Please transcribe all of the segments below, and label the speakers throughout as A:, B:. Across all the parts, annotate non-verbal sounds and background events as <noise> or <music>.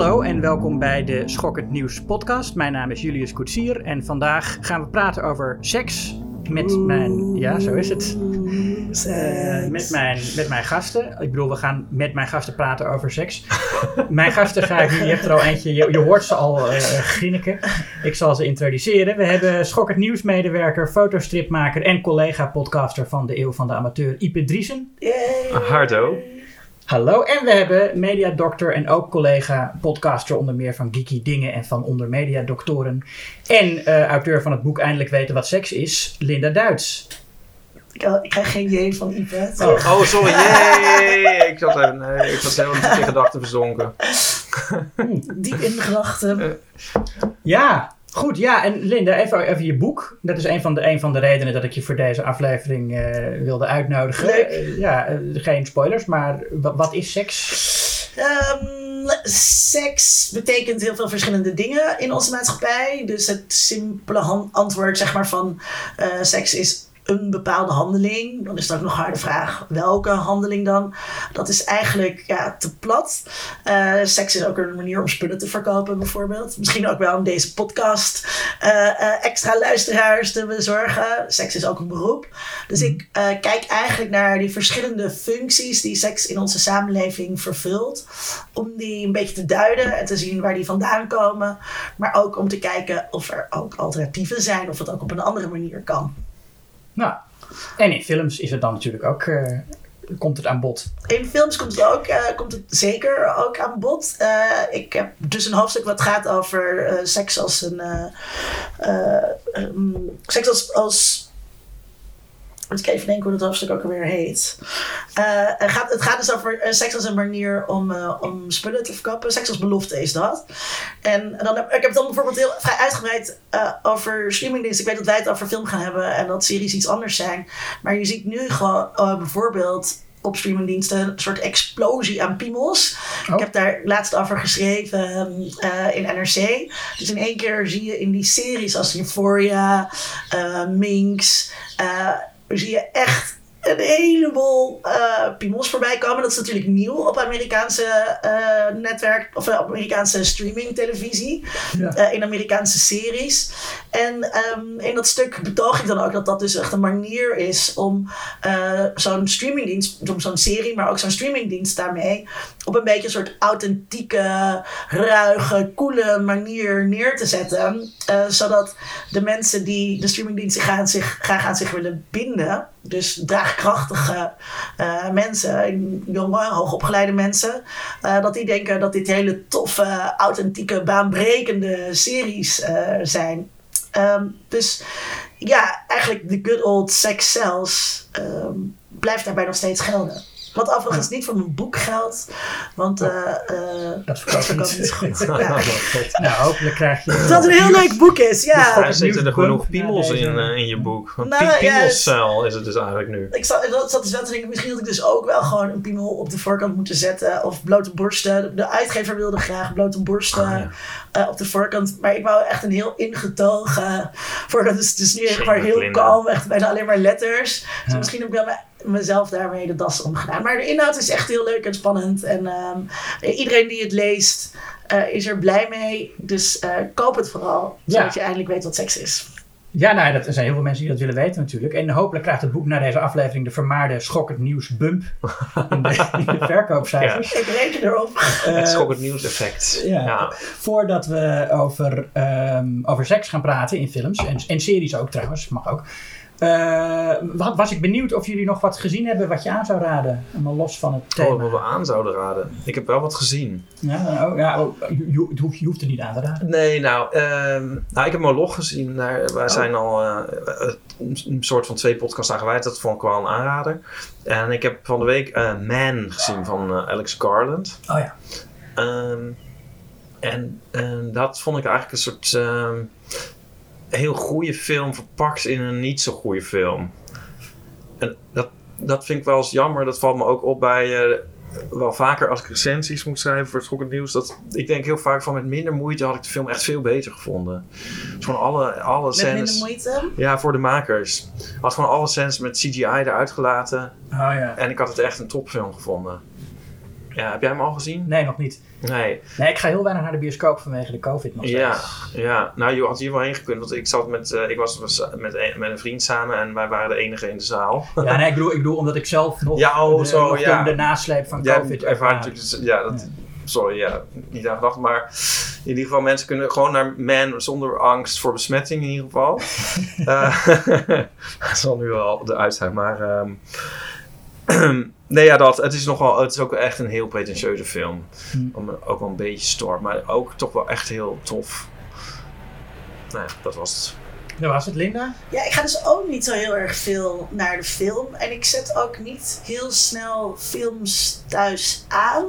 A: Hallo en welkom bij de Schokkend Nieuws podcast. Mijn naam is Julius Koetsier en vandaag gaan we praten over seks met mijn... Ja, zo is het. Uh, met, mijn, met mijn gasten. Ik bedoel, we gaan met mijn gasten praten over seks. <laughs> mijn gasten ga ik nu, je hebt er al eentje, je, je hoort ze al uh, grinniken. Ik zal ze introduceren. We hebben Schokkend Nieuwsmedewerker, fotostripmaker en collega-podcaster van de Eeuw van de Amateur, Ipe Driesen.
B: Hardo.
A: Hallo, en we hebben mediadokter en ook collega podcaster onder meer van Geeky Dingen en van Onder Mediadoktoren. En uh, auteur van het boek Eindelijk Weten Wat Seks Is, Linda Duits.
C: Ik, ik krijg geen J van Ipe.
B: Oh, oh sorry, jee. ik zat even, nee, ik was helemaal in gedachten verzonken.
C: Diep in de gedachten.
A: Ja, Goed, ja, en Linda, even, even je boek. Dat is een van, de, een van de redenen dat ik je voor deze aflevering uh, wilde uitnodigen. Uh, ja, uh, geen spoilers, maar wat is seks?
C: Um, seks betekent heel veel verschillende dingen in onze maatschappij. Dus het simpele antwoord zeg maar, van seks is een bepaalde handeling. Dan is het ook nog harde vraag welke handeling dan. Dat is eigenlijk ja, te plat. Uh, seks is ook een manier om spullen te verkopen bijvoorbeeld. Misschien ook wel om deze podcast uh, uh, extra luisteraars te bezorgen. Seks is ook een beroep. Dus ik kijk eigenlijk naar die verschillende functies die seks in onze samenleving vervult. Om die een beetje te duiden en te zien waar die vandaan komen. Maar ook om te kijken of er ook alternatieven zijn. Of het ook op een andere manier kan.
A: Nou, en in films is het dan natuurlijk ook, uh, komt het aan bod.
C: In films komt het ook, uh, komt het zeker ook aan bod. Uh, ik heb dus een hoofdstuk wat gaat over seks als een, um, seks als, als moet ik even denken hoe dat hoofdstuk ook alweer heet. Uh, het, gaat, het gaat dus over uh, seks als een manier om, uh, om spullen te verkopen. Seks als belofte is dat. En, en dan heb, ik heb het dan bijvoorbeeld heel vrij uitgebreid over streamingdiensten. Ik weet dat wij het over film gaan hebben en dat series iets anders zijn. Maar je ziet nu gewoon bijvoorbeeld op streamingdiensten een soort explosie aan piemels. Oh. Ik heb daar laatst over geschreven uh, in NRC. Dus in één keer zie je in die series als Euphoria, uh, Minx... Uh, zie je echt een heleboel uh, piemels voorbij komen. Dat is natuurlijk nieuw op Amerikaanse uh, netwerk of uh, Amerikaanse streaming televisie. Ja. in Amerikaanse series. En um, in dat stuk betoog ik dan ook dat dat dus echt een manier is om zo'n streamingdienst, zo'n serie, maar ook zo'n streamingdienst daarmee op een beetje een soort authentieke, ruige, coole manier neer te zetten. zodat de mensen die de streamingdiensten gaan zich, graag aan zich willen binden. Dus draagkrachtige uh, mensen, jonge, hoogopgeleide mensen, uh, dat die denken dat dit hele toffe, authentieke, baanbrekende series uh, zijn. Um, dus ja, eigenlijk de good old sex cells um, blijft daarbij nog steeds gelden. Wat overigens niet voor mijn boek geldt. Want uh, uh,
A: dat verkoopt niet goed. <laughs> ja. nou, hopelijk krijg je...
C: Dat het een heel leuk boek is, ja.
B: Dus er zitten er genoeg piemels ja, in, uh, in je boek. Een nou, piemelcel is het dus eigenlijk nu.
C: Ik zat, dat zat dus wel te denken, misschien had ik dus ook wel gewoon een piemel op de voorkant moeten zetten. Of blote borsten. De uitgever wilde graag blote borsten ah, ja. op de voorkant. Maar ik wou echt een heel ingetogen... <laughs> Voordat is dus nu echt maar heel kalm. Echt bijna alleen maar letters. Dus misschien heb ik wel mijn mezelf daarmee de das omgedaan. Maar de inhoud is echt heel leuk en spannend. En um, iedereen die het leest uh, is er blij mee. Dus uh, koop het vooral, zodat ja. je eindelijk weet wat seks is.
A: Ja, nou, dat, er zijn heel veel mensen die dat willen weten natuurlijk. En hopelijk krijgt het boek na deze aflevering de vermaarde schokkend nieuws bump <laughs> in de, in de verkoopcijfers.
C: Ja. Ik reken erop.
B: Uh, het schokkend nieuws effect.
A: Ja. ja. Voordat we over, um, over seks gaan praten in films en, en series ook trouwens, mag ook. Uh, was ik benieuwd of jullie nog wat gezien hebben wat je aan zou raden? Maar los van het thema.
B: Oh, wat we aan zouden raden. Ik heb wel wat gezien.
A: Ja, oh, ja oh, je, je, hoeft, je, hoeft er niet aan te raden.
B: Nee, nou, uh, nou ik heb Moloch gezien. Daar, wij oh. zijn al uh, een soort van twee podcasts aan gewijd. Dat vond ik wel een aanrader. En ik heb van de week Man gezien van Alex Garland.
A: Oh ja.
B: Um, en dat vond ik eigenlijk een soort ehm, heel goede film verpakt in een niet zo goede film. En dat, dat vind ik wel eens jammer. Dat valt me ook op bij. Uh, wel vaker als ik recensies moet schrijven voor het schokkend nieuws. Dat, ik denk heel vaak van met minder moeite had ik de film echt veel beter gevonden. Dus gewoon alle, alle
C: met
B: scènes.
C: minder moeite?
B: Ja, voor de makers. Had gewoon alle scènes met CGI eruit gelaten.
A: Oh, ja.
B: En ik had het echt een topfilm gevonden. Ja, heb jij hem al gezien?
A: Nee, nog niet.
B: Nee.
A: Nee, ik ga heel weinig naar de bioscoop vanwege de COVID nog
B: Ja,
A: steeds.
B: ja. Nou, je had hier wel heen gekund. Want ik, zat met, eh, ik was was met een, met een vriend samen en wij waren de enige in de zaal.
A: Ja, nee, ik bedoel, ik bedoel omdat ik zelf nog
B: Ja, oh,
A: de,
B: zo,
A: de-
B: ja.
A: de, nasleep van COVID ervaar.
B: natuurlijk... Ja, dat, sorry, ja, niet aan gedacht. Maar in ieder geval, mensen kunnen gewoon naar Man zonder angst voor besmetting in ieder geval. <laughs> Eh, <laughs> dat zal nu wel eruit zijn, maar... ehm, <clears throat> nee, ja, dat. Het is, nogal, het is ook echt een heel pretentieuze film.
A: Hm.
B: Om, ook wel een beetje storm, maar ook toch wel echt heel tof. Nou ja, dat was het.
A: Dat was het, Linda?
C: Ja, ik ga dus ook niet zo heel erg veel naar de film. En ik zet ook niet heel snel films thuis aan.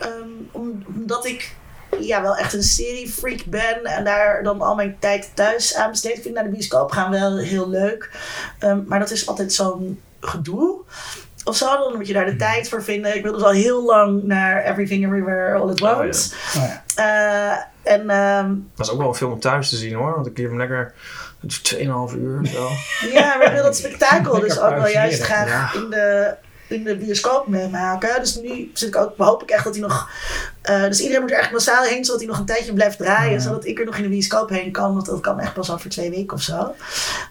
C: Ehm, om- omdat ik ja, wel echt een seriefreak ben en daar dan al mijn tijd thuis aan besteed. Ik vind naar de bioscoop gaan wel heel leuk. Ehm, maar dat is altijd zo'n gedoe. Of zo, dan moet je daar de tijd voor vinden. Ik wilde dus al heel lang naar Everything Everywhere All at
B: ja.
C: Once.
A: Oh, ja.
C: Eh, en ehm,
B: Dat is ook wel een film om thuis te zien hoor. Want ik heb hem lekker 2,5 uur of zo.
C: Ja, maar ik wil dat spektakel <laughs> dus ook wel juist graag
B: Ja.
C: in, de, in de bioscoop meemaken. Dus nu zit ik ook, hoop ik echt dat hij nog... eh, dus iedereen moet er echt massaal heen, zodat hij nog een tijdje blijft draaien.
A: Ja.
C: Zodat ik er nog in de bioscoop heen kan, want dat kan echt pas over twee weken of zo.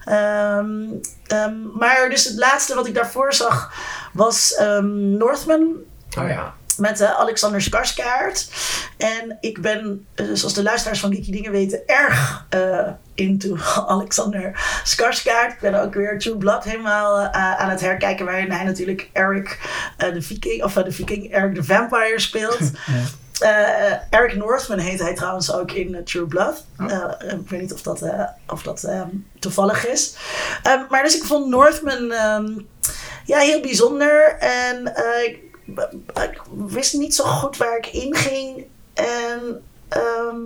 C: Ehm, ehm, maar dus het laatste wat ik daarvoor zag was ehm, Northman
B: Oh ja.
C: Met eh, Alexander Skarsgård. En ik ben, eh, zoals de luisteraars van Geeky Dingen weten, erg eh, into <laughs> Alexander Skarsgård. Ik ben ook weer True Blood helemaal eh, aan het herkijken, waarin hij natuurlijk Eric de Viking, of de Viking, Eric de Vampire speelt. <laughs> Eh, Eric Northman heet hij trouwens ook in True Blood.
A: Oh.
C: Ik weet niet of dat, of dat toevallig is. Maar dus ik vond Northman ehm, ja, heel bijzonder. En ik, ik wist niet zo goed waar ik in ging. En ehm,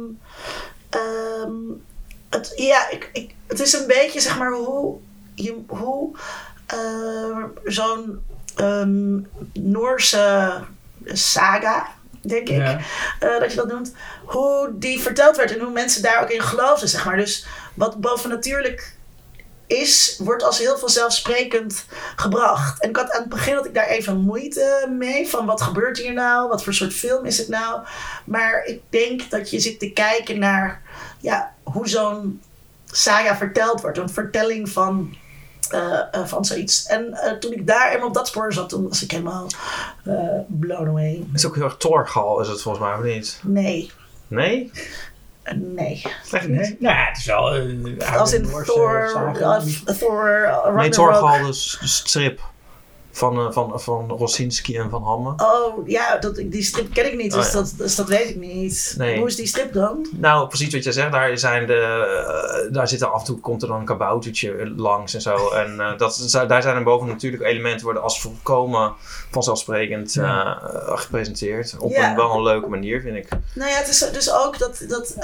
C: het, ja, ik, ik, het is een beetje zeg maar hoe, je, hoe eh, zo'n ehm, Noorse saga, denk ik,
A: Ja.
C: eh, dat je dat noemt, hoe die verteld werd en hoe mensen daar ook in geloofden, zeg maar. Dus wat bovennatuurlijk is, wordt als heel vanzelfsprekend gebracht. En ik had aan het begin had ik daar even moeite mee. Van wat gebeurt hier nou? Wat voor soort film is het nou? Maar ik denk dat je zit te kijken naar ja, hoe zo'n saga verteld wordt. Een vertelling van, eh, eh, van zoiets. En eh, toen ik daar eenmaal op dat spoor zat, toen was ik helemaal blown away.
B: Het is ook heel erg torgal is het volgens mij, of niet?
C: Nee,
B: Nee?
C: Nee.
B: Echt niet?
A: Nee, nou, ja, het is wel oude
C: Als in Thor, uh, Thor, uh,
B: Nee. Torgal, dus strip van, eh, van, van Rosinski en Van Hamme.
C: Oh, ja, dat, die strip ken ik niet, dus,
B: Oh, ja.
C: dat, dus dat weet ik niet.
B: Nee.
C: Hoe is die strip dan?
B: Nou, precies wat jij zegt, daar, zijn de, eh, daar zitten af en toe komt er dan een kaboutertje langs en zo. <laughs> En eh, dat, daar zijn er boven natuurlijk elementen worden als volkomen vanzelfsprekend
A: Ja.
B: gepresenteerd. Op
C: Ja.
B: een wel een leuke manier, vind ik.
C: Nou ja, het is dus ook dat, dat,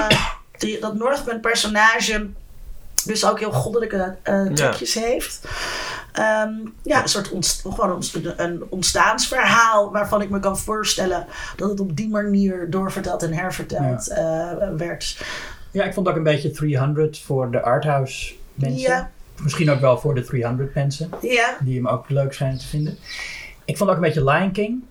C: <coughs> die, dat Northman personage dus ook heel goddelijke eh trucjes heeft. Ehm, ja, een soort ontst- gewoon een, een ontstaansverhaal waarvan ik me kan voorstellen dat het op die manier doorverteld en herverteld eh, werd.
A: Ja, ik vond ook een beetje 300 voor de arthouse mensen.
C: Ja.
A: Misschien ook wel voor de 300 mensen,
C: Ja,
A: die hem ook leuk schijnen te vinden. Ik vond ook een beetje Lion King.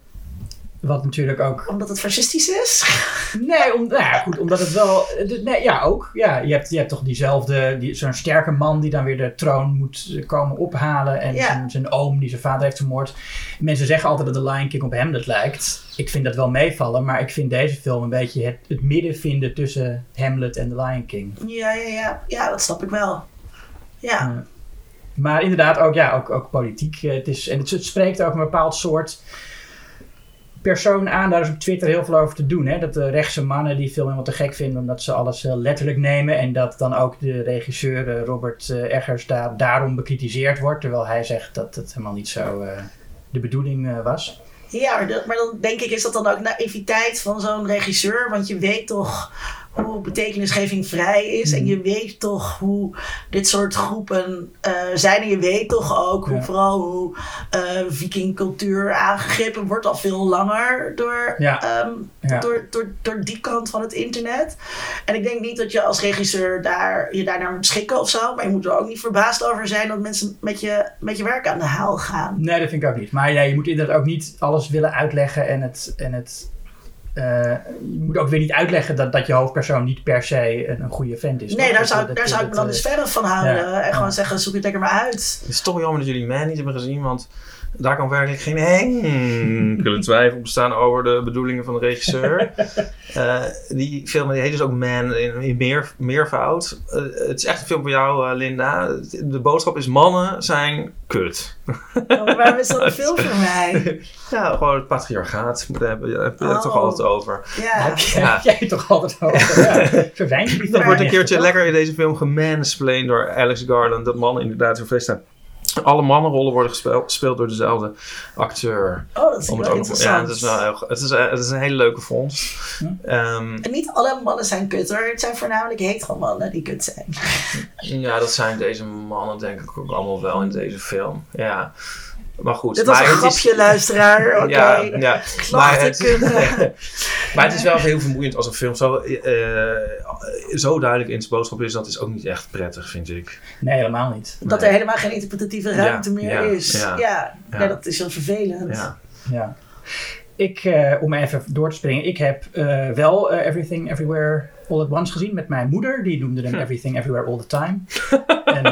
A: Wat natuurlijk ook
C: omdat het fascistisch is. <laughs>
A: Nee, om, nou ja, goed, omdat het wel. Nee, ja, ook. Ja, je, hebt, je hebt toch diezelfde. Die, Zo'n sterke man die dan weer de troon moet eh, komen ophalen. En
C: Ja.
A: zijn, zijn oom die zijn vader heeft vermoord. Mensen zeggen altijd dat de Lion King op Hamlet lijkt. Ik vind dat wel meevallen, maar ik vind deze film een beetje het, het midden vinden tussen Hamlet en de Lion King.
C: Ja, ja, ja. Ja, dat snap ik wel. Ja.
A: Maar inderdaad, ook, ja, ook, ook politiek. Eh, Het is, en het, het spreekt ook een bepaald soort persoon aan. Daar is op Twitter heel veel over te doen. Hè? Dat de rechtse mannen die film helemaal te gek vinden omdat ze alles heel letterlijk nemen. En dat dan ook de regisseur eh, Robert eh, Eggers daar, daarom bekritiseerd wordt. Terwijl hij zegt dat het helemaal niet zo eh, de bedoeling eh, was.
C: Ja, maar dan denk ik is dat dan ook naïviteit van zo'n regisseur. Want je weet toch hoe betekenisgeving vrij is. En je weet toch hoe dit soort groepen eh, zijn. En je weet toch ook hoe
A: Ja.
C: vooral hoe eh vikingcultuur aangegrepen wordt al veel langer door,
A: Ja.
C: ehm,
A: Ja.
C: door, door, door die kant van het internet. En ik denk niet dat je als regisseur daar, je daar naar moet schikken of zo. Maar je moet er ook niet verbaasd over zijn dat mensen met je, met je werk aan de haal gaan.
A: Nee, dat vind ik ook niet. Maar ja, je moet inderdaad ook niet alles willen uitleggen en het. En het eh, je moet ook weer niet uitleggen dat, dat je hoofdpersoon niet per se een, een goede vent is.
C: Nee,
A: toch?
C: daar zou,
A: dat-
C: daar zou ik me dan
A: dat,
C: dus
A: eh,
C: verder van houden.
A: ja.
C: En gewoon
A: Ja.
C: zeggen, zoek het lekker maar uit.
B: Het is toch jammer dat jullie Man niet hebben gezien, want daar kan werkelijk geen enkele twijfel bestaan over de bedoelingen van de regisseur. <laughs> Eh, die film die heet dus ook Man in, in meer, meervoud. Eh, het is echt een film voor jou, eh, Linda. De boodschap is mannen zijn kut.
C: Oh, waarom is dat een film voor mij? <laughs>
B: Ja, gewoon het patriarchaat. Daar heb je, heb je het toch
C: Oh.
B: altijd over.
C: Ja.
A: Heb je-
B: Ja.
A: heb <laughs> jij het toch altijd over? Ja.
B: Er
A: films
B: wordt een keertje
A: toch?
B: lekker in deze film gemansplained door Alex Garland. Dat mannen inderdaad zo zijn. Alle mannenrollen worden gespeeld, gespeeld door dezelfde acteur.
C: Oh, dat is wel
B: nog, ja,
C: interessant.
B: het is wel heel, het is, het is een hele leuke vondst.
A: Hm.
B: Ehm,
C: En niet alle mannen zijn kut hoor. Het zijn voornamelijk hetero mannen die kut zijn.
B: ja, dat zijn deze mannen denk ik ook allemaal wel in deze film. Ja. Maar goed.
C: Dit was
B: maar
C: een
B: het is-
C: grapje, luisteraar. <laughs> Oké.
B: Ja, ja. Maar,
C: Klachten
B: het,
C: kunnen. <laughs>
B: maar het is wel heel vermoeiend als een film zo, eh, zo duidelijk in zijn boodschap is. Dat is ook niet echt prettig, vind ik.
A: Nee, helemaal niet.
C: Dat
B: Nee.
C: er helemaal geen interpretatieve ruimte
B: Ja,
C: meer
B: ja,
C: is.
B: ja,
C: Ja, ja.
B: ja.
C: dat is wel vervelend.
B: Ja.
A: Ja. Ik, eh, om even door te springen, ik heb eh, wel eh, Everything Everywhere All at Once gezien met mijn moeder. Die noemde hem Everything Everywhere All the Time. <laughs> en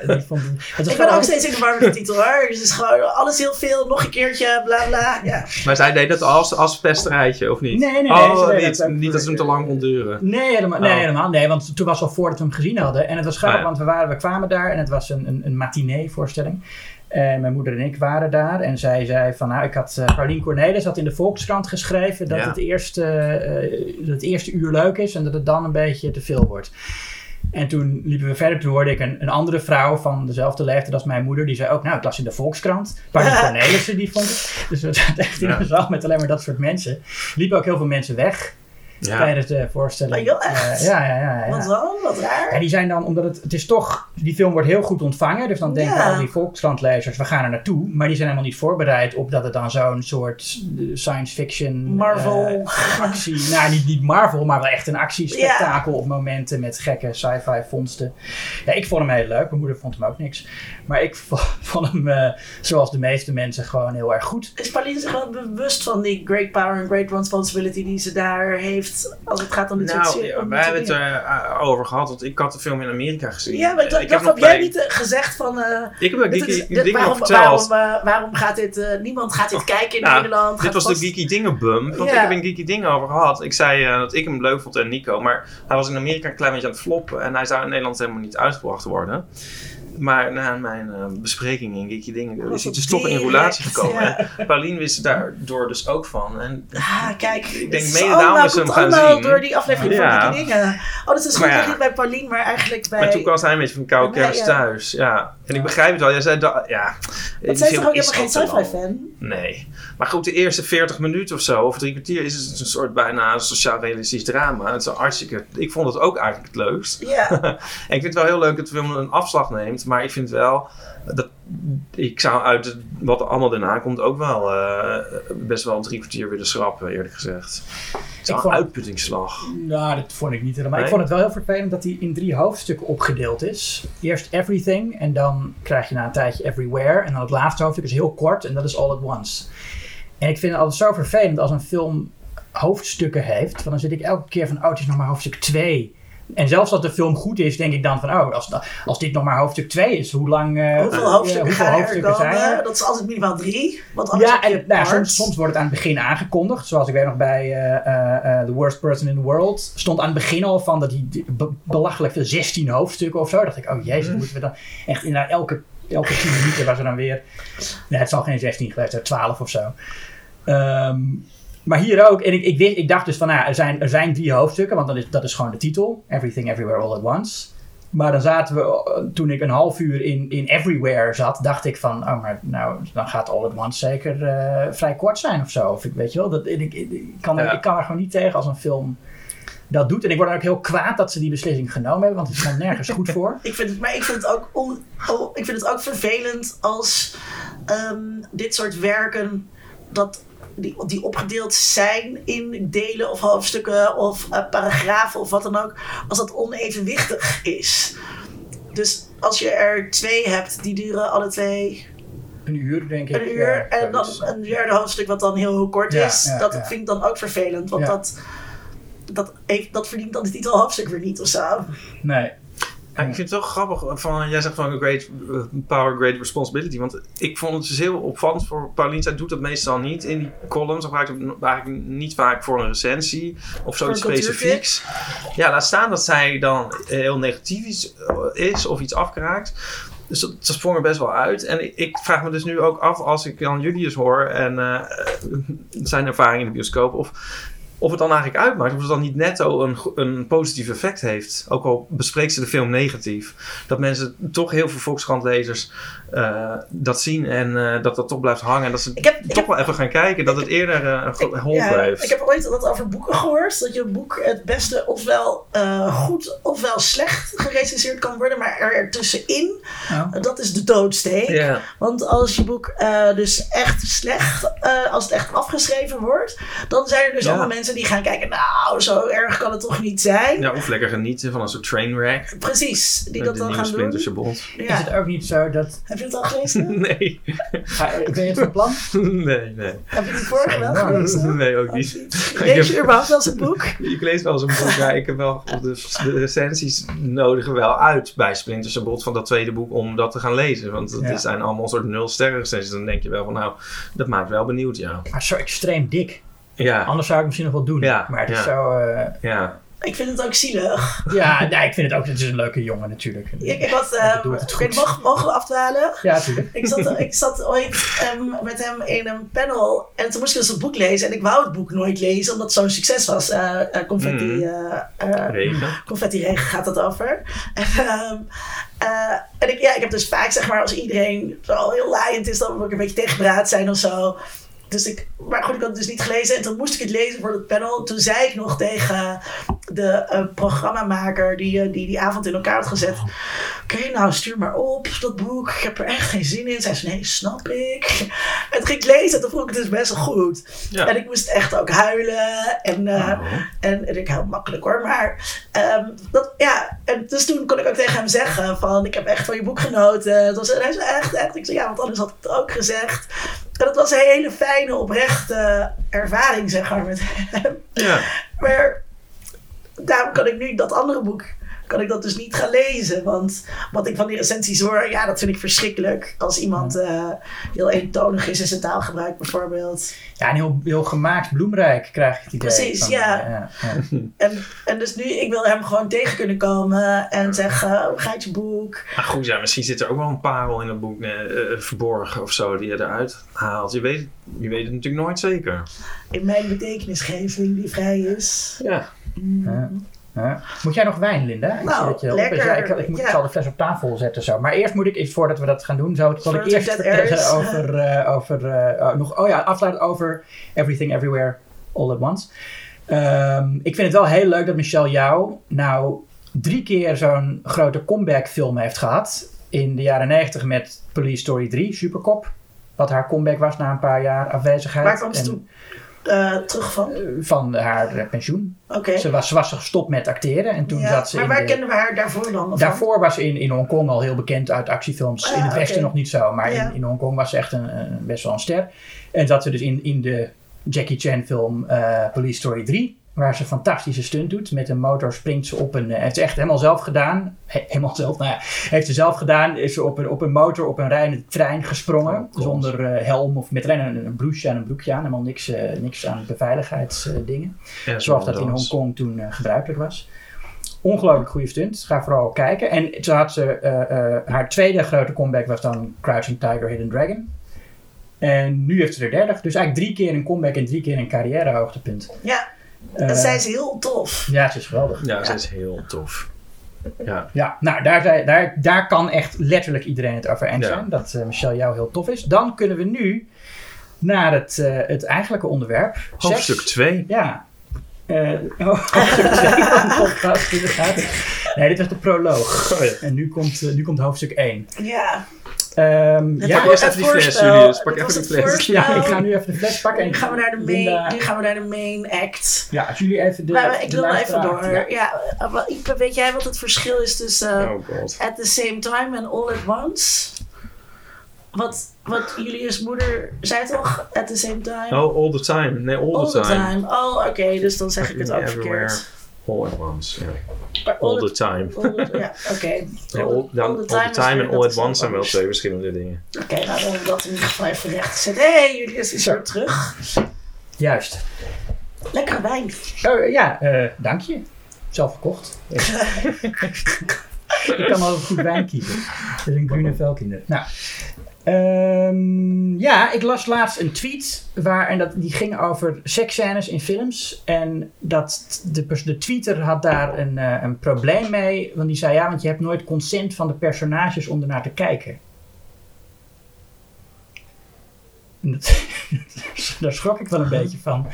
A: eh, die vond het. het was
C: Ik ben ook steeds in de war met de titel hoor. Dus het is gewoon alles heel veel, nog een keertje, bla bla. Ja.
B: Maar zij deed dat als, als pesterijtje, of niet?
A: Nee, nee, nee,
B: Oh,
A: ze deed
B: niet,
A: dat
B: niet dat ze hem te lang kon duren.
A: Nee, helemaal, nee,
B: Oh.
A: helemaal. Nee, want toen was het al voordat we hem gezien hadden. En het was grappig,
B: Ah, ja.
A: want we, waren, we kwamen daar en het was een, een, een matinee voorstelling. En mijn moeder en ik waren daar. En zij zei van, nou, ik had... eh Paulien Cornelis had in de Volkskrant geschreven dat
B: Ja.
A: het, eerste, eh, dat het eerste uur leuk is en dat het dan een beetje te veel wordt. En toen liepen we verder. Toen hoorde ik een, een andere vrouw van dezelfde leeftijd als mijn moeder. Die zei ook, nou, ik las in de Volkskrant. Paulien <laughs> Cornelissen, die vond het. Dus we zaten echt in een zaal met alleen maar dat soort mensen. Liepen ook heel veel mensen weg
B: Ja.
A: tijdens de voorstelling.
C: Oh, echt?
A: Eh, ja, ja, ja. ja.
C: Wat dan? Wat raar.
A: Ja, die zijn dan, omdat het, het is toch, die film wordt heel goed ontvangen. Dus dan denken
C: Ja.
A: al die Volkskrant-lezers, we gaan er naartoe. Maar die zijn helemaal niet voorbereid op dat het dan zo'n soort eh, science fiction...
C: Marvel.
A: eh, actie, <laughs> nou niet, niet Marvel, maar wel echt een actiespektakel of momenten met gekke sci-fi vondsten. Ja, ik vond hem heel leuk. Mijn moeder vond hem ook niks. Maar ik <laughs> vo- vond hem, eh, zoals de meeste mensen, gewoon heel erg goed.
C: Is Pauline zich wel bewust van die great power and great responsibility die ze daar heeft als het gaat om dit soort
B: Nou, ja,
C: dit
B: wij
C: soort
B: hebben het
C: dingen?
B: er eh, over gehad, want ik had de film in Amerika gezien.
C: Ja, maar ik dacht,
B: ik heb
C: dat jij
B: bij-
C: niet eh, gezegd van... eh,
B: Ik heb ook geeky
C: dit-
B: dingen
C: waarom,
B: verteld.
C: waarom, waarom gaat dit... niemand gaat dit kijken in
B: Nou,
C: Nederland.
B: Dit was de Geeky Dingen bump. Want
C: Ja.
B: ik heb een Geeky Dingen over gehad. Ik zei dat ik hem leuk vond en Nico. Maar hij was in Amerika een klein beetje aan het floppen. En hij zou in Nederland helemaal niet uitgebracht worden. Maar na mijn eh, bespreking in Geeky Dingen is hij
C: het
B: dus toch in relatie gekomen.
C: ja.
B: En Pauline wist daardoor dus ook van. En
C: Ah, kijk.
B: Ik denk mede
C: allemaal-
B: daarom is ze hem gaan zien.
C: door die aflevering
B: Ja.
C: van die dingen. Oh, het is goed
B: ja.
C: dat niet bij Pauline, maar eigenlijk bij...
B: Maar toen was hij een beetje van koude kerst
C: ja.
B: thuis. Ja. En ik begrijp het wel. Jij zei dat, ja.
C: Want zij is toch ook helemaal geen sci-fi fan?
B: Nee. Maar goed, de eerste 40 minuten of zo, of drie kwartier, is het een soort bijna sociaal-realistisch drama. Het is een hartstikke... Ik vond het ook eigenlijk het leukst.
C: Ja. <laughs>
B: En ik vind het wel heel leuk dat de film een afslag neemt, maar ik vind wel dat ik zou uit wat er allemaal daarna komt ook wel eh, best wel een drie kwartier willen schrappen, eerlijk gezegd. Het is een uitputtingsslag.
A: Nou, dat vond ik niet helemaal.
B: Nee?
A: Ik vond het wel heel vervelend dat hij in drie hoofdstukken opgedeeld is. Eerst Everything en dan krijg je na een tijdje Everywhere. En dan het laatste hoofdstuk is heel kort en dat is All at Once. En ik vind het altijd zo vervelend als een film hoofdstukken heeft. Want dan zit ik elke keer van, oh, het is nog maar hoofdstuk 2. En zelfs als de film goed is, denk ik dan van, oh, als, als dit nog maar hoofdstuk 2 is, hoe lang... eh,
C: Hoeveel
A: eh,
C: hoofdstukken
A: hoeveel
C: gaan er
A: hoofdstukken
C: komen?
A: zijn er?
C: Dat is altijd minimaal drie. Want anders
A: Ja,
C: heb je
A: en nou, soms, soms wordt het aan het begin aangekondigd. Zoals ik weet nog bij eh, The Worst Person in the World. Stond aan het begin al van dat die be- belachelijk veel 16 hoofdstukken of zo. dacht ik, oh jezus, moeten we dan echt inderdaad elke, elke 10 minuten was er dan weer. Nee, het zal geen 16 geweest zijn, 12 of zo. Ehm, maar hier ook, en ik, ik, dacht dus van, nou, er, zijn, er zijn drie hoofdstukken, want dat is, dat is gewoon de titel: Everything Everywhere All at Once. Maar dan zaten we, eh, toen ik een half uur in, in Everywhere zat, dacht ik van, oh, maar nou, dan gaat All at Once zeker eh, vrij kort zijn of zo. Of ik weet je wel, dat, ik, ik, ik kan er,
B: Ja.
A: ik kan er gewoon niet tegen als een film dat doet. En ik word dan ook heel kwaad dat ze die beslissing genomen hebben, want het is gewoon nergens goed voor. <laughs>
C: Ik vind het, maar ik vind het ook, on, oh, ik vind het ook vervelend als ehm, dit soort werken dat die, die opgedeeld zijn in delen of hoofdstukken of eh, paragrafen of wat dan ook, als dat onevenwichtig is. Dus als je er twee hebt, die duren alle twee
A: Een uur, denk ik.
C: een uur.
A: Ja,
C: en dan een derde hoofdstuk wat dan heel kort
A: Ja,
C: is.
A: ja,
C: dat vind ik dan ook vervelend. Want dat, dat, heeft, dat verdient dan de titel hoofdstuk weer niet of zo.
A: Nee.
B: Ja, ik vind het wel grappig. Van, jij zegt van great power, great responsibility. Want ik vond het dus heel opvallend voor Paulien. Zij doet dat meestal niet in die columns. Of eigenlijk eigenlijk niet vaak voor een recensie of zoiets specifieks. Ja, laat staan dat zij dan heel negatief is, is of iets afkraakt. Dus dat, dat sprong er best wel uit. En ik, ik vraag me dus nu ook af, als ik dan Julius hoor en eh, zijn ervaring in de bioscoop, of, of het dan eigenlijk uitmaakt, of het dan niet netto een, een positief effect heeft. Ook al bespreekt ze de film negatief. Dat mensen toch heel veel Volkskrant-lezers eh, dat zien en eh, dat dat toch blijft hangen. En dat ze
C: Ik heb, ik
B: toch
C: heb,
B: wel even gaan kijken, dat het eerder eh,
C: ik,
B: geholpen
C: ja,
B: heeft.
C: ik heb ooit dat over boeken gehoord. Dat je een boek het beste ofwel eh, goed ofwel slecht gerecenseerd kan worden. Maar er ertussenin,
A: Oh.
C: dat is de doodsteek.
B: ja.
C: Want als je boek eh, dus echt slecht, eh, als het echt afgeschreven wordt, dan zijn er dus
B: Ja.
C: allemaal mensen die gaan kijken, nou, zo erg kan het toch niet zijn.
B: ja, of lekker genieten van een soort trainwreck.
C: Precies, die dat
B: de
C: dan gaan doen.
B: Bond.
A: Is
C: Ja.
A: het ook niet zo dat...
C: Heb je het al gelezen? <laughs>
B: Nee,
A: Ga, ik weet het van plan? <laughs>
B: nee, nee.
C: Heb je die vorige wel
A: Ja.
C: gelezen? <laughs>
B: Nee, ook niet.
C: Lees je überhaupt wel eens een boek?
B: Ik lees wel eens een boek, ja, ik heb wel de, de recensies nodigen wel uit bij Splinter Cell van dat tweede boek om dat te gaan lezen. Want het
A: Ja.
B: zijn allemaal een soort nul sterren recensies. Dan denk je wel van nou, dat maakt wel benieuwd, ja.
A: Maar zo extreem dik.
B: Ja,
A: Anders zou ik misschien nog wel doen.
B: Ja,
A: maar het is zo... eh,
B: ja.
C: Ik vind het ook zielig.
A: ja, nee, ik vind het ook... Het is een leuke jongen natuurlijk.
C: Ik, eh,
A: het
C: ik
A: goed.
C: mag, mogen we afdwalen?
A: Ja, natuurlijk.
C: Ik zat, ik zat ooit ehm, met hem in een panel en toen moest ik dus een boek lezen. En ik wou het boek nooit lezen, omdat het zo'n succes was. Eh eh, confetti, eh, eh,
B: Regen.
C: confetti regen gaat het over. En, ehm, eh, en ik, ja, ik heb dus vaak, zeg maar, als iedereen zo heel laaiend is, dan moet ik een beetje tegenpraat zijn of zo. Dus ik, maar goed, ik had het dus niet gelezen. En toen moest ik het lezen voor het panel. Toen zei ik nog tegen de eh, programmamaker die, eh, die die avond in elkaar had gezet. Oké, nou stuur maar op dat boek. Ik heb er echt geen zin in. Zij zei, nee, snap ik. En toen ging ik lezen en toen vond ik het dus best wel goed.
B: Ja.
C: En ik moest echt ook huilen. En, eh,
B: Oh.
C: en, en ik heel makkelijk hoor. Maar ehm, dat, ja, en dus toen kon ik ook tegen hem zeggen van ik heb echt van je boek genoten. Het was, en hij zei echt, echt. Ik zei ja, want anders had ik het ook gezegd. Dat was een hele fijne, oprechte ervaring zeg maar met hem.
B: Ja.
C: Maar daarom kan ik nu dat andere boek, kan ik dat dus niet gaan lezen. Want wat ik van die recensies hoor, ja, dat vind ik verschrikkelijk. Als iemand eh, heel eentonig is in zijn taalgebruik bijvoorbeeld.
A: Ja, en heel, heel gemaakt, bloemrijk krijg ik het idee.
C: Precies,
A: van,
C: ja.
A: eh, ja, ja. <laughs>
C: En, en dus nu, ik wil hem gewoon tegen kunnen komen en zeggen, hoe gaat je boek?
B: Maar goed, ja, misschien zit er ook wel een parel in het boek eh, verborgen of zo die je eruit haalt. Je weet, je weet het natuurlijk nooit zeker.
C: In mijn betekenisgeving die vrij is.
B: Ja.
A: Ja. Ja. Moet jij nog wijn, Linda? Ik
C: Nou,
A: zie dat je-
C: lekker.
A: Ja, ik, ik, moet, ik
C: Ja.
A: zal de fles op tafel zetten zo. Maar eerst moet ik, iets voordat we dat gaan doen, zo, zal ik eerst vertellen over, eh, over eh, oh, nog, oh ja, afsluiten over Everything Everywhere All at Once. Ehm, ik vind het wel heel leuk dat Michelle Jou nou drie keer zo'n grote comeback film heeft gehad. In de jaren 90 met Police Story 3, Supercop. Wat haar comeback was na een paar jaar afwezigheid.
C: Waar kwam ze
A: En,
C: toen eh, terug van?
A: eh, Van haar eh, pensioen.
C: Oké.
A: Ze was, ze was gestopt met acteren en toen
C: Ja,
A: zat ze
C: Maar
A: in
C: waar
A: de-
C: kennen we haar daarvoor dan?
A: Daarvoor was ze in, in Hongkong al heel bekend uit actiefilms.
C: Ah,
A: in het Westen nog niet zo, maar
C: Ja.
A: in, in Hongkong was ze echt een, een- best wel een ster. En zat ze dus in, in de Jackie Chan film Police Story 3. Waar ze een fantastische stunt doet. Met een motor springt ze op een... eh, heeft ze echt helemaal zelf gedaan. He- helemaal zelf, nou ja. Heeft ze zelf gedaan. Is ze op een, op een motor op een rijdende trein gesprongen.
B: Oh,
A: zonder eh, helm of met alleen een, een blouseje en een broekje aan. Helemaal niks, eh, niks aan beveiligheidsdingen.
B: Ja,
A: Zoals dat in Hongkong toen eh, gebruikelijk was. Ongelooflijk goede stunt. Ga vooral kijken. En toen had ze, eh, eh, haar tweede grote comeback was dan Crouching Tiger, Hidden Dragon. En nu heeft ze er derde. Dus eigenlijk drie keer een comeback en drie keer een carrièrehoogtepunt.
C: Ja,
A: Eh,
C: en zij is heel tof.
A: Ja, ze is geweldig.
B: Ja, ze is heel tof. Ja.
A: Ja, nou, daar, daar, daar kan echt letterlijk iedereen het over eens
B: Ja.
A: zijn. Dat eh, Michelle jou heel tof is. Dan kunnen we nu naar het, eh, het eigenlijke onderwerp.
B: Hoofdstuk
A: Seks.
B: 2.
A: Ja. Eh, oh, <laughs> hoofdstuk 2 van de podcast, inderdaad. Nee, dit was de proloog.
B: Oh ja.
A: En nu komt, eh, nu komt hoofdstuk 1.
C: Ja.
A: Ehm,
C: Het
A: ja,
C: was
B: eerst even die fles. Julius. Pak even
C: het
B: fles.
A: ja, ik ga nu even de fles pakken. En
C: Nu gaan we naar de
A: Linda-
C: main, nu gaan we naar de main act.
A: Ja, als jullie even de.
C: maar ik
A: de
C: wil even door.
A: Ja.
C: Ja. weet jij wat het verschil is tussen
B: Oh god.
C: at the same time en all at once? Wat, wat Julius' moeder zei toch? At the same time?
B: Oh, all the time. Nee, all,
C: all
B: the time.
C: Oh, oké, dus dan zeg ik het ook
B: Everywhere.
C: verkeerd.
B: All at once. All the time.
C: all the- <laughs> Ja, oké.
B: All, all the
C: is
B: time
C: weer
B: en all at
C: is
B: once zijn wel twee verschillende dingen.
C: Oké, nou dan dat in ieder geval even recht gezet. Hé, hey, Julius is
A: Zo.
C: weer terug.
A: Juist.
C: Lekkere wijn.
A: Oh, ja, eh, dank je. Zelf verkocht. <laughs> ik kan wel goed wijn kiezen. Is een groene velkinder. Nou, ehm, ja, ik las laatst een tweet waar, en dat, die ging over seksscènes in films. En dat de, de tweeter had daar een, eh, een probleem mee. Want die zei, ja, want je hebt nooit consent van de personages om ernaar te kijken. En dat- <laughs> daar schrok ik wel een beetje van.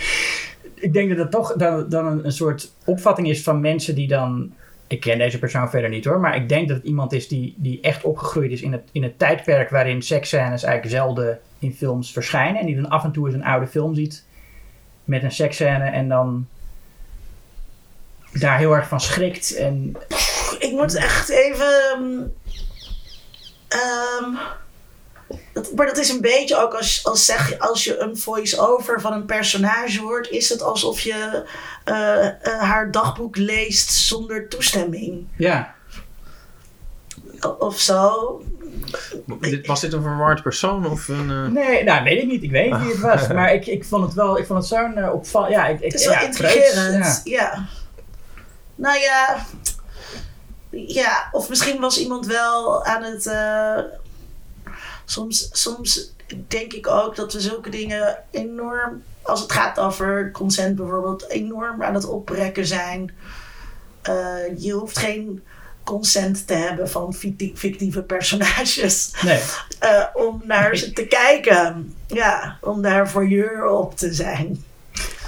A: Ik denk dat het toch dan, dan een soort opvatting is van mensen die dan. Ik ken deze persoon verder niet hoor, maar ik denk dat het iemand is die, die echt opgegroeid is in het, in het tijdperk waarin seksscènes eigenlijk zelden in films verschijnen. En die dan af en toe eens een oude film ziet met een seksscène en dan daar heel erg van schrikt. En
C: Ik moet echt even. ehm, dat, maar dat is een beetje ook als, als, zeg, je- als je een voice-over van een personage hoort, is het alsof je eh, eh, haar dagboek leest zonder toestemming.
A: ja,
C: O- Of zo.
B: Dit, was dit een verward persoon of een... eh,
A: nee, nou weet ik niet. Ik weet niet wie het was, <laughs> maar ik, ik vond het wel, ik vond het zo'n uh, opval. Ja, ik, ik,
C: Het is wel
A: ja,
C: intrigerend.
A: ja.
C: ja. Nou ja. Ja, of misschien was iemand wel aan het. eh, soms, soms denk ik ook dat we zulke dingen enorm. Als het gaat over consent bijvoorbeeld, enorm aan het oprekken zijn. Eh, je hoeft geen consent te hebben van ficti- fictieve personages.
A: Nee.
C: eh, om naar ze te kijken. Ja, om daar voyeur op te zijn.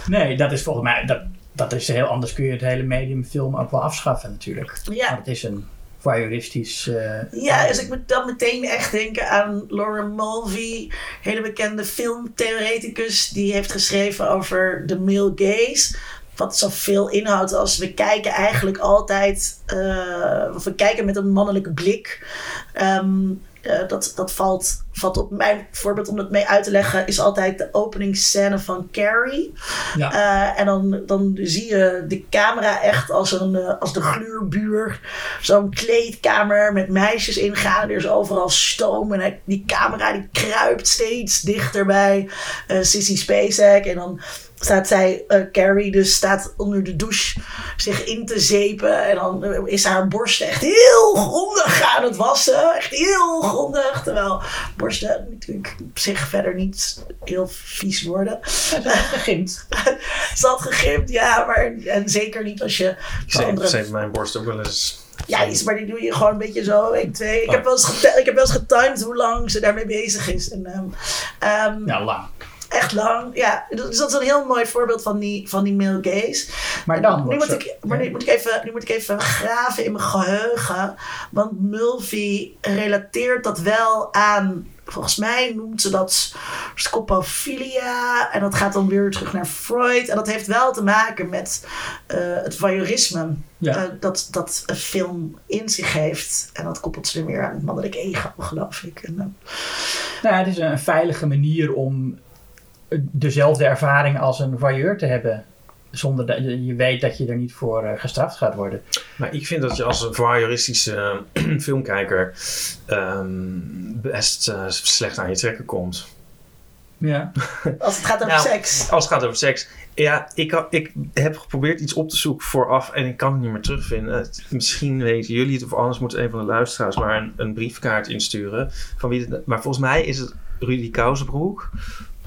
A: Nee, dat is volgens mij. Dat, dat is heel anders. Kun je het hele medium film ook wel afschaffen, natuurlijk.
C: Ja.
A: Want het is een voyeuristisch. eh,
C: Ja, dus ik moet dan meteen echt denken aan Lauren Mulvey, hele bekende filmtheoreticus, die heeft geschreven over de male gaze. Wat zoveel inhoudt als we kijken eigenlijk altijd, eh, of we kijken met een mannelijke blik. Ehm, eh, dat, dat valt, valt op mijn voorbeeld om het mee uit te leggen, is altijd de openingsscène van Carrie.
A: ja.
C: Eh, en dan, dan zie je de camera echt als, een, eh, als de gluurbuur. Zo'n kleedkamer met meisjes ingaan. Er is overal stoom. En hij- die camera die kruipt steeds dichter bij eh, Sissy Spacek. En dan staat zij, eh, Carrie, dus staat onder de douche zich in te zeepen. En dan eh, is haar borst echt heel grondig aan het wassen. Echt heel grondig. Terwijl borsten natuurlijk op zich verder niet heel vies worden.
A: Gegimd. <laughs>
C: Ze had gegimd, ja, maar en zeker niet als je
B: zei,
C: andere...
B: mijn borst ook wel eens...
C: Ja, iets, maar die doe je gewoon een beetje zo, 1, 2. Ik,
B: Oh.
C: heb wel eens ik heb wel eens getimed hoe lang ze daarmee bezig is. En, ehm, ehm,
A: Nou, lang.
C: Echt lang, ja. Dus dat is een heel mooi voorbeeld van die, van die male gaze.
A: Maar dan
C: nu moet, ik, maar nu, moet ik even, nu moet ik even graven in mijn geheugen. Want Mulvey relateert dat wel aan... Volgens mij noemt ze dat scopofilia. En dat gaat dan weer terug naar Freud. En dat heeft wel te maken met eh, het voyeurisme.
A: Ja.
C: eh, dat, dat een film in zich heeft. En dat koppelt ze weer aan het mannelijk ego, geloof ik. En, eh,
A: Nou, het is een veilige manier om dezelfde ervaring als een voyeur te hebben. Zonder dat je, je weet dat je er niet voor eh, gestraft gaat worden.
B: Maar ik vind dat je als een voyeuristische <clears throat> filmkijker ehm, best eh, slecht aan je trekken komt.
A: Ja. <laughs>
C: als het gaat over
B: Nou,
C: seks.
B: Als het gaat over seks. Ja, ik, ik heb geprobeerd iets op te zoeken vooraf en ik kan het niet meer terugvinden. Het- misschien weten jullie het of anders moet een van de luisteraars maar een, een briefkaart insturen. Van wie het, maar volgens mij is het Rudy Kousenbroek.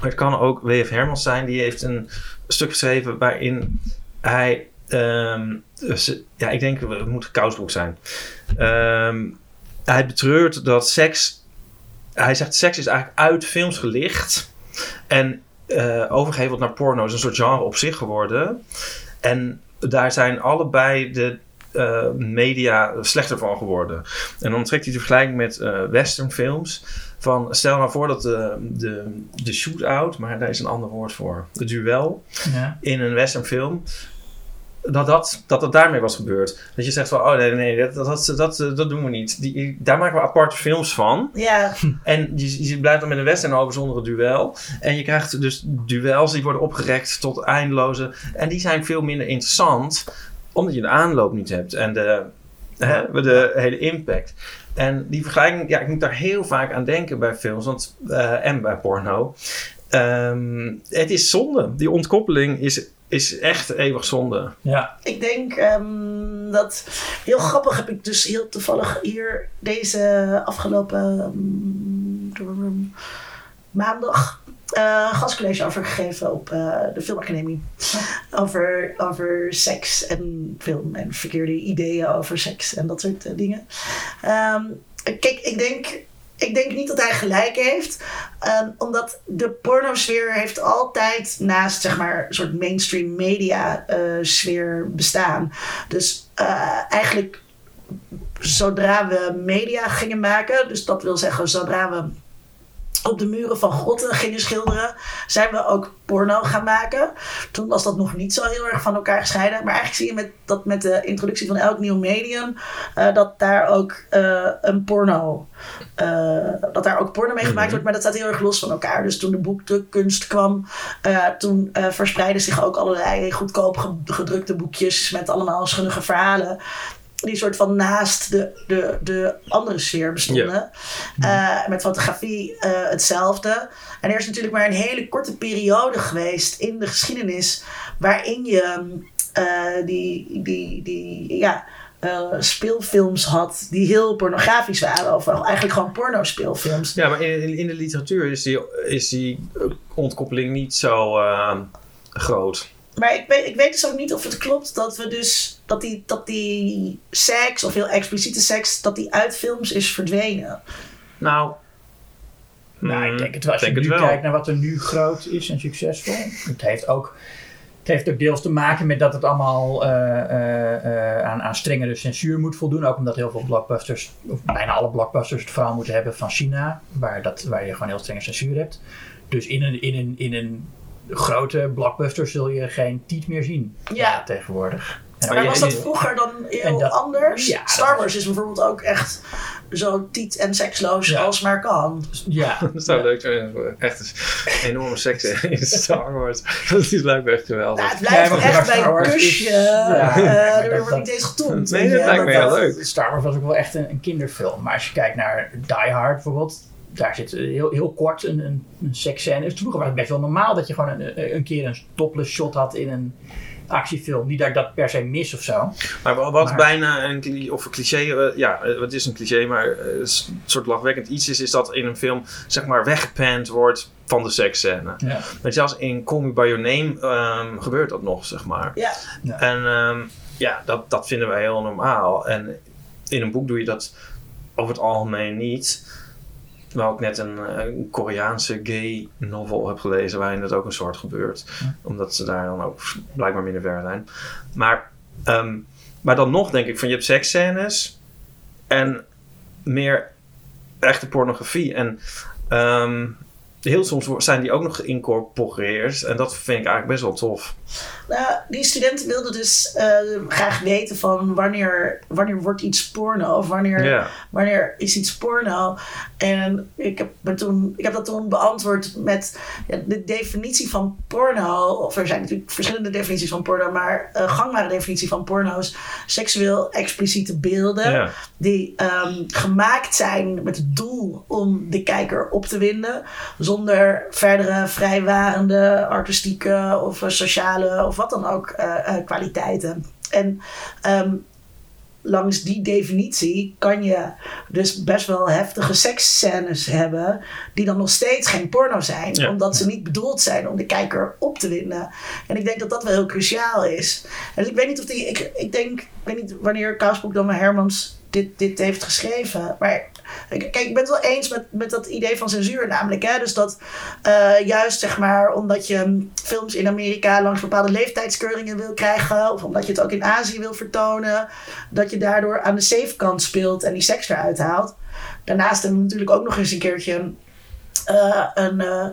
B: Het kan ook W.F. Hermans zijn. Die heeft een stuk geschreven waarin hij... ehm, dus, ja, ik denk het moet Kousenbroek zijn. Ehm, hij betreurt dat seks... Hij zegt seks is eigenlijk uit films gelicht. En eh overgeheveld naar porno is een soort genre op zich geworden. En daar zijn allebei de eh, media slechter van geworden. En dan trekt hij de vergelijking met uh, westernfilms. Van, stel nou voor dat de, de, de shootout, maar daar is een ander woord voor, de duel
A: Ja.
B: in een westernfilm. Dat dat, dat dat daarmee was gebeurd. Dat je zegt van, oh nee, nee, dat, dat, dat, dat, dat doen we niet. Die, daar maken we aparte films van.
C: Ja, <laughs>
B: En je, je blijft dan met een western over zonder duel. En je krijgt dus duels die worden opgerekt tot eindeloze. En die zijn veel minder interessant, omdat je de aanloop niet hebt. En de, hè, de hele impact. En die vergelijking, ja, ik moet daar heel vaak aan denken bij films want, eh, en bij porno. Ehm, het is zonde. Die ontkoppeling is, is echt eeuwig zonde.
A: Ja.
C: ik denk ehm, dat... Heel grappig heb ik dus heel toevallig hier deze afgelopen ehm, maandag eh, een gastcollege over gegeven op eh, de Filmacademie. Over, over seks en film en verkeerde ideeën over seks en dat soort eh, dingen. Ehm, kijk, ik denk, ik denk niet dat hij gelijk heeft. ehm, omdat de pornosfeer heeft altijd naast zeg maar een soort mainstream media eh, sfeer bestaan. Dus eh, eigenlijk zodra we media gingen maken, dus dat wil zeggen zodra we op de muren van grotten gingen schilderen, zijn we ook porno gaan maken. Toen was dat nog niet zo heel erg van elkaar gescheiden. Maar eigenlijk zie je met, dat met de introductie van elk nieuw medium, eh, dat daar ook eh, een porno, eh, dat daar ook porno mee gemaakt wordt, maar dat staat heel erg los van elkaar. Dus toen de boekdrukkunst kwam, toen verspreidden zich ook allerlei goedkoop ge- gedrukte boekjes met allemaal schunnige verhalen die soort van naast de, de, de andere sfeer bestonden. Eh, met fotografie eh, hetzelfde. En er is natuurlijk maar een hele korte periode geweest in de geschiedenis waarin je eh, die, die, die ja, speelfilms had die heel pornografisch waren. Of eigenlijk gewoon pornospeelfilms.
B: Ja, maar in, in de literatuur is die, is die ontkoppeling niet zo groot.
C: Maar ik weet, ik weet dus ook niet of het klopt dat we dus dat die, dat die seks of heel expliciete seks, dat die uit films is verdwenen.
B: Nou,
A: Nou, ik
B: mm,
A: denk het wel. Als
B: denk
A: je nu
B: het wel.
A: kijkt naar wat er nu groot is en succesvol. Het heeft ook, het heeft ook deels te maken met dat het allemaal eh, eh, eh, aan, aan strengere censuur moet voldoen. Ook omdat heel veel blockbusters, of bijna alle blockbusters, het verhaal moeten hebben van China. Waar, dat, waar je gewoon heel strenge censuur hebt. Dus in een, in een, in een grote blockbuster zul je geen tiet meer zien
C: Ja.
A: eh, tegenwoordig. En
C: Maar was dat vroeger dan heel
A: dat-
C: anders?
A: ja,
C: Star Wars is bijvoorbeeld ook echt zo tiet en seksloos
A: Ja.
C: als maar kan.
A: Ja, <laughs>
B: Dat zou leuk zijn. Echt een enorme seks in Star Wars. Dat is lijkt me echt geweldig.
C: Nou, het blijft echt bij een
A: is-
C: kusje.
A: ja,
C: eh, er
A: dat-
C: wordt niet eens getoond.
B: Nee, dat lijkt me heel leuk.
A: Star Wars was ook wel echt een, een kinderfilm. Maar als je kijkt naar Die Hard bijvoorbeeld, daar zit heel, heel kort een, een, een seksscène. Dus vroeger was het best wel normaal dat je gewoon een, een keer een topless shot had in een actiefilm. Niet dat ik dat per se mis of zo.
B: Maar wa- wat
A: Maar-
B: bijna een, of een cliché, eh, ja, eh, het is een cliché, maar eh, een soort lachwekkend iets is, is dat in een film zeg maar weggepand wordt van de seksscène.
A: Ja.
B: Maar zelfs in Call Me By Your Name ehm, gebeurt dat nog, zeg maar.
C: Ja,
B: En ehm, ja, dat, dat vinden wij heel normaal. En in een boek doe je dat over het algemeen niet. Terwijl ik net een, eh, een Koreaanse gay novel heb gelezen waarin dat ook een soort gebeurt.
A: Ja.
B: Omdat ze daar dan ook blijkbaar minder ver zijn. Maar, ehm, maar dan nog denk ik van je hebt seksscènes en meer echte pornografie. En ehm, heel soms zijn die ook nog geïncorporeerd. En dat vind ik eigenlijk best wel tof.
C: nou, die studenten wilden dus eh, graag weten van wanneer, wanneer wordt iets porno of wanneer, wanneer is iets porno. En ik heb, me toen, ik heb dat toen beantwoord met ja, de definitie van porno. Of er zijn natuurlijk verschillende definities van porno, maar een gangbare definitie van porno is seksueel expliciete beelden. Die ehm, gemaakt zijn met het doel om de kijker op te winden, zonder verdere vrijwarende artistieke of eh, sociale of wat dan ook eh, eh, kwaliteiten. En ehm, langs die definitie kan je dus best wel heftige seksscènes hebben die dan nog steeds geen porno zijn,
B: Ja.
C: omdat ze niet bedoeld zijn om de kijker op te winden. En ik denk dat dat wel heel cruciaal is. Dus ik weet niet of die, ik, ik denk, ik weet niet wanneer Kousbroek dan maar Hermans dit, dit heeft geschreven. Maar kijk, ik ben het wel eens met, met dat idee van censuur namelijk. Hè? Dus dat eh, juist zeg maar omdat je films in Amerika langs bepaalde leeftijdskeuringen wil krijgen. Of omdat je het ook in Azië wil vertonen. Dat je daardoor aan de safe kant speelt en die seks eruit haalt. Daarnaast hebben we natuurlijk ook nog eens een keertje uh, een, uh,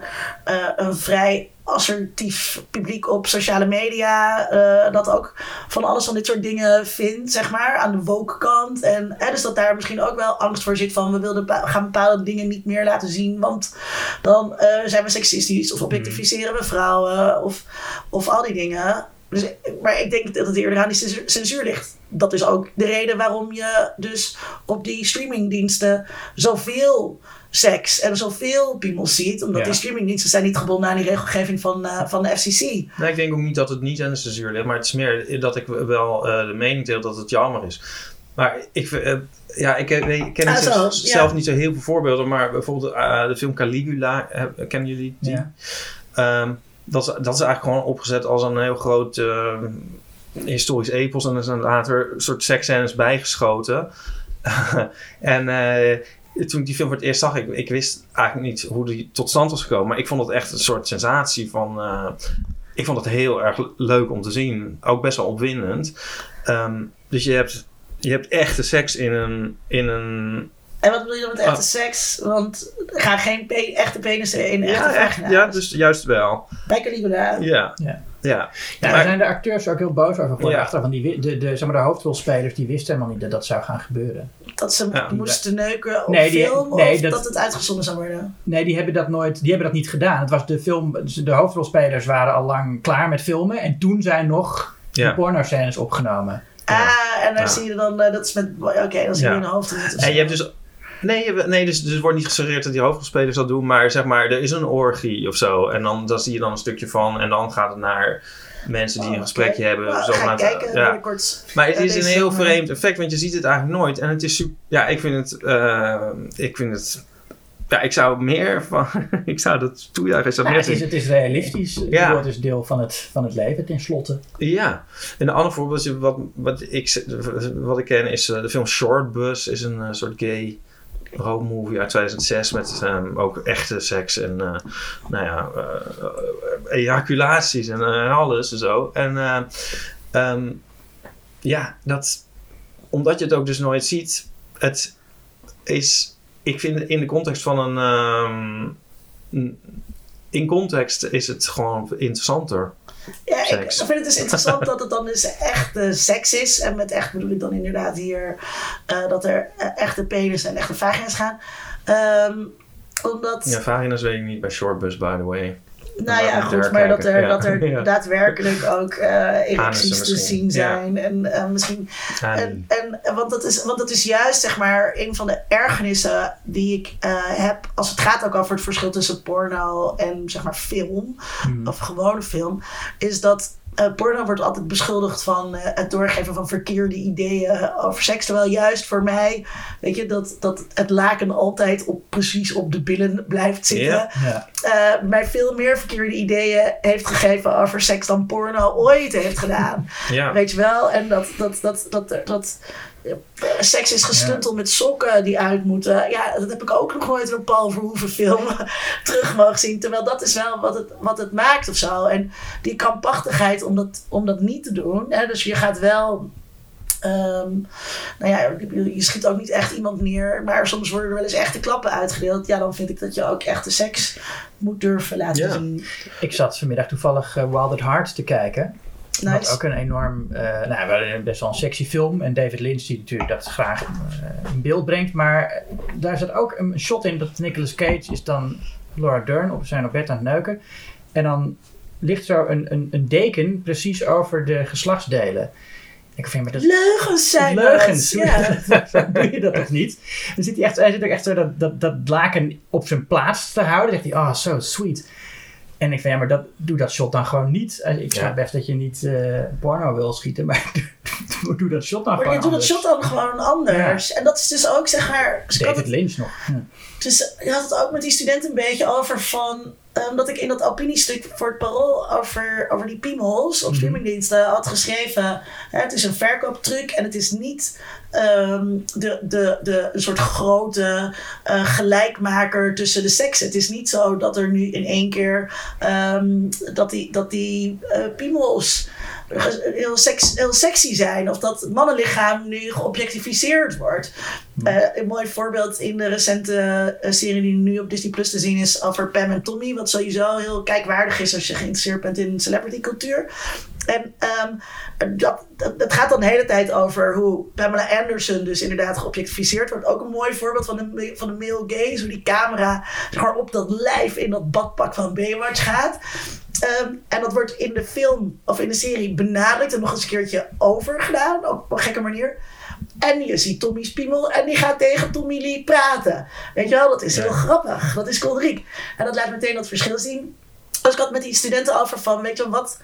C: een vrij assertief publiek op sociale media. dat ook van alles van dit soort dingen vindt, zeg maar, aan de woke kant. En dus dat daar misschien ook wel angst voor zit van we wilden gaan bepaalde dingen niet meer laten zien, want dan zijn we seksistisch of objectificeren we vrouwen of, of al die dingen. Dus, maar ik denk dat het eerder aan die censuur ligt. Dat is ook de reden waarom je dus op die streamingdiensten zoveel seks en zoveel piemels ziet. Omdat
B: Ja.
C: die streamingdiensten zijn niet gebonden aan die regelgeving van, eh, van de FCC.
B: Nee, ik denk ook niet dat het niet aan de censuur ligt, maar het is meer dat ik wel eh, de mening deel dat het jammer is. Maar ik, vind, eh, ja, ik, ken- ik ken
C: Ah,
B: niet zo-
C: zo, ja.
B: zelf niet zo heel veel voorbeelden, maar bijvoorbeeld eh, de film Caligula, kennen jullie die?
A: Ja.
B: Ehm, dat, is, dat is eigenlijk gewoon opgezet als een heel groot eh, historisch epos en er zijn later een soort seksscènes bijgeschoten. <laughs> en eh, toen ik die film voor het eerst zag, ik, ik wist eigenlijk niet hoe die tot stand was gekomen, maar ik vond het echt een soort sensatie van... eh, ik vond het heel erg leuk om te zien. Ook best wel opwindend. Ehm, dus je hebt, je hebt echte seks in een, in een
C: En wat bedoel je dan met echte
B: Ah.
C: seks? Want er gaan geen pe- echte penissen in echte
B: ja, ja, dus juist wel.
C: Bij Caligula.
B: Ja.
A: Ja.
B: Ja.
A: Ja, daar
B: Maar-
A: zijn de acteurs ook heel boos over geworden.
B: Ja.
A: Want die, de, de, zeg maar, de hoofdrolspelers die wisten helemaal niet dat dat zou gaan gebeuren.
C: Dat ze
B: Ja.
C: moesten neuken op
A: Nee, die-
C: film.
A: nee,
C: of dat...
A: dat-
C: het uitgezonden zou worden.
A: Nee, die hebben dat nooit, die hebben dat niet gedaan. Het was de film, dus de hoofdrolspelers waren al lang klaar met filmen. En toen zijn nog
B: Ja.
A: de pornoscènes opgenomen.
C: Ah, en dan
B: Ja.
C: zie je dan, eh, dat is met, oké, dan zie je
B: Ja.
C: in de hoofd.
B: En je hebt dus. Nee, nee dus, dus er wordt niet gesuggereerd dat die hoofdrolspelers dat doen, maar zeg maar, er is een orgie of zo. En dan daar zie je dan een stukje van. En dan gaat het naar mensen die een gesprekje hebben.
C: Nou,
B: zogenaamd-
C: kijken
B: ja.
C: binnenkort.
B: Maar het is een heel vreemd effect, want je ziet het eigenlijk nooit. En het is super. Ja, ik vind het. eh, ik vind het. Ja, ik zou meer van. <laughs> ik zou dat toejuichen. Zou
A: Nou,
B: meer
A: het, is, het is realistisch.
B: Ja.
A: Het is deel van het, van het leven, tenslotte.
B: Ja. En een ander voorbeeld wat, wat, ik, wat ik ken is eh, de film Short Bus. Is een eh, soort gay roadmovie uit 2006 met ehm, ook echte seks en eh, nou ja, eh, eh, ejaculaties en, alles en zo. En eh, ehm, ja, dat, omdat je het ook dus nooit ziet, het is, ik vind in de context van een, ehm, in context is het gewoon interessanter.
C: Ja, ik vind het dus interessant dat het dan dus echt eh, seks is. En met echt bedoel ik dan inderdaad hier eh, dat er eh, echte penis en echte vagina's gaan. Ehm, omdat,
B: Ja, vagina's weet ik niet bij Shortbus, by the way.
C: Nou ja, goed, maar dat er, dat er <laughs>
B: Ja.
C: daadwerkelijk ook eh erecties te zien
B: ja.
C: zijn. En eh, misschien En, en want, dat is, want dat is juist zeg maar een van de ergernissen die ik eh, heb als het gaat ook over het verschil tussen porno en zeg maar film of gewone film, is dat eh, porno wordt altijd beschuldigd van eh, het doorgeven van verkeerde ideeën over seks. Terwijl juist voor mij, weet je, dat, dat het laken altijd op, precies op de billen blijft zitten. Eh, mij veel meer verkeerde ideeën heeft gegeven over seks dan porno ooit heeft gedaan. Weet je wel? En dat, dat, dat, dat, dat, seks is gestuntel met sokken die uit moeten. Ja, dat heb ik ook nog nooit in een Paul Verhoeven film <laughs> terug mogen zien. Terwijl dat is wel wat het, wat het maakt of zo. En die krampachtigheid om dat, om dat niet te doen. Hè? Dus je gaat wel... ehm, nou ja, je schiet ook niet echt iemand neer. Maar soms worden er wel eens echte klappen uitgedeeld. Ja, dan vind ik dat je ook echte seks moet durven laten
B: Ja.
C: zien.
A: Ik zat vanmiddag toevallig eh, Wild at Heart te kijken.
C: Nice.
A: ook een enorm, eh, nou, wel best wel een sexy film. En David Lynch die natuurlijk dat graag eh, in beeld brengt. Maar eh, daar zit ook een shot in dat Nicolas Cage is dan Laura Dern op zijn op bed aan het neuken. En dan ligt zo een, een, een deken precies over de geslachtsdelen. Ik vind maar dat
C: Leugens zijn
A: leugens. <laughs>
C: Ja. <laughs>
A: Zo doe je dat toch niet? Dan zit hij, echt, hij zit ook echt zo dat, dat, dat laken op zijn plaats te houden. Dan zegt hij, oh, so sweet. En ik vind, ja, maar dat, doe dat shot dan gewoon niet. Eh, Ik snap
B: Ja.
A: best dat je niet eh, porno wil schieten, maar <laughs> doe, doe dat shot dan
C: Maar
A: gewoon
C: je doet dat
A: anders.
C: shot dan gewoon anders. En dat is dus ook, zeg maar...
A: David
C: het-
A: Lynch nog. Ja.
C: Dus je had het ook met die studenten een beetje over van... ehm, dat ik in dat opiniestuk voor het parool over, over die piemels op
A: Mhm.
C: streamingdiensten had geschreven. Hè, het is een verkooptruc en het is niet ehm, de, de, de, een soort grote eh, gelijkmaker tussen de seksen. Het is niet zo dat er nu in één keer ehm, dat die, dat die eh, piemels heel, seks, heel sexy zijn. Of dat het mannenlichaam nu geobjectificeerd wordt. Eh, een mooi voorbeeld in de recente eh, serie die nu op Disney Plus te zien is over Pam en Tommy. Wat sowieso heel kijkwaardig is als je geïnteresseerd bent in celebrity cultuur. En ehm, dat, gaat dan de hele tijd over hoe Pamela Anderson dus inderdaad geobjectificeerd wordt. Ook een mooi voorbeeld van de, van de male gaze. Hoe die camera zeg maar, op dat lijf in dat badpak van Baywatch gaat. Ehm, en dat wordt in de film of in de serie benadrukt en nog eens een keertje overgedaan. Op een gekke manier. En je ziet Tommy's piemel en die gaat tegen Tommy Lee praten. Weet je wel, dat is
B: Ja.
C: heel grappig. Dat is kolderiek. En dat laat meteen dat verschil zien. Dus ik had met die studenten over van, weet je wel, wat,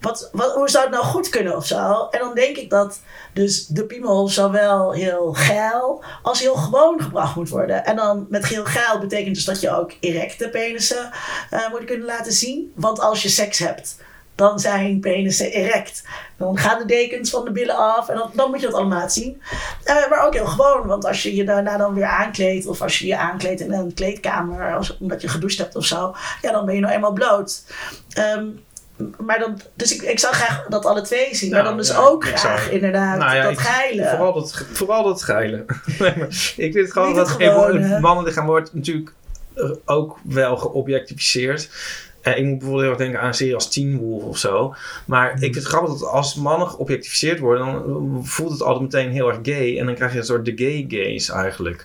C: wat, wat, hoe zou het nou goed kunnen of zo? En dan denk ik dat dus de piemel zowel heel geil als heel gewoon gebracht moet worden. En dan met heel geil betekent dus dat je ook erecte penissen eh, moet kunnen laten zien. Want als je seks hebt, dan zijn penissen erect. Dan gaan de dekens van de billen af en dan, dan moet je dat allemaal laten zien. Eh, maar ook heel gewoon, want als je je daarna dan weer aankleedt... of als je je aankleedt in een kleedkamer... Als, omdat je gedoucht hebt of zo... ja, dan ben je nou eenmaal bloot. Ehm, maar dan, dus ik, ik zou graag dat alle twee zien. maar
B: Nou,
C: dan dus
B: ja,
C: ook graag
B: zou-
C: inderdaad
B: Nou ja,
C: dat
B: ik-
C: geilen.
B: Vooral dat, vooral dat geilen. <laughs> Nee, ik vind het gewoon dat
C: het
B: mannenlichaam wordt natuurlijk ook wel geobjectificeerd. En ik moet bijvoorbeeld heel erg denken aan een serie als Teen Wolf of zo. Maar ik vind het grappig dat als mannen geobjectificeerd worden, dan voelt het altijd meteen heel erg gay. En dan krijg je een soort de gay gays eigenlijk.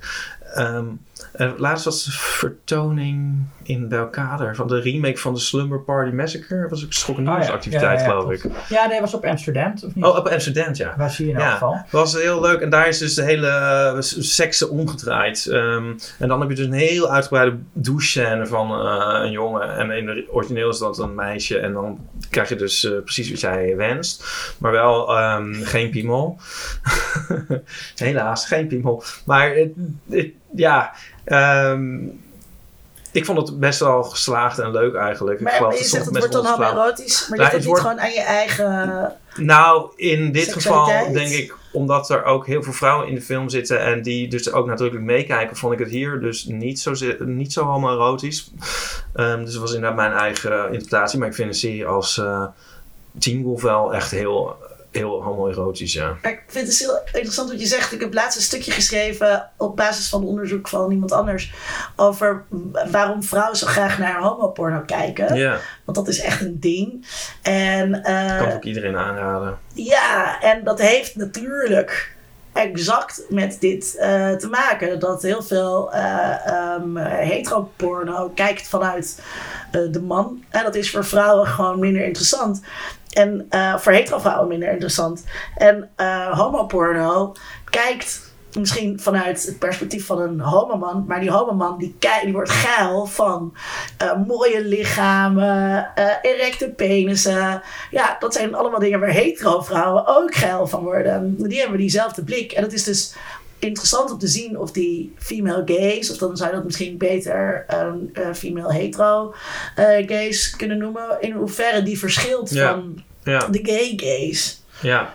B: Eh, laatst was vertoning in Belkader van de remake van de Slumber Party Massacre. Dat was ook schokkende
A: Oh ja.
B: nieuwsactiviteit,
A: Ja, ja, ja,
B: geloof ik.
A: Ja, nee, was op Amsterdam, of niet?
B: Oh, op Amsterdam, ja.
A: Was hier in elk geval.
B: was heel leuk. En daar is dus de hele seksen omgedraaid. Ehm, en dan heb je dus een heel uitgebreide douche-scène van eh, een jongen. En in de origineel is dat een meisje. En dan krijg je dus eh, precies wat jij wenst. Maar wel ehm, geen piemel. <laughs> Helaas, geen piemel. Maar het, het- ja... ehm, ik vond het best wel geslaagd en leuk eigenlijk. ik
C: Maar je
B: dat
C: zegt het wordt dan
B: wel
C: erotisch. Maar
B: Nou,
C: ligt
B: het
C: niet gewoon aan je eigen...
B: nou, in dit geval denk ik, omdat er ook heel veel vrouwen in de film zitten en die dus ook nadrukkelijk meekijken, vond ik het hier dus niet zo, niet zo homoerotisch. Ehm dus dat was inderdaad mijn eigen interpretatie, maar ik vind een serie als eh Teen Wolf wel echt heel, heel homoerotisch, ja.
C: Maar ik vind het dus heel interessant wat je zegt. Ik heb laatst een stukje geschreven op basis van onderzoek van iemand anders. Over waarom vrouwen zo graag naar homoporno kijken.
B: Ja,
C: Want dat is echt een ding. En eh,
B: kan ik ook iedereen aanraden.
C: ja, en dat heeft natuurlijk exact met dit eh, te maken. Dat heel veel eh ehm, heteroporno kijkt vanuit eh, de man. En dat is voor vrouwen gewoon minder interessant. En voor hetero vrouwen minder interessant. En homoporno kijkt misschien vanuit het perspectief van een homoman. Maar die homoman die, die wordt geil van eh, mooie lichamen, eh, erecte penissen. Ja, dat zijn allemaal dingen waar hetero vrouwen ook geil van worden. Die hebben diezelfde blik. En het is dus interessant om te zien of die female gays, of dan zou je dat misschien beter een eh, female hetero gays kunnen noemen, in hoeverre die verschilt
B: Ja.
C: van
B: Ja,
C: de gay gays.
B: ja.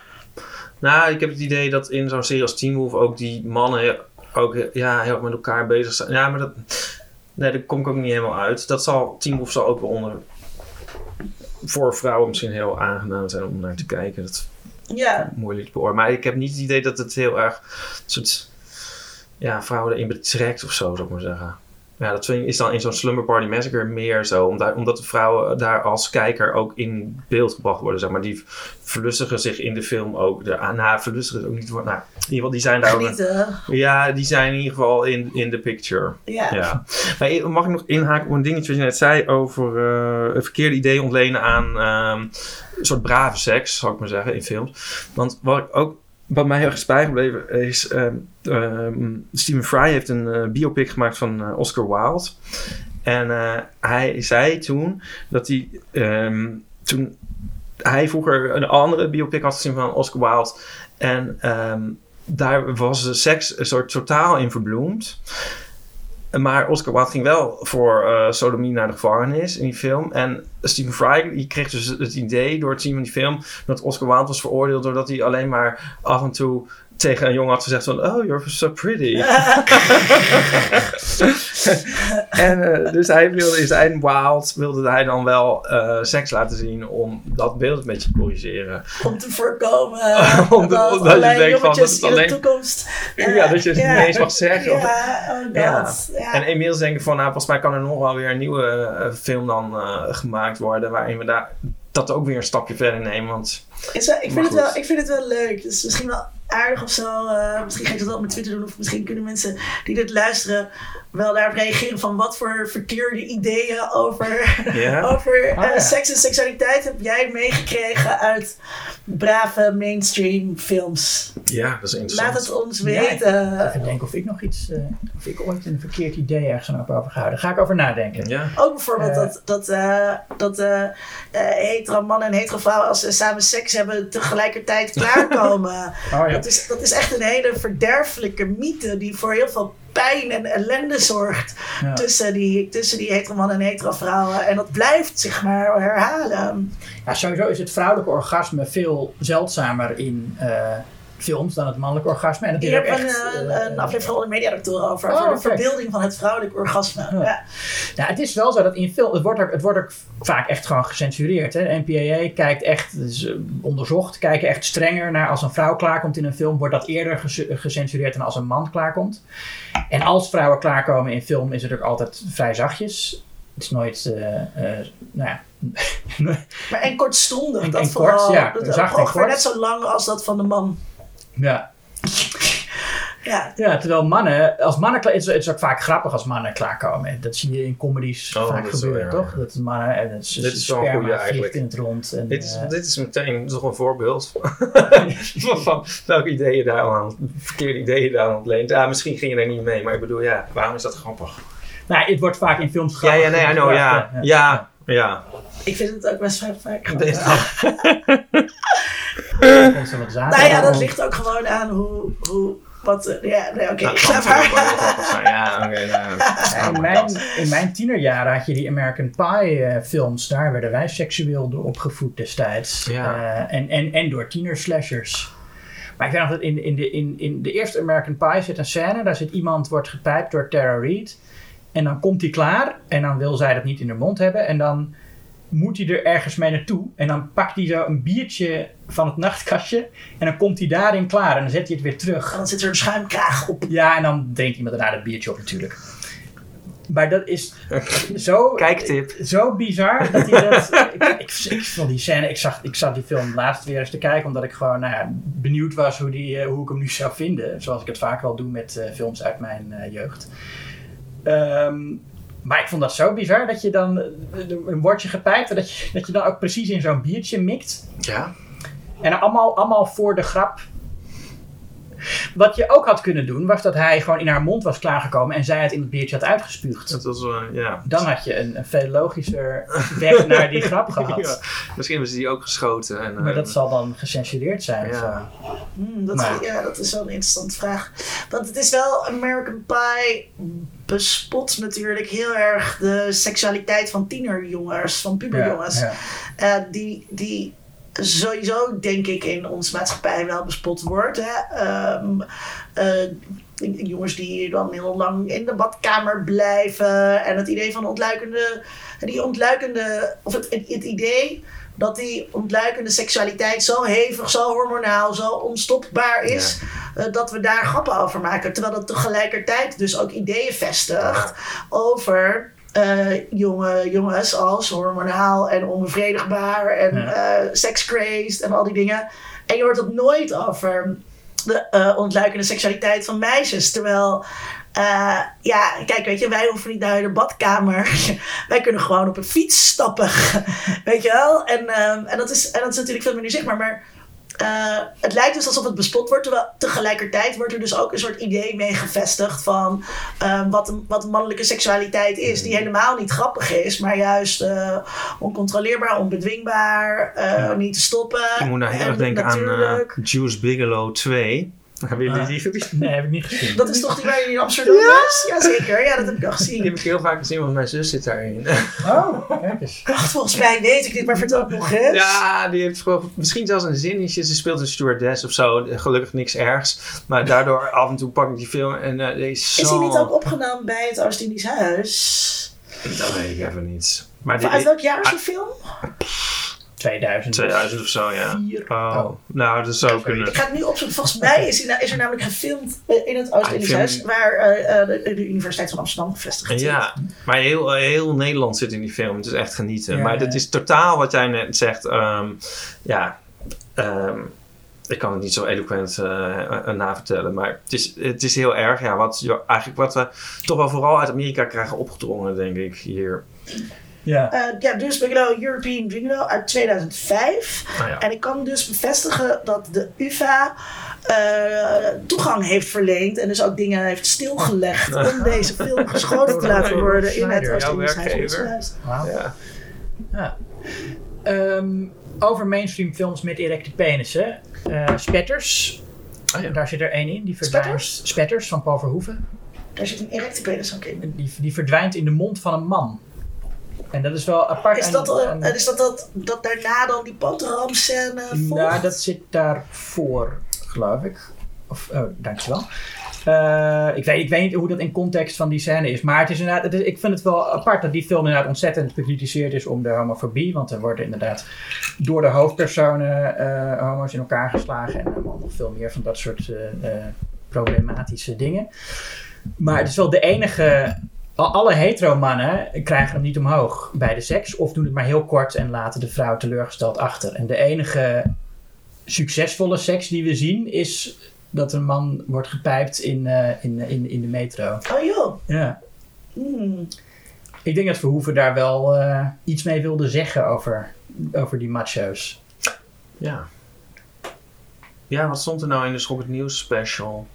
B: Nou, ik heb het idee dat in zo'n serie als Teen Wolf ook die mannen ook ja, heel erg met elkaar bezig zijn. Ja, maar dat, nee, daar kom ik ook niet helemaal uit. Dat zal, Teen Wolf zal ook wel onder voor vrouwen misschien heel aangenaam zijn om naar te kijken. Dat
C: Ja,
B: moeilijk te beoordelen. Maar ik heb niet het idee dat het heel erg soort, ja, vrouwen erin betrekt of zo, zou ik maar zeggen. Ja, dat is dan in zo'n Slumber Party Massacre meer zo. Omdat, omdat de vrouwen daar als kijker ook in beeld gebracht worden, zeg maar. Die verlustigen zich in de film ook. De, ah, nou, verlustigen is ook niet... Nou, in ieder geval, die zijn daar
C: genieten.
B: Ja, die zijn in ieder geval in, in de picture.
C: Ja.
B: Ja. Maar mag ik nog inhaken op een dingetje wat je net zei over eh, een verkeerde idee ontlenen aan ehm, een soort brave seks, zou ik maar zeggen, in films. Want wat ik ook wat mij heel erg is bijgebleven is, ehm, ehm, Stephen Fry heeft een eh, biopic gemaakt van eh, Oscar Wilde. En eh, hij zei toen dat hij ehm, toen hij vroeger een andere biopic had gezien van Oscar Wilde en daar was de seks een soort totaal in verbloemd. Maar Oscar Wilde ging wel voor sodomie naar de gevangenis in die film. En Stephen Fry die kreeg dus het idee door het zien van die film... dat Oscar Wilde was veroordeeld doordat hij alleen maar af en toe tegen een jongen had gezegd van... Oh, you're so pretty. <laughs> en eh, dus hij wilde in zijn Wild wilde hij dan wel eh, seks laten zien om dat beeld een beetje te corrigeren.
C: Om te voorkomen <laughs>
B: Om te-
C: dat
B: omdat je denkt van, dat
C: in de
B: alleen-
C: toekomst... eh,
B: Ja, dat je het niet eens mag zeggen.
C: Ja, oh god. Ja.
B: En Emiel denkt van, nou, volgens mij kan er nog wel weer een nieuwe eh, film dan eh, gemaakt worden. Waarin we daar, dat ook weer een stapje verder nemen. Want
C: Is wel- ik, vind het wel, ik vind het wel leuk. Het is misschien wel aardig of zo. eh, misschien ga ik dat wel op mijn Twitter doen. Of misschien kunnen mensen die dit luisteren wel daarop reageren. Van wat voor verkeerde ideeën over, <laughs> over
A: Ah,
C: eh,
A: ja.
C: seks en seksualiteit heb jij meegekregen uit brave mainstream films?
B: ja, dat is interessant.
C: Laat het ons
A: Ja, ik-
C: weten.
A: Even denken of ik nog iets, eh, of ik ooit een verkeerd idee ergens aan heb overgehouden. Daar ga ik over nadenken.
B: Ja,
C: Ook bijvoorbeeld dat, dat, eh, dat hetero mannen en hetero vrouwen als ze samen seks hebben tegelijkertijd klaarkomen. <laughs>
A: Oh ja.
C: Dat is, dat is echt een hele verderfelijke mythe die voor heel veel pijn en ellende zorgt
A: Ja.
C: tussen, die, tussen die hetero en hetero vrouwen. En dat blijft zich maar herhalen.
A: Ja, sowieso is het vrouwelijke orgasme veel zeldzamer in eh, films dan het mannelijke orgasme. En dat
C: Ik
A: is ook
C: heb een,
A: echt,
C: een,
A: eh,
C: een aflevering van de mediadoctoren over,
A: Oh,
C: over de verbeelding van het vrouwelijk orgasme.
A: Ja.
C: Ja.
A: Nou, het is wel zo dat in film, het wordt ook, het wordt ook vaak echt gewoon gecensureerd. Hè? De NPAA kijkt echt, is eh, onderzocht, kijken echt strenger naar als een vrouw klaarkomt in een film, wordt dat eerder gecensureerd dan als een man klaarkomt. En als vrouwen klaarkomen in film is het ook altijd vrij zachtjes. Het is nooit, eh, nou ja,
C: Maar en kortstondig.
A: En-
C: dat
A: en
C: vooral.
A: kort, ja.
C: Dat-
A: Zacht en kort.
C: net zo lang als dat van de man.
A: Ja.
C: Ja,
A: Ja, terwijl mannen, als mannen, het is, het is ook vaak grappig als mannen klaarkomen. Dat zie je in comedies
B: Oh,
A: vaak gebeuren,
B: wel, ja.
A: toch? Dat mannen, en het is,
B: Dit is
A: sperma
B: goeie
A: vliegt
B: eigenlijk.
A: in het rond. En,
B: dit is,
A: eh,
B: dit is meteen toch een voorbeeld van, <laughs> van welke ideeën je daar aan, verkeerde ideeën je daar aan ontleent. Ja, misschien ging je er niet mee, maar ik bedoel, ja, waarom is dat grappig?
A: nou, het wordt vaak in films
B: Ja,
A: grappig.
B: ja, nee, I know, ja.
A: gebracht,
B: Ja, ja.
C: ik vind het ook best wel vaak. <laughs> <laughs> Nou ja, dat ligt ook gewoon aan hoe. hoe wat, eh, ja, nee, oké,
B: Nou,
C: ik ga.
B: Ja, oké. nou,
A: Ja,
B: oh
A: in, mijn, in mijn tienerjaren had je die American Pie eh, films. Daar werden wij seksueel door opgevoed destijds.
B: Ja.
A: Eh, en, en, en door tienerslashers. Maar ik weet nog dat in, in, de, in, in de eerste American Pie zit een scène. Daar zit iemand, wordt gepijpt door Tara Reid. En dan komt hij klaar. En dan wil zij dat niet in haar mond hebben. En dan moet hij er ergens mee naartoe. En dan pakt hij zo een biertje van het nachtkastje. En dan komt hij daarin klaar. En dan zet hij het weer terug.
C: En dan zit er een schuimkraag op.
A: Ja, en dan drinkt iemand daarna dat biertje op natuurlijk. Maar dat is <laughs> zo,
B: Kijktip.
A: zo bizar dat hij dat... <laughs> ik, ik, ik vond die scène... Ik zag, ik zag die film laatst weer eens te kijken... omdat ik gewoon nou ja, benieuwd was hoe, die, eh, hoe ik hem nu zou vinden. Zoals ik het vaak wel doe met eh, films uit mijn eh, jeugd. Ehm, maar ik vond dat zo bizar dat je dan eh, een woordje gepijpt... en dat je, dat je dan ook precies in zo'n biertje mikt.
B: Ja.
A: En allemaal, allemaal voor de grap. Wat je ook had kunnen doen, was dat hij gewoon in haar mond was klaargekomen en zij het in het biertje had uitgespuugd.
B: Dat was, eh, ja.
A: Dan had je een, een veel logischer weg naar die grap <laughs> gehad.
B: Ja, Misschien hebben ze die ook geschoten. En,
A: Maar
B: eh,
A: dat zal dan gecensureerd zijn. of
B: Ja.
A: zo.
C: Hmm, dat,
A: Maar-
C: ja, dat is wel een interessante vraag. Want het is wel, American Pie bespot natuurlijk heel erg de seksualiteit van tienerjongens, van puberjongens.
A: Ja,
C: Eh, die, die sowieso, denk ik, in onze maatschappij wel bespot wordt. Hè? Ehm, eh, jongens die dan heel lang in de badkamer blijven. En het idee van ontluikende. Die ontluikende. Of het, het idee dat die ontluikende seksualiteit zo hevig, zo hormonaal, zo onstopbaar is. eh, dat we daar grappen over maken. Terwijl dat tegelijkertijd dus ook ideeën vestigt over. eh, jonge jongens als hormonaal en onbevredigbaar en
A: Ja.
C: eh sex-crazed en al die dingen. En je hoort het nooit over de ontluikende seksualiteit van meisjes. Terwijl, eh, ja, kijk, weet je, wij hoeven niet naar de badkamer. <laughs> wij kunnen gewoon op een fiets stappen. <laughs> weet je wel? En, ehm, en, dat is, en dat is natuurlijk veel minder zichtbaar. Maar eh, het lijkt dus alsof het bespot wordt. Terwijl tegelijkertijd wordt er dus ook een soort idee mee gevestigd van ehm, wat, een, wat mannelijke seksualiteit is. Die helemaal niet grappig is, maar juist eh, oncontroleerbaar, onbedwingbaar,
A: Ja.
C: niet te stoppen.
B: Ik moet nou heel erg denken aan Juice Bigelow 2. Hebben jullie die gezien?
A: Nee, heb ik niet gezien.
C: Dat is toch die waar je in Amsterdam was? Jazeker, ja, dat heb ik al
B: Die
C: gezien.
B: heb ik heel vaak gezien, want mijn zus zit daarin.
A: Oh, kijk eens. <laughs>
C: Ach, volgens mij weet ik dit, maar vertel het nog eens.
B: Ja, die heeft gewoon misschien zelfs een zinnetje. Ze speelt een stewardess of zo. Gelukkig niks ergs. Maar daardoor <laughs> af en toe pak ik die film en eh die is zo...
C: Is hij niet ook opgenomen bij het Oost-Indisch Huis?
B: Dat weet ik even niet. Maar die,
C: uit welk jaar is die film?
A: 2000.
B: 2000 of zo, ja. Oh,
A: Oh.
B: nou, dat zou kunnen.
C: Ik ga het nu opzoeken. Volgens mij is, is er namelijk gefilmd eh, in het
B: Ah, vind-
C: waar eh, eh, de, de Universiteit van Amsterdam gevestigd is.
B: Ja, maar heel, heel Nederland zit in die film. Het is echt genieten.
A: Ja,
B: maar het is totaal wat jij net zegt. ehm, ja, ehm, ik kan het niet zo eloquent eh, eh, navertellen. Maar het is, het is heel erg. Ja, wat, je- eigenlijk wat we toch wel vooral uit Amerika krijgen opgedrongen, denk ik, hier.
A: Ja.
C: Eh, ja, dus Bigelow European Bigelow uit 2005.
B: Nou ja.
C: En ik kan dus bevestigen dat de UvA eh, toegang heeft verleend en dus ook dingen heeft stilgelegd <laughs> om deze film geschoten te laten worden in het Oost-Indisch.
B: Ja.
A: Ja. Ehm, over mainstream films met erecte penissen. Eh, Spetters.
B: Ja.
A: Daar zit er één in. Die verdwijnt.
C: Spetters?
A: Spetters van Paul Verhoeven.
C: Daar zit een erecte penis ook in.
A: Die, die verdwijnt in de mond van een man. En dat is wel apart.
C: Is dat,
A: en-
C: is dat, dat, dat daarna dan die boterhamscène volgt?
A: Nou, dat zit daarvoor, geloof ik. Of, oh, dankjewel. Eh ik, weet, ik weet niet hoe dat in context van die scène is. Maar het is inderdaad, het is, ik vind het wel apart dat die film inderdaad ontzettend bekritiseerd is om de homofobie. Want er worden inderdaad door de hoofdpersonen eh, homo's in elkaar geslagen. En allemaal nog veel meer van dat soort eh, problematische dingen. Maar het is wel de enige. Al- Alle hetero-mannen krijgen hem niet omhoog bij de seks. Of doen het maar heel kort en laten de vrouw teleurgesteld achter. En de enige succesvolle seks die we zien is dat een man wordt gepijpt in, eh, in, in, in de metro.
C: Oh joh.
A: Ja.
C: Hmm.
A: Ik denk dat Verhoeven daar wel eh, iets mee wilde zeggen over, over die macho's.
B: Ja. Ja, wat stond er nou in de Schok het Nieuws special?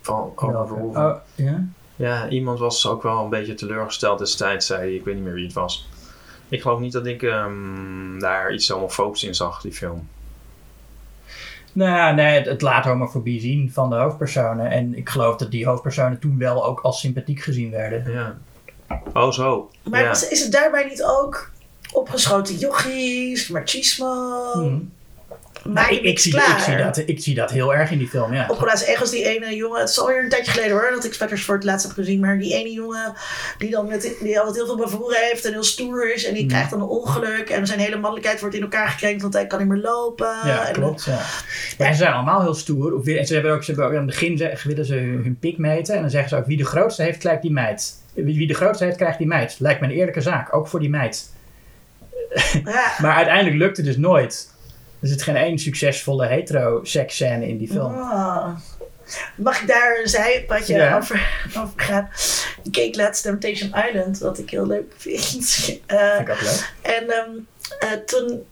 B: Van over? Verhoeven?
A: Oh, ja?
B: Ja, iemand was ook wel een beetje teleurgesteld destijds, zei hij. Ik weet niet meer wie het was. Ik geloof niet dat ik ehm, daar iets homofobs in zag, die film.
A: Nou, nee, het, het laat homofobie zien van de hoofdpersonen. En ik geloof dat die hoofdpersonen toen wel ook als sympathiek gezien werden.
B: Ja. Oh, zo.
C: Maar
B: ja.
C: is het daarbij niet ook opgeschoten jochies, machismo?
A: Hmm.
C: Maak
A: Nou, ik, ik, zie, ik, zie dat, ik zie dat heel erg in die film, ja.
C: Opgeblazen egels, die ene jongen, het is alweer een tijdje geleden hoor, dat ik Spetters voor het laatst heb gezien, maar die ene jongen die dan met, die altijd heel veel bevoeren heeft en heel stoer is en die
A: Hmm.
C: krijgt dan een ongeluk en zijn hele mannelijkheid wordt in elkaar gekrenkt, want hij kan niet meer lopen.
A: Ja,
C: en,
A: klopt. Ja. Ja, en ze zijn allemaal heel stoer. Of, en ze hebben ook, ze hebben ook aan het begin zeggen, willen ze hun, hun pik meten. En dan zeggen ze ook, wie de grootste heeft, krijgt die meid. Wie, wie de grootste heeft, krijgt die meid. Lijkt me een eerlijke zaak, ook voor die meid.
C: Ja. <laughs>
A: Maar uiteindelijk lukt het dus nooit. Er zit geen één succesvolle hetero-seksscène in die film.
C: Ah. Mag ik daar een zijpadje
A: Ja.
C: over, over gaan? Ik keek laatst Temptation Island, wat ik heel leuk vind.
A: Vind ik ook leuk.
C: En ehm, eh, toen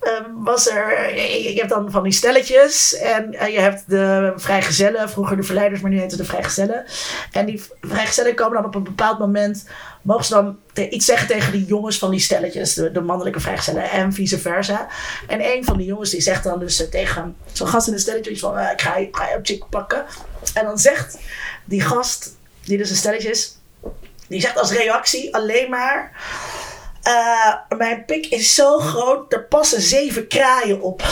C: ehm, was er, je, je hebt dan van die stelletjes en eh, je hebt de vrijgezellen, vroeger de verleiders, maar nu heet het de vrijgezellen. En die vrijgezellen komen dan op een bepaald moment, mogen ze dan iets zeggen tegen die jongens van die stelletjes, de, de mannelijke vrijgezellen en vice versa. En een van die jongens die zegt dan dus eh, tegen zo'n gast in een stelletje iets van, eh, ik ga, je- ik ga jouw chick pakken. En dan zegt die gast, die dus een stelletje is, die zegt als reactie alleen maar... eh, mijn pik is zo groot, er passen zeven kraaien op.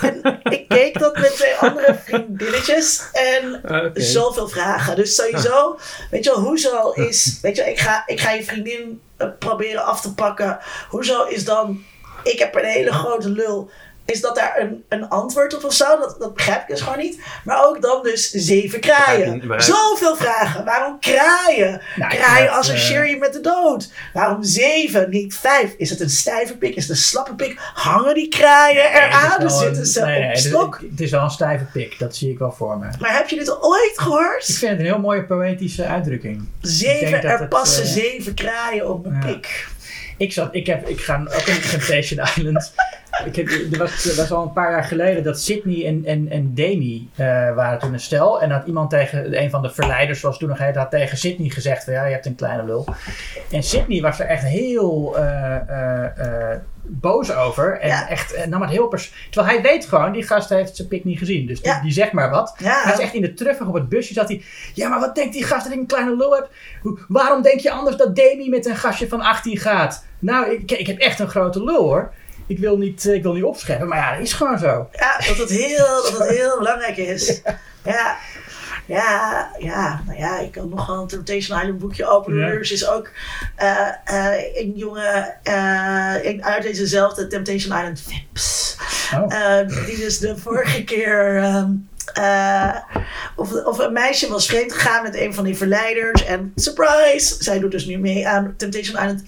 C: en ik keek dat met twee andere vriendinnetjes en zoveel vragen. Dus sowieso, weet je wel, hoezo is, weet je wel, ik ga, ik ga je vriendin eh, proberen af te pakken. Hoezo is dan, ik heb een hele grote lul. Is dat daar een, een antwoord op of zo? Dat, dat begrijp ik dus gewoon niet. Maar ook dan dus zeven kraaien.
B: begrijp-
C: Zoveel vragen. Waarom kraaien?
A: Nou, ik
C: kraaien associeer
A: eh,
C: je met de dood. Waarom zeven, niet vijf? Is het een stijve pik? Is het een slappe pik? Hangen die kraaien
A: Nee, het
C: eraan?
A: is
C: Dan zitten
A: een-
C: ze
A: nee,
C: op stok.
A: Het is wel een stijve pik, dat zie ik wel voor me.
C: Maar heb je dit ooit
A: Ik
C: gehoord?
A: vind het een heel mooie poëtische uitdrukking. Ik
C: Zeven, er
A: het,
C: passen
A: eh,
C: zeven kraaien op mijn
A: ja.
C: pik.
A: Ik, zat, ik, heb, ik ga ook in Temptation Island. Ik heb, er, was, er was al een paar jaar geleden dat Sydney en, en, en Demi eh, waren toen een stel. En had iemand tegen, een van de verleiders, zoals toen nog heette, had tegen Sydney gezegd van ja, je hebt een kleine lul. En Sydney was er echt heel eh, eh, boos over. En
C: Ja.
A: echt nam het heel pers... Terwijl hij weet gewoon, die gast heeft zijn pik niet gezien. Dus die,
C: Ja.
A: die zegt maar wat.
C: Ja.
A: Hij is echt in de terug op het busje zat hij. Ja, maar wat denkt die gast dat ik een kleine lul heb? Waarom denk je anders dat Demi met een gastje van 18 gaat? Nou, ik, ik heb echt een grote lul hoor. Ik wil niet, eh, ik wil niet opscheppen, maar ja, dat is gewoon zo.
C: Ja, dat het heel, dat het heel belangrijk is. Ja. Ja, ja, nou ja, ik kan nog wel een Temptation Island boekje openen.
A: Ja.
C: Er is dus ook eh, eh, een jongen eh, in- uit dezezelfde Temptation Island Vips.
A: Oh.
C: Eh, die dus de vorige keer. ehm, eh, of, of een meisje was vreemd gegaan met een van die verleiders. En surprise! Zij doet dus nu mee aan Temptation Island.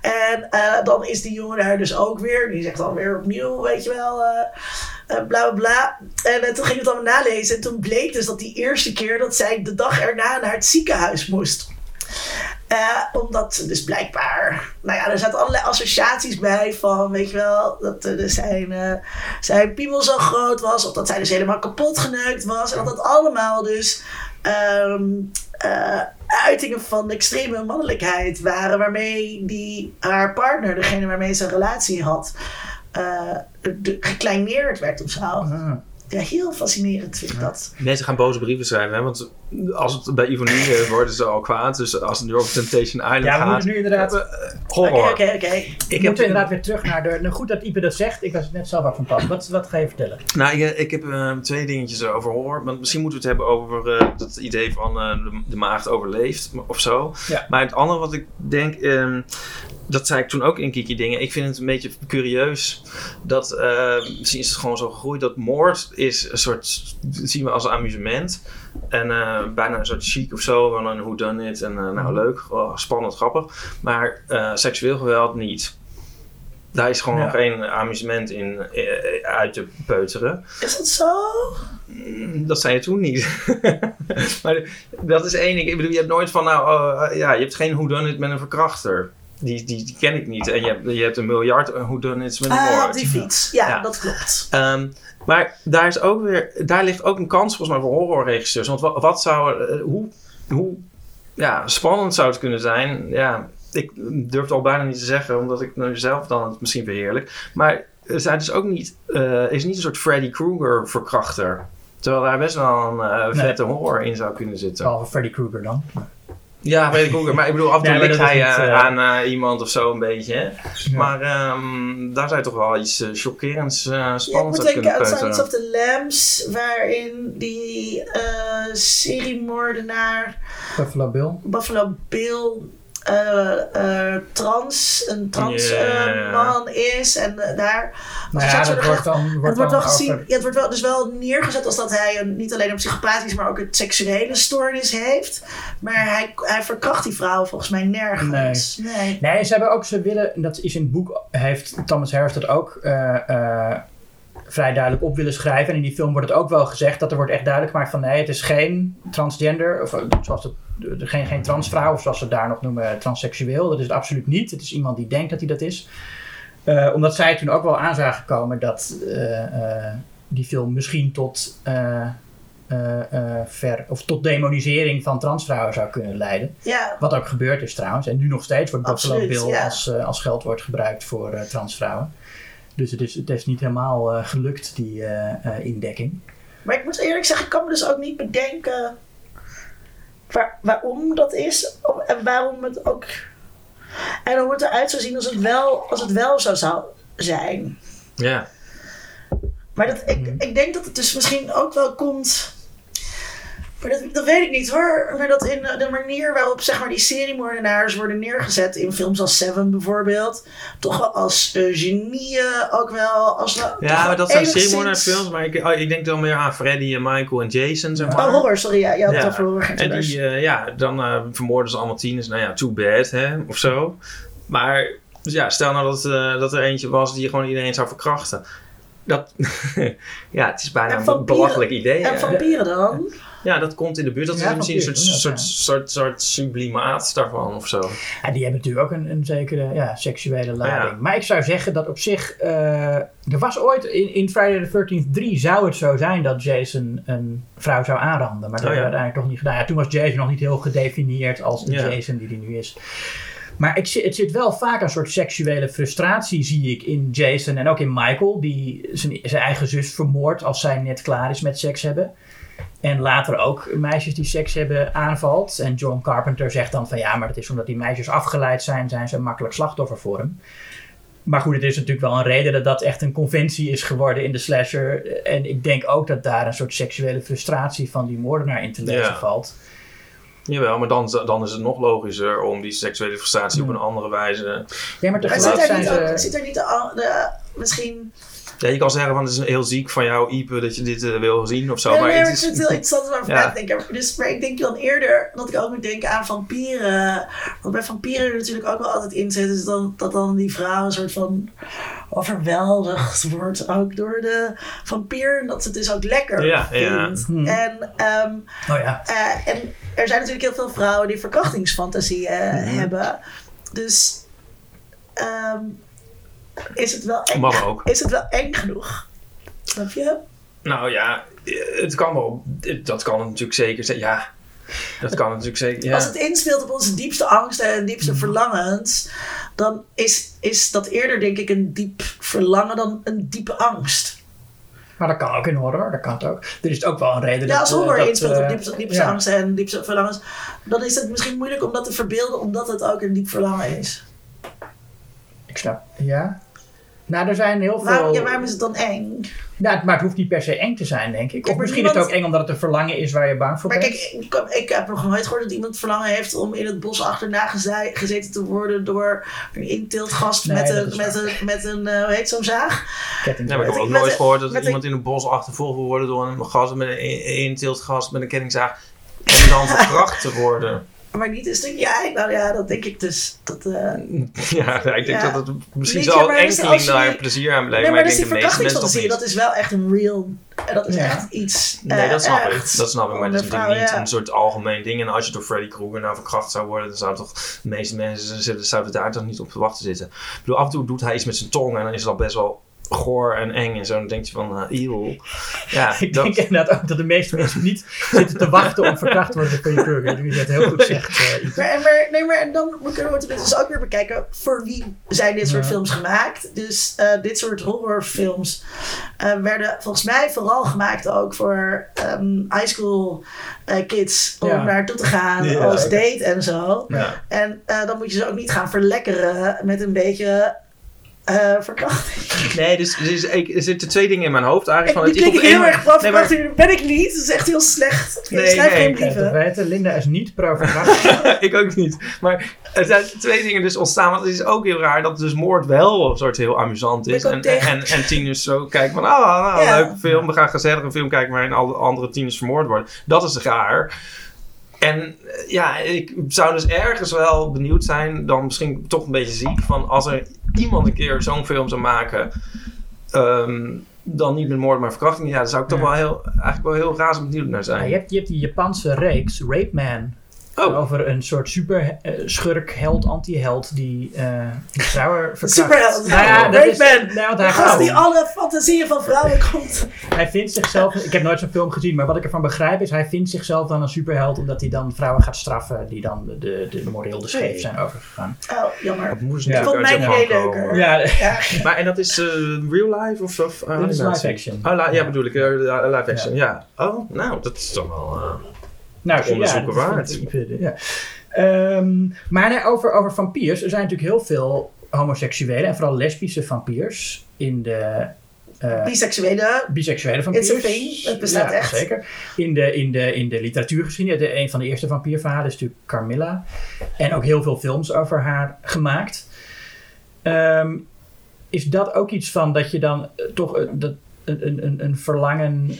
C: En eh, dan is die jongen daar dus ook weer. Die zegt dan weer opnieuw, weet je wel. eh, bla bla bla. En toen ging het allemaal nalezen. En toen bleek dus dat die eerste keer dat zij de dag erna naar het ziekenhuis moest. Eh, omdat ze dus blijkbaar, nou ja, er zaten allerlei associaties bij van, weet je wel, dat dus zijn, eh, zijn piemel zo groot was, of dat zij dus helemaal kapot geneukt was. En dat dat allemaal dus ehm, eh, uitingen van extreme mannelijkheid waren, waarmee die, haar partner, degene waarmee ze een relatie had, gekleineerd werd of zo.
A: Ah.
C: Ja, heel fascinerend vind ik dat.
B: Mensen gaan boze brieven schrijven, hè? want als het bij Ivonie eh, worden ze al kwaad. Dus als het nu over Temptation Island
A: Ja, we
B: gaat.
A: moeten nu inderdaad.
B: eh,
C: Oké, oké, oké.
A: Ik inderdaad weer terug naar de. Nou, goed dat Ipe dat zegt. Ik was het net zelf ook van pas. Wat, wat ga je vertellen?
B: Nou, ik, ik heb eh, twee dingetjes over horror. Want misschien moeten we het hebben over eh dat idee van eh, de, de maagd overleeft of zo.
A: Ja.
B: Maar het andere wat ik denk, ehm, dat zei ik toen ook in Kiki Dingen. Ik vind het een beetje curieus dat, eh, misschien is het gewoon zo gegroeid, dat moord is een soort, dat zien we als amusement. En eh, bijna een soort chic of zo, van een who done it. En eh, nou leuk, oh, spannend, grappig. Maar eh, seksueel geweld niet. Daar is gewoon
A: Ja.
B: geen amusement in uit te peuteren.
C: Is dat zo?
B: Mm, Dat zei je toen niet. <laughs> maar dat is één ding. Ik bedoel, je hebt nooit van, nou, oh, ja, je hebt geen whodunit met een verkrachter. Die, die, die ken ik niet. En je hebt, je hebt een miljard whodunits met een
C: Ah,
B: moord.
C: op die fiets. Ja,
B: Ja.
C: dat klopt.
B: Ehm, maar daar, is ook weer, daar ligt ook een kans volgens mij voor horrorregisseurs. Want wat, wat zou, eh, hoe, hoe ja, spannend zou het kunnen zijn? Ja, ik durf het al bijna niet te zeggen, omdat ik nu zelf dan het misschien verheerlijk. Maar zijn dus ook niet, eh, is niet een soort Freddy Krueger verkrachter. Terwijl daar best wel een eh,
A: Nee.
B: vette horror in zou kunnen zitten.
A: Behalve Freddy Krueger dan.
B: Ja, Freddy Krueger. Maar ik bedoel, af en toe likt hij
A: niet,
B: eh,
A: eh,
B: aan eh, iemand of zo een beetje. Hè?
A: Ja.
B: Maar ehm, daar zou je toch wel iets chockerends, eh,
C: Ja, ik
B: spannends
C: moet
B: uit
C: denken
B: kunnen
C: aan Silence
B: peuteren.
C: of the Lambs, waarin die eh seriemoordenaar
A: Buffalo Bill.
C: Buffalo Bill eh, eh, trans, een trans eh, man is. En daar.
A: Nou
C: Dus
A: ja,
C: dat
A: dat
C: soort-
A: wordt dan.
C: het
A: Wordt
C: wordt
A: dan
C: wel gezien,
A: over-
C: ja, het wordt wel, dus wel neergezet als dat hij een, niet alleen een psychopathisch, maar ook een seksuele stoornis heeft. Maar hij, hij verkracht die vrouw volgens mij nergens. Nee.
A: Nee, ze hebben ook, ze willen, en dat is in het boek, heeft Thomas Harris dat ook eh, eh, vrij duidelijk op willen schrijven. En in die film wordt het ook wel gezegd dat er wordt echt duidelijk gemaakt van nee, het is geen transgender, of eh, zoals het, geen, geen transvrouw, of zoals ze het daar nog noemen, transseksueel. Dat is het absoluut niet. Het is iemand die denkt dat hij dat is. Eh, omdat zij toen ook wel aan zagen komen dat eh, eh, die film misschien tot, eh, eh, eh, ver, of tot demonisering van transvrouwen zou kunnen leiden.
C: Ja,
A: Wat ook gebeurd is trouwens. En nu nog steeds wordt Buffalo Bill
C: ja.
A: als, eh, als geldwoord gebruikt voor eh, transvrouwen. Dus het is, het is niet helemaal eh, gelukt, die eh, eh, indekking.
C: maar ik moet eerlijk zeggen, ik kan me dus ook niet bedenken waar, waarom dat is. En waarom het ook. En hoe het eruit zou zien als het wel, als het wel zo zou zijn.
B: Ja.
C: Maar dat, ik,
A: Mhm.
C: ik denk dat het dus misschien ook wel komt. Maar dat, dat weet ik niet hoor. Maar dat in eh, de manier waarop zeg maar, die seriemoordenaars worden neergezet in films als Seven bijvoorbeeld. Toch wel als eh, genieën, ook wel als.
B: Ja, maar dat zijn seriemoordenaarfilms. Maar ik, oh, ik denk dan meer aan Freddy en Michael en Jason, zeg maar.
C: Oh, horror, sorry. Ja, je had het
B: Ja.
C: over horror. geen
B: En die, eh, ja, dan vermoorden ze allemaal tieners. Nou ja, too bad, hè, of zo. Maar, dus ja, stel nou dat, dat er eentje was die gewoon iedereen zou verkrachten. Dat, <laughs> ja, het is bijna
C: En
B: een belachelijk idee.
C: En vampieren dan?
B: Ja, dat komt in de buurt. Dat
A: Ja,
B: is misschien een soort, soort, soort, soort sublimaat daarvan of zo.
A: Ja, die hebben natuurlijk ook een, een zekere ja, seksuele lading. Maar ik zou zeggen dat op zich. eh, er was ooit in, in Friday the 13th 3 zou het zo zijn dat Jason een vrouw zou aanranden. Maar dat
B: Oh
A: hebben we uiteindelijk toch niet gedaan. Ja, toen was Jason nog niet heel gedefinieerd als de
B: Ja.
A: Jason die hij nu is. Maar ik, het zit wel vaak een soort seksuele frustratie, zie ik in Jason en ook in Michael, die zijn, zijn eigen zus vermoordt als zij net klaar is met seks hebben. En later ook meisjes die seks hebben aanvalt. En John Carpenter zegt dan van ja, maar dat is omdat die meisjes afgeleid zijn, zijn ze een makkelijk slachtoffer voor hem. Maar goed, het is natuurlijk wel een reden dat dat echt een conventie is geworden in de slasher. En ik denk ook dat daar een soort seksuele frustratie van die moordenaar in te lezen
B: Ja.
A: valt.
B: Jawel, maar dan, dan is het nog logischer om die seksuele frustratie op
A: Ja.
B: een andere wijze...
A: Ja, maar
C: Maar
A: tegelijk
C: zit er
A: zijn
C: niet, zit er niet de, de, misschien...
B: Ja, je kan zeggen van het is heel ziek van jou, Ipe, dat je dit eh, wil zien of zo.
C: nee,
B: maar
C: nee,
B: het
C: maar
B: is,
C: ik vind het heel <laughs> interessant om over
B: Ja.
C: na te denken. Dus, maar ik denk dan eerder dat ik ook moet denken aan vampieren. Want bij vampieren er natuurlijk ook wel altijd in zit, is dan, dat dan die vrouw een soort van overweldigd wordt ook door de vampier. En dat ze het dus ook lekker
B: Ja, ja.
C: vindt.
A: Hmm.
C: En, ehm,
A: Oh ja.
C: eh, en er zijn natuurlijk heel veel vrouwen die verkrachtingsfantasieën
B: Mhm.
C: hebben. Dus ehm, is het wel eng?
B: Ook.
C: Is het wel eng genoeg? Snap je?
B: Nou ja, het kan wel. Dat kan het natuurlijk zeker zijn. Ja, dat kan natuurlijk zeker. Ja.
C: Als het inspeelt op onze diepste angsten en diepste verlangens, dan is, is dat eerder, denk ik, een diep verlangen dan een diepe angst.
A: Maar dat kan ook in horror, dat kan het ook. Er is ook wel een reden
C: Ja,
A: dat...
C: als
A: eh,
C: horror
A: dat,
C: inspeelt op
A: eh,
C: diepste, diepste
A: ja.
C: angsten en diepste verlangens, dan is het misschien moeilijk om dat te verbeelden, omdat het ook een diep verlangen is.
A: Ik snap, ja. Nou, er zijn heel veel...
C: Waarom, ja, waarom is het dan eng?
A: Het- maar het hoeft niet per se eng te zijn, denk ik. Of
C: maar
A: misschien is het ook eng omdat het een verlangen is waar je bang voor
C: Maar
A: bent.
C: kijk, ik, ik heb nog nooit gehoord dat iemand verlangen heeft om in het bos achterna geze- gezeten te worden door een inteeltgast
A: Nee,
C: met, een, met, een, met een, eh, hoe heet zo'n zaag?
A: Ketting-
B: Ja, maar ik heb ook nooit
C: een-
B: gehoord dat iemand in een bos achtervolgd wil worden door een gas met een inteeltgast met een kettingzaag. En dan <laughs> verkracht te worden.
C: Maar niet een stukje ei. Nou ja, dat denk ik dus. Dat, eh,
B: Ja, <laughs> ja, ik denk
C: Ja.
B: dat het misschien zal een
C: dus
B: enkeling
C: je-
B: daar plezier aan
C: nee,
B: maar
C: maar
B: ik
C: dus
B: denk de meeste mensen
C: dat is wel echt een real. En dat is
A: Ja.
C: echt iets.
B: Nee,
C: eh,
B: dat snap
C: echt.
B: ik. Dat snap ik. Maar dat is natuurlijk
C: vrouw,
B: niet
C: ja.
B: een soort algemeen ding. En als je door Freddy Krueger nou verkracht zou worden, dan zouden toch de meeste mensen zouden daar toch niet op te wachten zitten. Ik bedoel, af en toe doet hij iets met zijn tong en dan is het al best wel goor en eng en zo. Dan denk je van, uh, eeuw. Ja, <laughs>
A: Ik
B: dat,
A: denk inderdaad ook dat de meeste mensen niet zitten te wachten om verkracht te worden door Krueger. Nu je dat heel goed zegt. <laughs> eh, Ipe.
C: Maar, en maar, nee, maar en dan kunnen we het dus ook weer bekijken voor wie zijn dit soort
A: Ja.
C: films gemaakt. Dus eh, dit soort horrorfilms eh, werden volgens mij vooral gemaakt ook voor ehm, high school eh, kids om
A: Ja.
C: naartoe te gaan
B: Ja,
C: als date en zo.
B: ja.
C: En eh, dan moet je ze ook niet gaan verlekkeren met een beetje eh, verkrachting.
B: Nee, dus, dus ik, er zitten twee dingen in mijn hoofd
C: Ik,
B: eigenlijk.
C: nu
B: Van,
C: klink ik
B: op
C: heel erg van
B: Nee, maar-
C: verkrachting. Ben ik niet. Dat is echt heel slecht.
B: Nee,
C: ik schrijf
B: nee,
C: geen
B: ik
C: brieven.
A: weten. Linda is niet pro <laughs>
B: ik ook niet. Maar er zijn twee dingen dus ontstaan. Want het is ook heel raar dat dus moord wel een soort heel amusant is.
C: Ik
B: En, en, en tieners zo kijken van, ah, nou,
C: Ja.
B: leuke film. We gaan gezellig een film kijken waarin alle andere tieners vermoord worden. Dat is raar. En eh, ja, ik zou dus ergens wel benieuwd zijn, dan misschien toch een beetje ziek, van als er iemand een keer zo'n film zou maken, ehm, dan niet met moord maar verkrachting, ja, daar zou ik toch wel heel, eigenlijk wel heel razend benieuwd naar
A: Ja,
B: zijn.
A: je, hebt, je hebt die Japanse reeks, Rape Man.
B: Oh.
A: Over een soort super eh, schurk, held, anti-held die, eh die vrouwen <laughs> verkracht.
C: Superheld.
A: Nou ja, dat is,
C: De gast die alle fantasieën van vrouwen <laughs> komt.
A: hij vindt zichzelf, ik heb nooit zo'n film gezien, maar wat ik ervan begrijp is, hij vindt zichzelf dan een superheld omdat hij dan vrouwen gaat straffen die dan de, de, de moreel de scheef zijn overgegaan.
C: Oh, jammer.
B: Dat moest
A: Ja.
C: Ik vond mijn
B: uit
C: idee leuker.
B: komen.
A: Ja,
C: Ja. <laughs>
B: Maar en dat is eh, real life of, of uh,
A: Dit is live action.
B: Oh, li- ja,
A: Ja.
B: bedoel ik, live action, ja. Oh, nou, dat is dan wel...
A: nou, ja,
B: onderzoeken
A: dat
B: waard.
A: vind ik, ja. Ehm, maar nee, over, over vampiers. Er zijn natuurlijk heel veel homoseksuele en vooral lesbische vampiers in de... eh,
C: Biseksuele.
A: biseksuele vampiers.
C: It's a thing. Het bestaat
A: ja,
C: echt.
A: zeker. In de, in de, in de literatuurgeschiedenis. De, een van de eerste vampierverhalen is natuurlijk Carmilla. En ook heel veel films over haar gemaakt. Ehm, is dat ook iets van dat je dan eh, toch eh, dat, een, een, een, een verlangen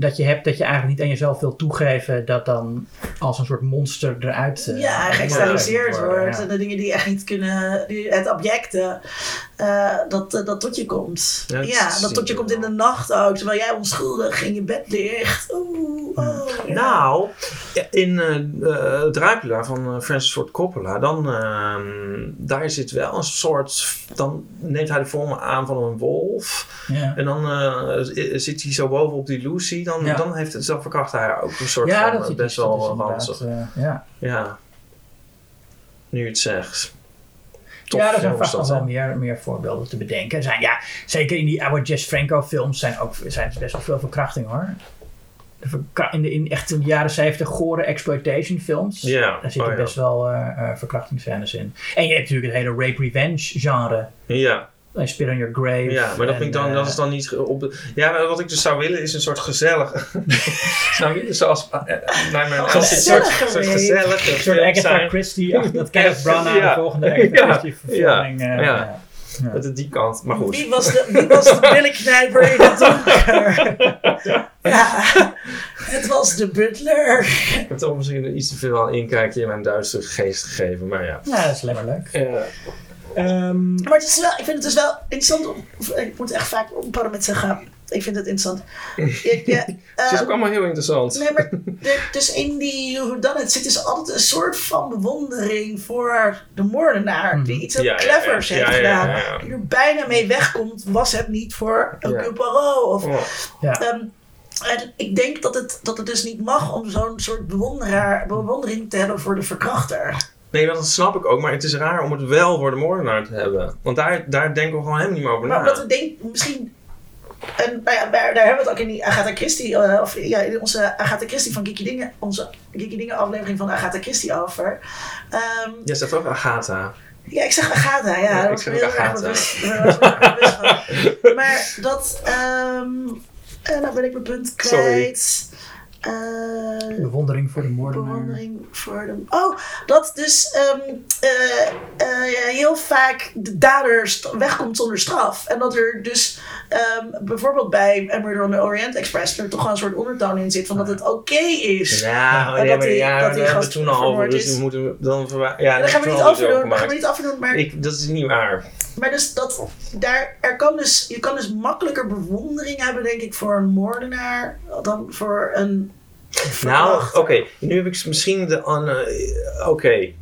A: dat je hebt dat je eigenlijk niet aan jezelf wil toegeven, dat dan als een soort monster eruit. eh,
C: Ja, geëxternaliseerd
A: worden,
C: wordt.
A: ja.
C: En de dingen die echt niet kunnen. Die, het objecten. eh, dat, eh, dat tot je komt.
B: Ja,
C: Ja,
B: dat
C: dat, tot je komt in de nacht ook. Terwijl jij onschuldig in je bed ligt. Oeh, oh, ja.
B: Nou, in Dracula van Francis Ford Coppola, dan ehm, daar zit wel een soort. Dan neemt hij de vormen aan van een wolf.
A: Ja,
B: En dan eh, zit hij zo bovenop die Lucy. Dan,
A: Ja.
B: dan heeft het zelf verkracht hij ook een soort
A: ja
B: van
A: dat
B: eh, best wel ranzig.
A: eh, ja.
B: Ja. Nu het zegt. Tof
A: ja, er zijn vast nog wel meer, meer voorbeelden te bedenken. Zijn, ja, zeker in die oude Jess Franco films zijn ook zijn best wel veel verkrachtingen hoor. In, de, in echt in de jaren 70 gore exploitation films.
B: Ja,
A: Daar zitten
B: oh ja.
A: best wel eh, verkrachtingsscènes in. En je hebt natuurlijk het hele rape revenge genre.
B: Ja,
A: I Spit on Your Grave.
B: ja, maar dat,
A: en,
B: vind ik dan,
A: eh,
B: dat is dan niet op de, Ja, maar wat ik dus zou willen is een soort gezellig. <laughs> zou willen zoals. naar mijn
C: Oh,
B: als een soort,
C: gezellige
B: soort
C: rape.
B: gezellige
A: Een soort Agatha. Christie, dat Kenneth <laughs> Branagh
B: Ja.
A: de volgende Agatha
B: Ja.
A: Christie verfilming. eh,
B: Ja.
A: ja. Ja.
B: Met die kant, maar goed.
C: Wie was de, wie was de billenknijper in het <laughs> donker? ja, het was de butler.
B: Ik heb toch misschien iets te veel aan inkijkje in mijn Duitse geest gegeven, maar ja.
A: Ja, dat is alleen maar leuk.
B: Ja.
A: Ehm,
C: Maar het is wel, ik vind het dus wel interessant. Om, ik moet echt vaak met zeggen. Ik vind het interessant. Je, je, <laughs>
B: Het is
C: eh,
B: ook allemaal heel interessant.
C: Nee, maar er- dus in die whodunit zit dus altijd een soort van bewondering voor de moordenaar. Die iets heel
B: Ja,
C: clevers
B: ja,
C: heeft
B: ja,
C: gedaan.
B: ja, ja.
C: Die er bijna mee wegkomt, was het niet voor een
B: Ja.
C: Poirot. Of,
B: Oh,
A: ja.
C: ehm, en ik denk dat het, dat het dus niet mag om zo'n soort bewonderaar, bewondering te hebben voor de verkrachter.
B: Nee, dat snap ik ook, maar het is raar om het wel voor de moordenaar te hebben. Want daar, daar denken we gewoon helemaal niet meer over
C: Maar
B: na.
C: omdat we denken, misschien. En nou ja, daar, daar hebben we het ook in die Agatha Christie, eh, of ja, in onze Agatha Christie van Kiki Dingen, onze Kiki Dingen aflevering van Agatha Christie over. Ehm,
B: Jij zegt ook Agatha.
C: ja, ik zeg Agatha, ja.
B: Ja,
C: daar
B: ik zeg
C: heel
B: Agatha. <laughs>
C: Maar dat, ehm en nou ben ik mijn punt
B: Sorry.
C: Eh,
A: bewondering voor de moordenaar.
C: Bewondering voor de. Oh, dat dus ehm, eh, eh, heel vaak de dader wegkomt zonder straf. En dat er dus ehm, bijvoorbeeld bij A Murder on the Orient Express er toch wel een soort ondertoon in zit van dat het oké is.
B: Ja,
C: En
B: ja,
C: dat
B: maar
C: die-
B: ja,
C: dat die
B: daar hebben we
C: gast
B: toen al over,
C: vermoord
B: dus moeten we dan verwa- Ja,
C: daar gaan we niet
B: al
C: over doen, daar
B: gemaakt.
C: gaan we niet over doen, maar,
B: Ik, dat is niet waar.
C: maar dus dat, daar, er kan dus, je kan dus makkelijker bewondering hebben, denk ik, voor een moordenaar dan voor een
B: Nou, oké. Nu heb ik misschien de... eh, Oké.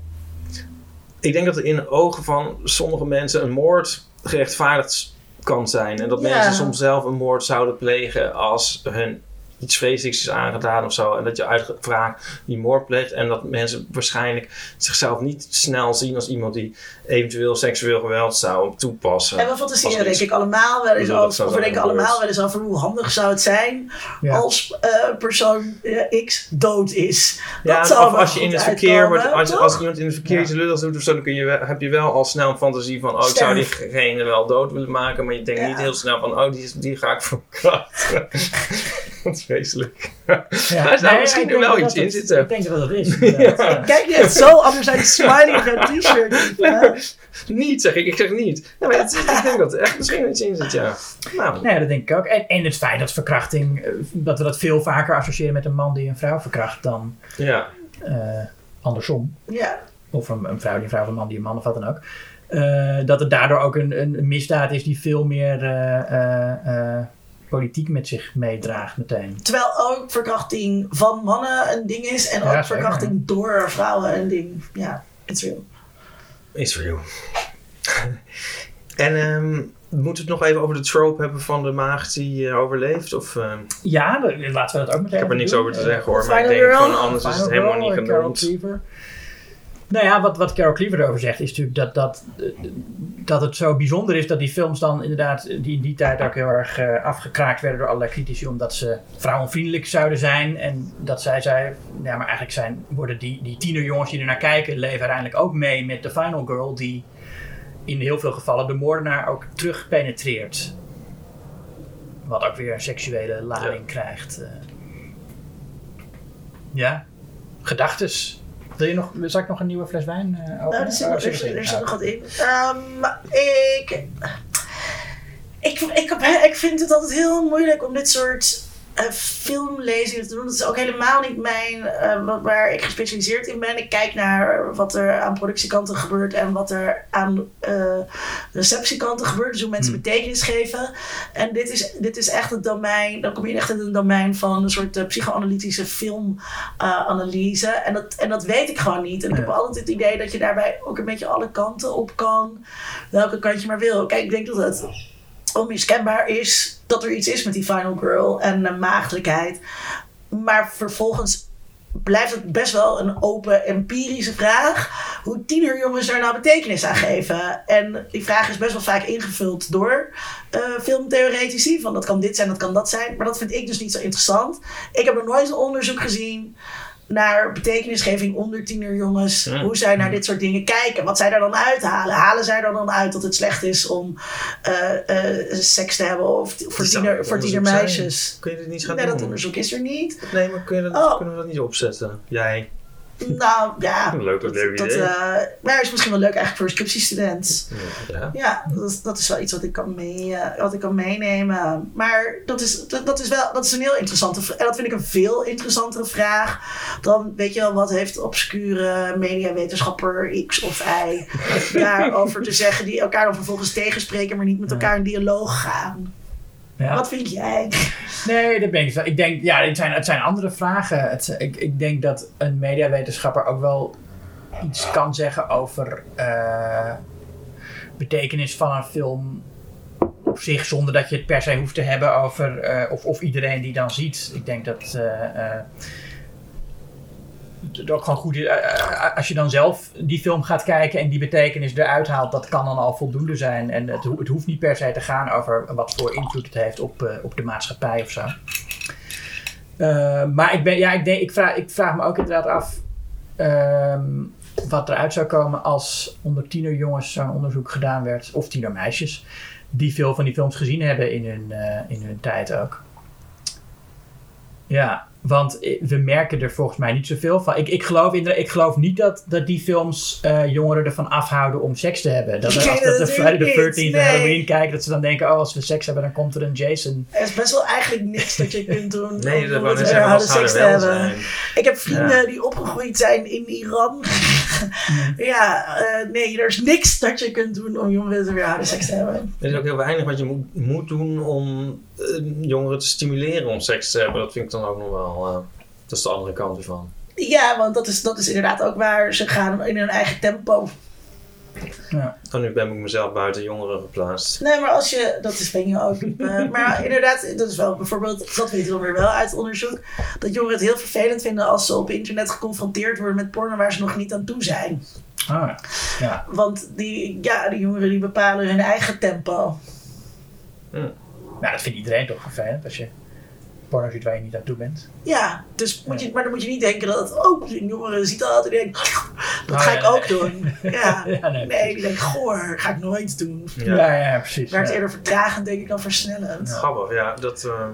B: Ik denk dat er in de ogen van sommige mensen een moord gerechtvaardigd kan zijn. En dat
C: Ja.
B: mensen soms zelf een moord zouden plegen als hun iets vreselijks is aangedaan of zo. En dat je uit wraak die moord pleegt. En dat mensen waarschijnlijk zichzelf niet snel zien als iemand die eventueel seksueel geweld zou toepassen.
C: En we fantaseren denk
B: iets-
C: ik allemaal wel eens over, of we denken allemaal wel eens over hoe handig zou het zijn
A: Ja.
C: als eh, persoon eh, X dood is.
B: Ja,
C: zou
B: of als je in het verkeer wordt, als, als iemand in het verkeer iets lulligs doet of zo, dan kun je, wel- heb je wel al snel een fantasie van, oh, ik zou diegene wel dood willen maken, maar je denkt
C: Ja.
B: niet heel snel van, oh, die, die ga ik verkrachten. <laughs> dat is vreselijk.
A: Ja.
B: Daar zou
A: Nee,
B: misschien er wel iets in
A: het-
B: zitten.
A: Ik denk dat dat is. <laughs> ja.
C: Kijk net zo anders uit die smiley van het t-shirt. Ja. <laughs>
B: Niet, zeg ik, ik zeg niet. Maar het, ik denk dat er echt misschien iets in zit, ja. Nou,
A: Nee, dat denk ik ook. En, en het feit dat verkrachting, eh, dat we dat veel vaker associëren met een man die een vrouw verkracht dan
B: ja.
A: eh, andersom.
C: Ja.
A: Of een, een vrouw die een vrouw of een man die een man of wat dan ook. Eh, dat het daardoor ook een, een, een misdaad is die veel meer eh, eh, eh, politiek met zich meedraagt meteen.
C: Terwijl ook verkrachting van mannen een ding is en
A: Ja,
C: ook
A: zeker.
C: verkrachting door vrouwen een ding. Ja, it's real.
B: Is for you. en ehm, moeten we het nog even over de trope hebben van de maagd die eh, overleeft? Of, ehm,
A: Ja, laten we dat ook meteen
B: ik heb er niks
A: doen.
B: over te zeggen hoor, maar ik denk
C: Girl?
B: van anders is het helemaal
A: Girl,
B: niet
A: Carol
B: genoemd.
A: Nou ja, wat, wat Carol Cleaver erover zegt is natuurlijk dat, dat, eh, dat het zo bijzonder is dat die films dan inderdaad, die in die tijd ook heel erg eh, afgekraakt werden door allerlei critici, omdat ze vrouwenvriendelijk zouden zijn. En dat zij zei, ja, maar eigenlijk zijn, worden die, die tienerjongens die er naar kijken, leven uiteindelijk ook mee met de Final Girl, die in heel veel gevallen de moordenaar ook terug penetreert. Wat ook weer een seksuele lading krijgt. eh. Ja, gedachtes. Wil je nog, zal ik nog een nieuwe fles wijn eh openen?
C: Nou, er zit,
A: Oh,
C: er,
A: er
C: er zit nog wat in. Ehm, ik, ik, ik, ik vind het altijd heel moeilijk om dit soort eh, filmlezingen te doen. Dat is ook helemaal niet mijn, eh, wa- waar ik gespecialiseerd in ben. Ik kijk naar wat er aan productiekanten gebeurt en wat er aan eh, receptiekanten gebeurt. Dus hoe mensen
A: Hmm.
C: betekenis geven. En dit is, dit is echt het domein, dan kom je echt in het domein van een soort eh, psychoanalytische filmanalyse. en, dat, en dat weet ik gewoon niet. En ik heb altijd het idee dat je daarbij ook een beetje alle kanten op kan. Welke kant je maar wil. Kijk, ik denk dat het onmiskenbaar is dat er iets is met die Final Girl en de maagdelijkheid. Maar vervolgens blijft het best wel een open empirische vraag hoe tienerjongens daar nou betekenis aan geven. En die vraag is best wel vaak ingevuld door eh, filmtheoretici. Van dat kan dit zijn, dat kan dat zijn. Maar dat vind ik dus niet zo interessant. Ik heb nog nooit een onderzoek gezien naar betekenisgeving onder tienerjongens.
B: Ja.
C: Hoe zij naar dit soort dingen kijken. Wat zij daar dan uithalen. Halen zij er dan uit dat het slecht is om eh, eh, seks te hebben of voor, tiener, voor tienermeisjes?
B: Kun je dit niet gaan
C: Nee,
B: doen?
C: dat onderzoek is er niet.
B: Nee, maar kun je dat,
C: Oh.
B: kunnen we dat niet opzetten? Jij.
C: Nou ja,
B: Leuk, dat leuk
C: dat eh, maar is misschien wel leuk eigenlijk voor een scriptiestudent.
B: Ja.
C: Ja, dat is, dat is wel iets wat ik kan, mee, eh, wat ik kan meenemen. Maar dat is, dat, dat is wel dat is een heel interessante vraag. En dat vind ik een veel interessantere vraag dan, weet je wel, wat heeft obscure mediawetenschapper X of Y <laughs> daarover te zeggen, die elkaar dan vervolgens tegenspreken, maar niet met elkaar in dialoog gaan.
A: Ja.
C: Wat vind jij? <laughs>
A: Nee, dat ben ik. Ik denk, ja, het zijn, het zijn andere vragen. Het, ik, ik denk dat een mediawetenschapper ook wel iets kan zeggen over eh, betekenis van een film op zich, zonder dat je het per se hoeft te hebben over eh, of, of iedereen die dan ziet. Ik denk dat eh, het ook gewoon goed is. eh, eh, als je dan zelf die film gaat kijken en die betekenis eruit haalt, dat kan dan al voldoende zijn. En het, het hoeft niet per se te gaan over wat voor invloed het heeft op, eh, op de maatschappij of zo. Maar ik, ben, ja, ik, denk, ik, vraag, ik vraag me ook inderdaad af ehm, wat eruit zou komen als onder tienerjongens zo'n onderzoek gedaan werd, of tienermeisjes, die veel van die films gezien hebben in hun, in hun tijd ook. Ja, want we merken er volgens mij niet zoveel van. Ik, ik, geloof, in, ik geloof niet dat, dat die films eh, jongeren ervan afhouden om seks te hebben. Dat als dat de Friday the
C: natuurlijk
A: 13th
C: niet,
A: en
C: nee.
A: Halloween kijken, dat ze dan denken, oh als we seks hebben dan komt er een Jason.
C: Er is best wel eigenlijk niks dat je kunt doen.
B: Nee,
C: om
B: dat
C: om seks te hebben.
B: zijn?
C: Ik heb vrienden die opgegroeid zijn in Iran. Ja, eh, nee, er is niks dat je kunt doen om jongeren te weerhouden seks te hebben.
B: Er is ook heel weinig wat je moet, moet doen om eh, jongeren te stimuleren om seks te hebben. Dat vind ik dan ook nog wel... eh, dat is de andere kant ervan.
C: Ja, want dat is, dat is inderdaad ook waar. Ze gaan in hun eigen tempo.
A: Ja.
B: En nu ben ik mezelf buiten jongeren geplaatst.
C: Nee, maar als je, dat is ben je ook. eh, maar inderdaad, dat is wel bijvoorbeeld, dat weten we weer wel uit onderzoek, dat jongeren het heel vervelend vinden als ze op internet geconfronteerd worden met porno waar ze nog niet aan toe zijn.
A: Ah, ja.
C: Want die, ja, die jongeren die bepalen hun eigen tempo.
A: Nou, dat vindt iedereen toch vervelend als je porno ziet waar je niet aan toe bent.
C: Ja, dus moet je, maar dan moet je niet denken dat ook een jongere ziet dat en denkt, dat
A: Oh,
C: ga ik ook
A: nee.
C: doen. <laughs> Ja.
A: Nee,
C: Nee, die denkt, goor, ga ik nooit doen.
A: Ja, ja, precies.
C: Werkt eerder vertragend, denk ik, dan versnellend.
B: Grappig, ja. Dat ehm,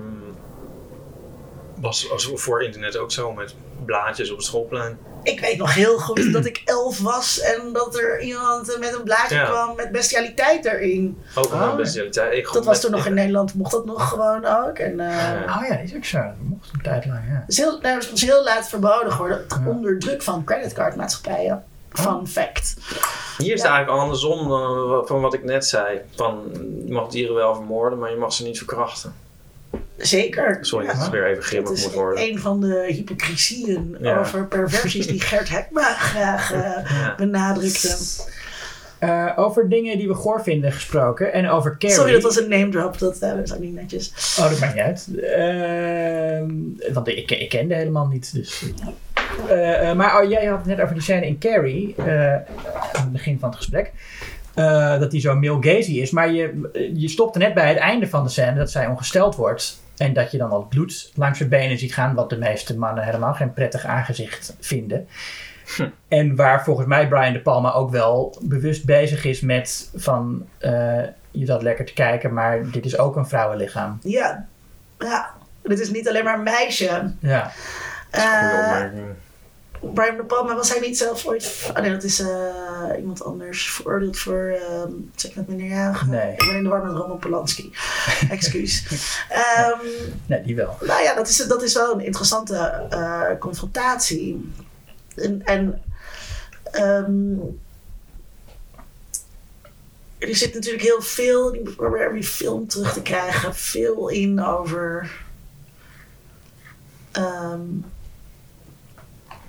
B: was, was voor internet ook zo met blaadjes op het schoolplein.
C: Ik weet nog heel goed dat ik elf was en dat er iemand met een blaadje
B: Ja.
C: kwam met bestialiteit erin.
B: Ook
A: Oh,
B: een bestialiteit. Ik
C: Dat was toen nog in Nederland, mocht dat nog gewoon ook. En, eh,
B: Ja.
A: Oh ja, is ook zo. Dat mocht een tijd lang, ja.
C: Het is heel, nou, het was heel laat verboden geworden,
A: Ja.
C: onder druk van creditcardmaatschappijen. Fun fact.
B: Hier is eigenlijk andersom dan van wat ik net zei. Van, je mag dieren wel vermoorden, maar je mag ze niet verkrachten.
C: Zeker.
B: Sorry
C: Ja.
B: dat het weer even
C: Dat
B: grimmig moet worden.
C: een van de hypocrisieën
B: Ja.
C: over perversies die Gert Hekma graag eh,
B: Ja.
C: benadrukte.
A: Eh, over dingen die we goor vinden gesproken en over Carrie.
C: Sorry, dat was een name drop. Dat, eh, dat is ook niet netjes.
A: Oh, dat maakt niet uit. Ehm, want ik, ik kende helemaal niet, dus... Eh, eh, maar oh, jij had het net over die scène in Carrie, eh, aan het begin van het gesprek. eh, dat die zo male gazy is. Maar je, je stopte net bij het einde van de scène dat zij ongesteld wordt. En dat je dan al het bloed langs haar benen ziet gaan. Wat de meeste mannen helemaal geen prettig aangezicht vinden. En waar volgens mij Brian De Palma ook wel bewust bezig is met van... eh, je zat lekker te kijken, maar dit is ook een vrouwenlichaam.
C: Ja, ja. Dit is niet alleen maar een meisje.
A: Ja.
B: Goeie
C: Eh,
B: opmerking.
C: Brian De Palma, was hij niet zelf ooit... Oh nee, dat is eh, iemand anders veroordeeld voor... ehm zeg met minderjarigen.
A: Nee.
C: Ik ben in de war met Roman Polanski. <laughs> Excuus. Ehm,
A: Nee, die wel.
C: nou ja, dat is, dat is wel een interessante eh, confrontatie. En, en ehm, er zit natuurlijk heel veel, ik probeer die film terug te krijgen, veel in over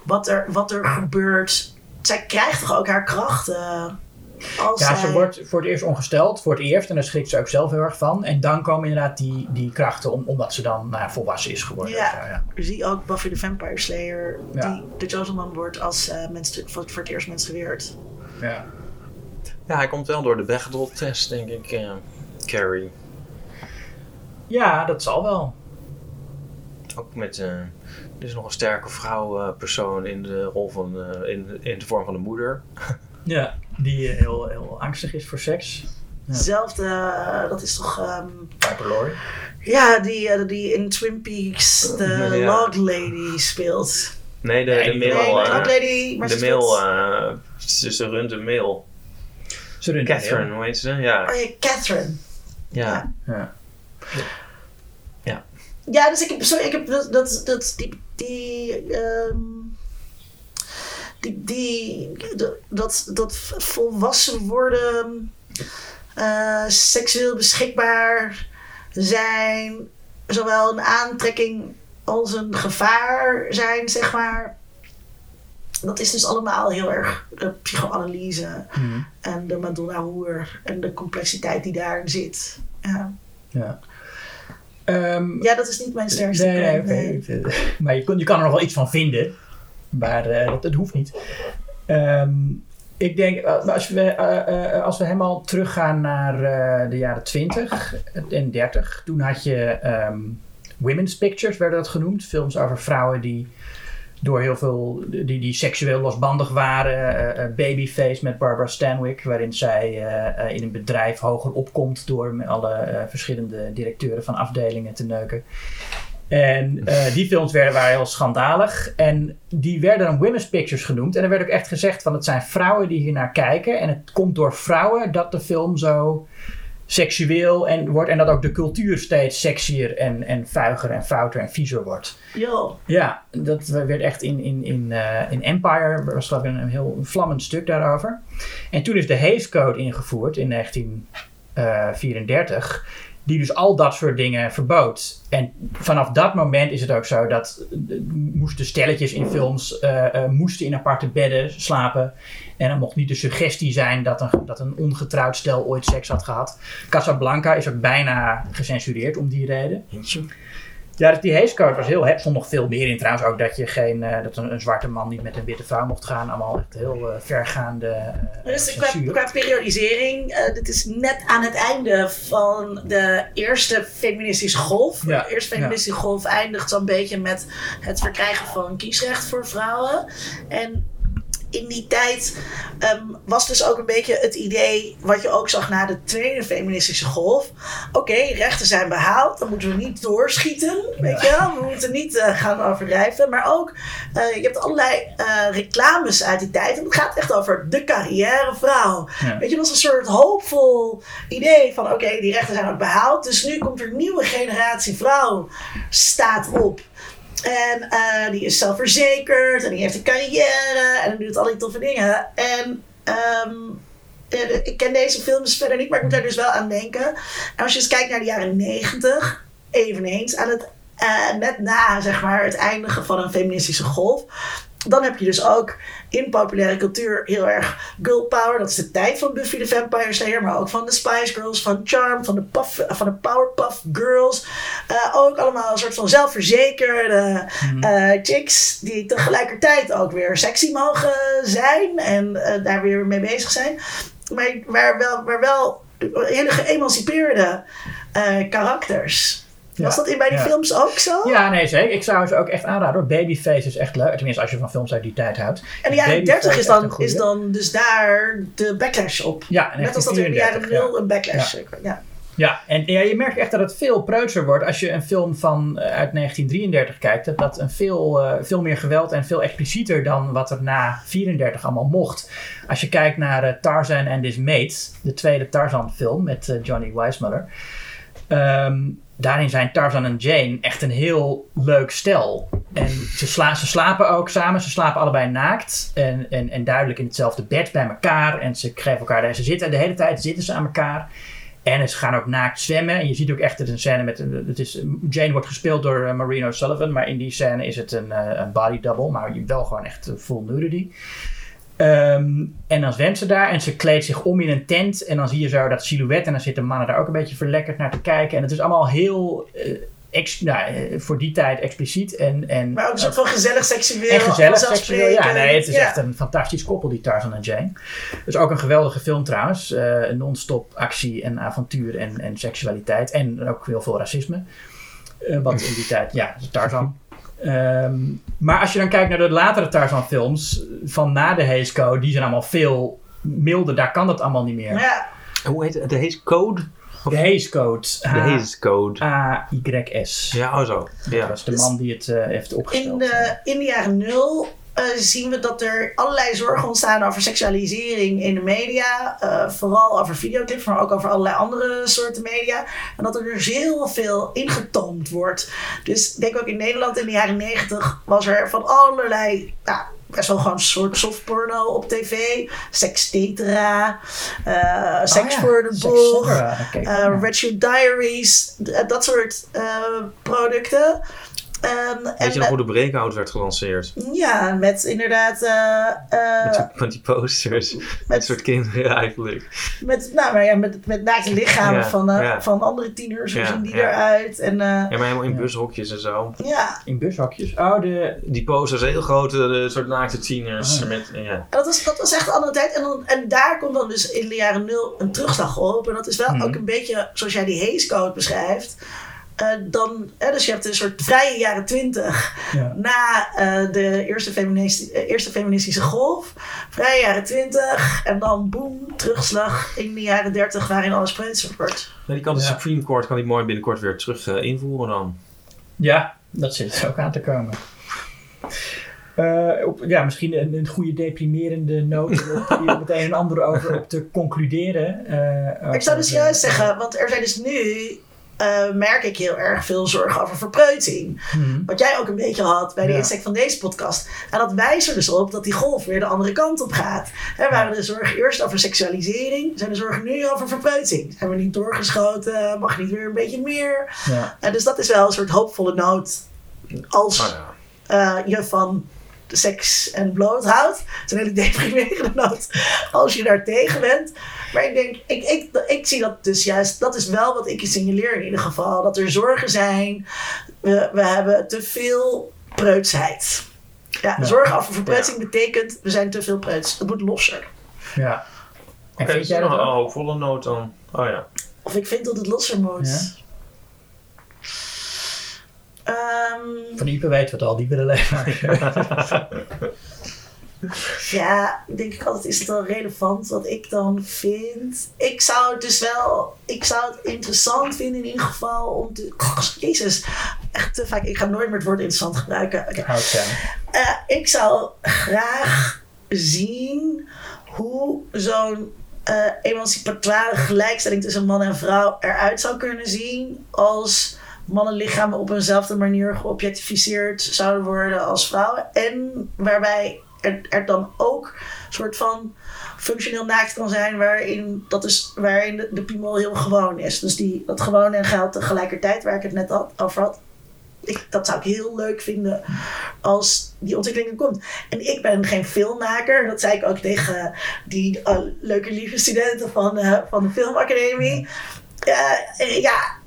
C: wat, er, wat er gebeurt. Zij krijgt toch ook haar krachten. Als
A: Ja,
C: zij,
A: ze wordt voor het eerst ongesteld, voor het eerst. En daar schrikt ze ook zelf heel erg van. En dan komen inderdaad die, die krachten, om, omdat ze dan nou, ja, volwassen is geworden.
C: Ja.
A: zo, ja.
C: Zie ook Buffy the Vampire Slayer,
A: Ja.
C: die de Chosen One wordt als eh mens, voor, voor het eerst mens geweerd.
A: Ja.
B: Ja, hij komt wel door de Bechdel-test, denk ik, eh, Carrie.
A: ja, dat zal wel.
B: Ook met... eh, is nog een sterke vrouwpersoon in de rol van... eh, in, in de vorm van de moeder. <laughs>
A: Ja, die eh, heel, heel angstig is voor seks. Ja.
C: Hetzelfde, eh, dat is toch... ehm,
A: Piper Laurie.
C: ja, die, eh, die in Twin Peaks de
B: Ja.
C: Log Lady speelt.
B: Nee, de,
A: Nee,
B: de mail...
C: nee, de
B: eh,
C: Log Lady, maar
B: de
C: ze
B: mail... eh, ze, ze runt een mail.
A: Ze runt
B: Catherine, hoe heet ze? Ja.
C: Oh ja, Catherine.
B: ja.
A: Ja.
C: Ja, dus ik heb, sorry, ik heb dat, dat, dat die, die, ehm, die, die, dat- dat, volwassen worden, eh, seksueel beschikbaar zijn, zowel een aantrekking als een gevaar zijn, zeg maar. Dat is dus allemaal heel erg de psychoanalyse
A: Mhm.
C: en de Madonna Hoer en de complexiteit die daarin zit. Ja,
A: ja. Ehm,
C: ja dat is niet mijn sterkste
A: nee, nee, <laughs> Maar je, kon, je kan er nog wel iets van vinden. Maar eh, dat, dat hoeft niet. Ehm, ik denk, eh, als we, eh, als we helemaal teruggaan naar de jaren 20 en 30, toen had je ehm, women's pictures, werden dat genoemd. Films over vrouwen die door heel veel, die, die seksueel losbandig waren. Eh, eh, Babyface met Barbara Stanwyck, waarin zij eh, in een bedrijf hoger opkomt door met alle verschillende directeuren van afdelingen te neuken. En die films werden, waren heel schandalig. En die werden dan women's pictures genoemd. En er werd ook echt gezegd van het zijn vrouwen die hier naar kijken. En het komt door vrouwen dat de film zo seksueel en wordt. En dat ook de cultuur steeds sexier en, en vuiger en fouter en viezer wordt.
C: Jo.
A: Ja, dat werd echt in, in, in, eh, in Empire, was geloof ik een heel vlammend stuk daarover. En toen is de Hays Code ingevoerd in 1934, die dus al dat soort dingen verbood. En vanaf dat moment is het ook zo dat eh, moesten stelletjes in films eh, eh, moesten in aparte bedden slapen. En er mocht niet de suggestie zijn dat een, dat een ongetrouwd stel ooit seks had gehad. Casablanca is ook bijna gecensureerd om die reden. Ja, dus die Hays was heel... Er stond nog veel meer in trouwens ook dat je geen... eh, dat een, een zwarte man niet met een witte vrouw mocht gaan. Allemaal echt heel eh, vergaande eh
C: Dus qua, periodisering, dit is net aan het einde van de eerste feministische golf.
A: Ja,
C: De eerste feministische golf eindigt zo'n beetje met het verkrijgen van kiesrecht voor vrouwen. En in die tijd ehm, was dus ook een beetje het idee, wat je ook zag na de tweede feministische golf. Oké, rechten zijn behaald, dan moeten we niet doorschieten, weet je wel. We moeten niet eh, gaan overdrijven. Maar ook, eh, je hebt allerlei eh, reclames uit die tijd. En het gaat echt over de carrièrevrouw.
A: Ja.
C: Weet je, dat was een soort hoopvol idee van, oké, die rechten zijn ook behaald. Dus nu komt er een nieuwe generatie vrouw staat op. En eh, die is zelfverzekerd en die heeft een carrière en doet al die toffe dingen. En ehm, eh, ik ken deze films verder niet, maar ik moet daar dus wel aan denken. En als je eens kijkt naar de jaren negentig, eveneens aan het, eh, net na zeg maar, het eindigen van een feministische golf. Dan heb je dus ook in populaire cultuur heel erg girl power. Dat is de tijd van Buffy the Vampire Slayer, maar ook van de Spice Girls, van Charm, van de, Puff, van de Powerpuff Girls. Eh, ook allemaal een soort van zelfverzekerde eh, chicks die tegelijkertijd ook weer sexy mogen zijn en eh, daar weer mee bezig zijn. Maar waar wel, waar wel hele geëmancipeerde eh, Was dat in bij die
A: ja.
C: films ook zo?
A: Ja, nee, zeker. Ik zou ze ook echt aanraden hoor. Babyface is echt leuk. Tenminste, als je van films uit die tijd houdt.
C: En de jaren
A: Babyface
C: 30 is dan, is dan dus daar de backlash op.
A: Ja,
C: Net als dat er in de jaren
A: 1934,
C: 0 een backlash. Ja.
A: Ja, en ja, je merkt echt dat het veel preutser wordt als je een film van eh, uit 1933 kijkt. Dat een veel, eh, veel meer geweld en veel explicieter dan wat er na 34 allemaal mocht. Als je kijkt naar eh, Tarzan and His Mates, de tweede Tarzan film met Johnny Weissmuller. Ehm, daarin zijn Tarzan en Jane echt een heel leuk stel. En ze, sla ze slapen ook samen. Ze slapen allebei naakt. En, en, en duidelijk in hetzelfde bed bij elkaar. En ze geven elkaar... Ze zitten de hele tijd zitten ze aan elkaar. En ze gaan ook naakt zwemmen. En je ziet ook echt een scène met... Het is, Jane wordt gespeeld door uh, Marino Sullivan. Maar in die scène is het een, uh, een body double. Maar wel gewoon echt full nudity. Um, en dan zwemt ze daar en ze kleedt zich om in een tent. En dan zie je zo dat silhouet. En dan zitten mannen daar ook een beetje verlekkerd naar te kijken. En het is allemaal heel... Uh, Ex, nou, voor die tijd expliciet. En, en,
C: maar ook een soort van gezellig seksueel.
A: En gezellig seksueel, ja. Nee, het is ja. echt een fantastisch koppel, die Tarzan en Jane. Dus ook een geweldige film trouwens. Uh, Non-stop actie en avontuur en, en seksualiteit. En ook heel veel racisme. Uh, wat in die tijd, ja, Tarzan. Um, maar als je dan kijkt naar de latere Tarzan films van na de Hays Code, die zijn allemaal veel milder. Daar kan dat allemaal niet meer.
C: Ja.
B: Hoe heet het? De Hays Code?
A: De Hays Code.
B: De Hays Code.
A: A-Y-S.
B: Ja, oh zo. Ja.
A: Dat was de man die het uh, heeft opgesteld.
C: In de, in de jaren nul uh, zien we dat er allerlei zorgen ontstaan over seksualisering in de media. Uh, vooral over videoclips, maar ook over allerlei andere soorten media. En dat er dus heel veel ingetoomd wordt. Dus ik denk ook in Nederland in de jaren negentig was er van allerlei... Ja, best wel gewoon een soort softporno op tv. Sextetra, uh, Sex
A: oh, ja.
C: for the Bull,
A: okay,
C: uh, Diaries, dat soort uh, producten. Um,
B: Weet en, je nog hoe de Breakout werd gelanceerd?
C: Ja, met inderdaad... Uh,
B: met, met, die posters. Met, met soort kinderen eigenlijk.
C: Met, nou, maar ja, met, met naakte lichamen ja, van, uh, ja. van andere tieners. Hoe ja, zien die eruit? En, uh,
B: ja, maar helemaal in bushokjes en zo.
C: Ja.
A: In bushokjes? Oh, de...
B: Die posters, heel grote de soort naakte tieners.
C: Oh.
B: Met, ja.
C: En dat, was, dat was echt een andere tijd. En, dan, en daar komt dan dus in de jaren nul een terugslag op. En dat is wel
A: Mhm.
C: ook een beetje zoals jij die Hays Code beschrijft. Uh, dan, hè, dus je hebt een soort vrije jaren twintig
A: Ja.
C: na uh, de eerste, feministi eerste feministische golf. Vrije jaren twintig en dan boem, terugslag in de jaren dertig waarin alles preuts wordt.
B: Ja, die kan de
A: Ja.
B: Supreme Court kan die mooi binnenkort weer terug uh, invoeren dan.
A: Ja, dat zit er ook aan te komen. Uh, op, ja, misschien een, een goede deprimerende noot om op, hier meteen een ander over op te concluderen. Uh,
C: ik zou dus juist zeggen, want er zijn dus nu uh, merk ik heel erg veel zorgen over verpreuting.
A: Hmm.
C: Wat jij ook een beetje had bij de
A: Ja.
C: insteek van deze podcast. En dat wijst er dus op dat die golf weer de andere kant op gaat. Er waren de zorgen eerst over seksualisering, zijn de zorgen nu over verpreuting. Zijn we niet doorgeschoten, mag niet weer een beetje meer.
A: Ja.
C: En dus dat is wel een soort hoopvolle noot als
B: Oh, ja.
C: uh, je van de seks en bloot houdt. Het is een hele <laughs> deprimerende noot als je daar tegen bent. Maar ik denk, ik, ik, ik zie dat dus juist, dat is wel wat ik je signaleer in ieder geval. Dat er zorgen zijn. We, we hebben te veel preutsheid. Ja,
A: Ja.
C: zorgen over verpreutsing betekent, we zijn te veel preuts. Het moet losser.
A: ja. En
B: Oké,
A: vind jij dat
B: een
A: ook?
B: hoopvolle noot dan? Oh ja.
C: Of ik vind dat het losser moet.
A: Ja.
C: Ehm,
A: Van Ipe weten we het al, die willen leven. <laughs> <laughs>
C: Ja, denk ik altijd is het wel relevant wat ik dan vind. Ik zou het dus wel, ik zou het interessant vinden in ieder geval om te. Oh, Jezus, echt te vaak. Ik ga nooit meer het woord interessant gebruiken.
A: Oud zijn.
C: Eh, ik zou graag zien hoe zo'n eh, emancipatoire gelijkstelling tussen man en vrouw eruit zou kunnen zien als mannenlichamen op eenzelfde manier geobjectificeerd zouden worden als vrouwen. En waarbij er, er dan ook een soort van functioneel naakt kan zijn waarin, dat is, waarin de, de piemel heel gewoon is. Dus die, dat gewoon en geldt tegelijkertijd waar ik het net had, over had. Ik, dat zou ik heel leuk vinden als die ontwikkeling komt. En ik ben geen filmmaker. Dat zei ik ook tegen die uh, leuke lieve studenten van, uh, van de filmacademie. Uh, ja,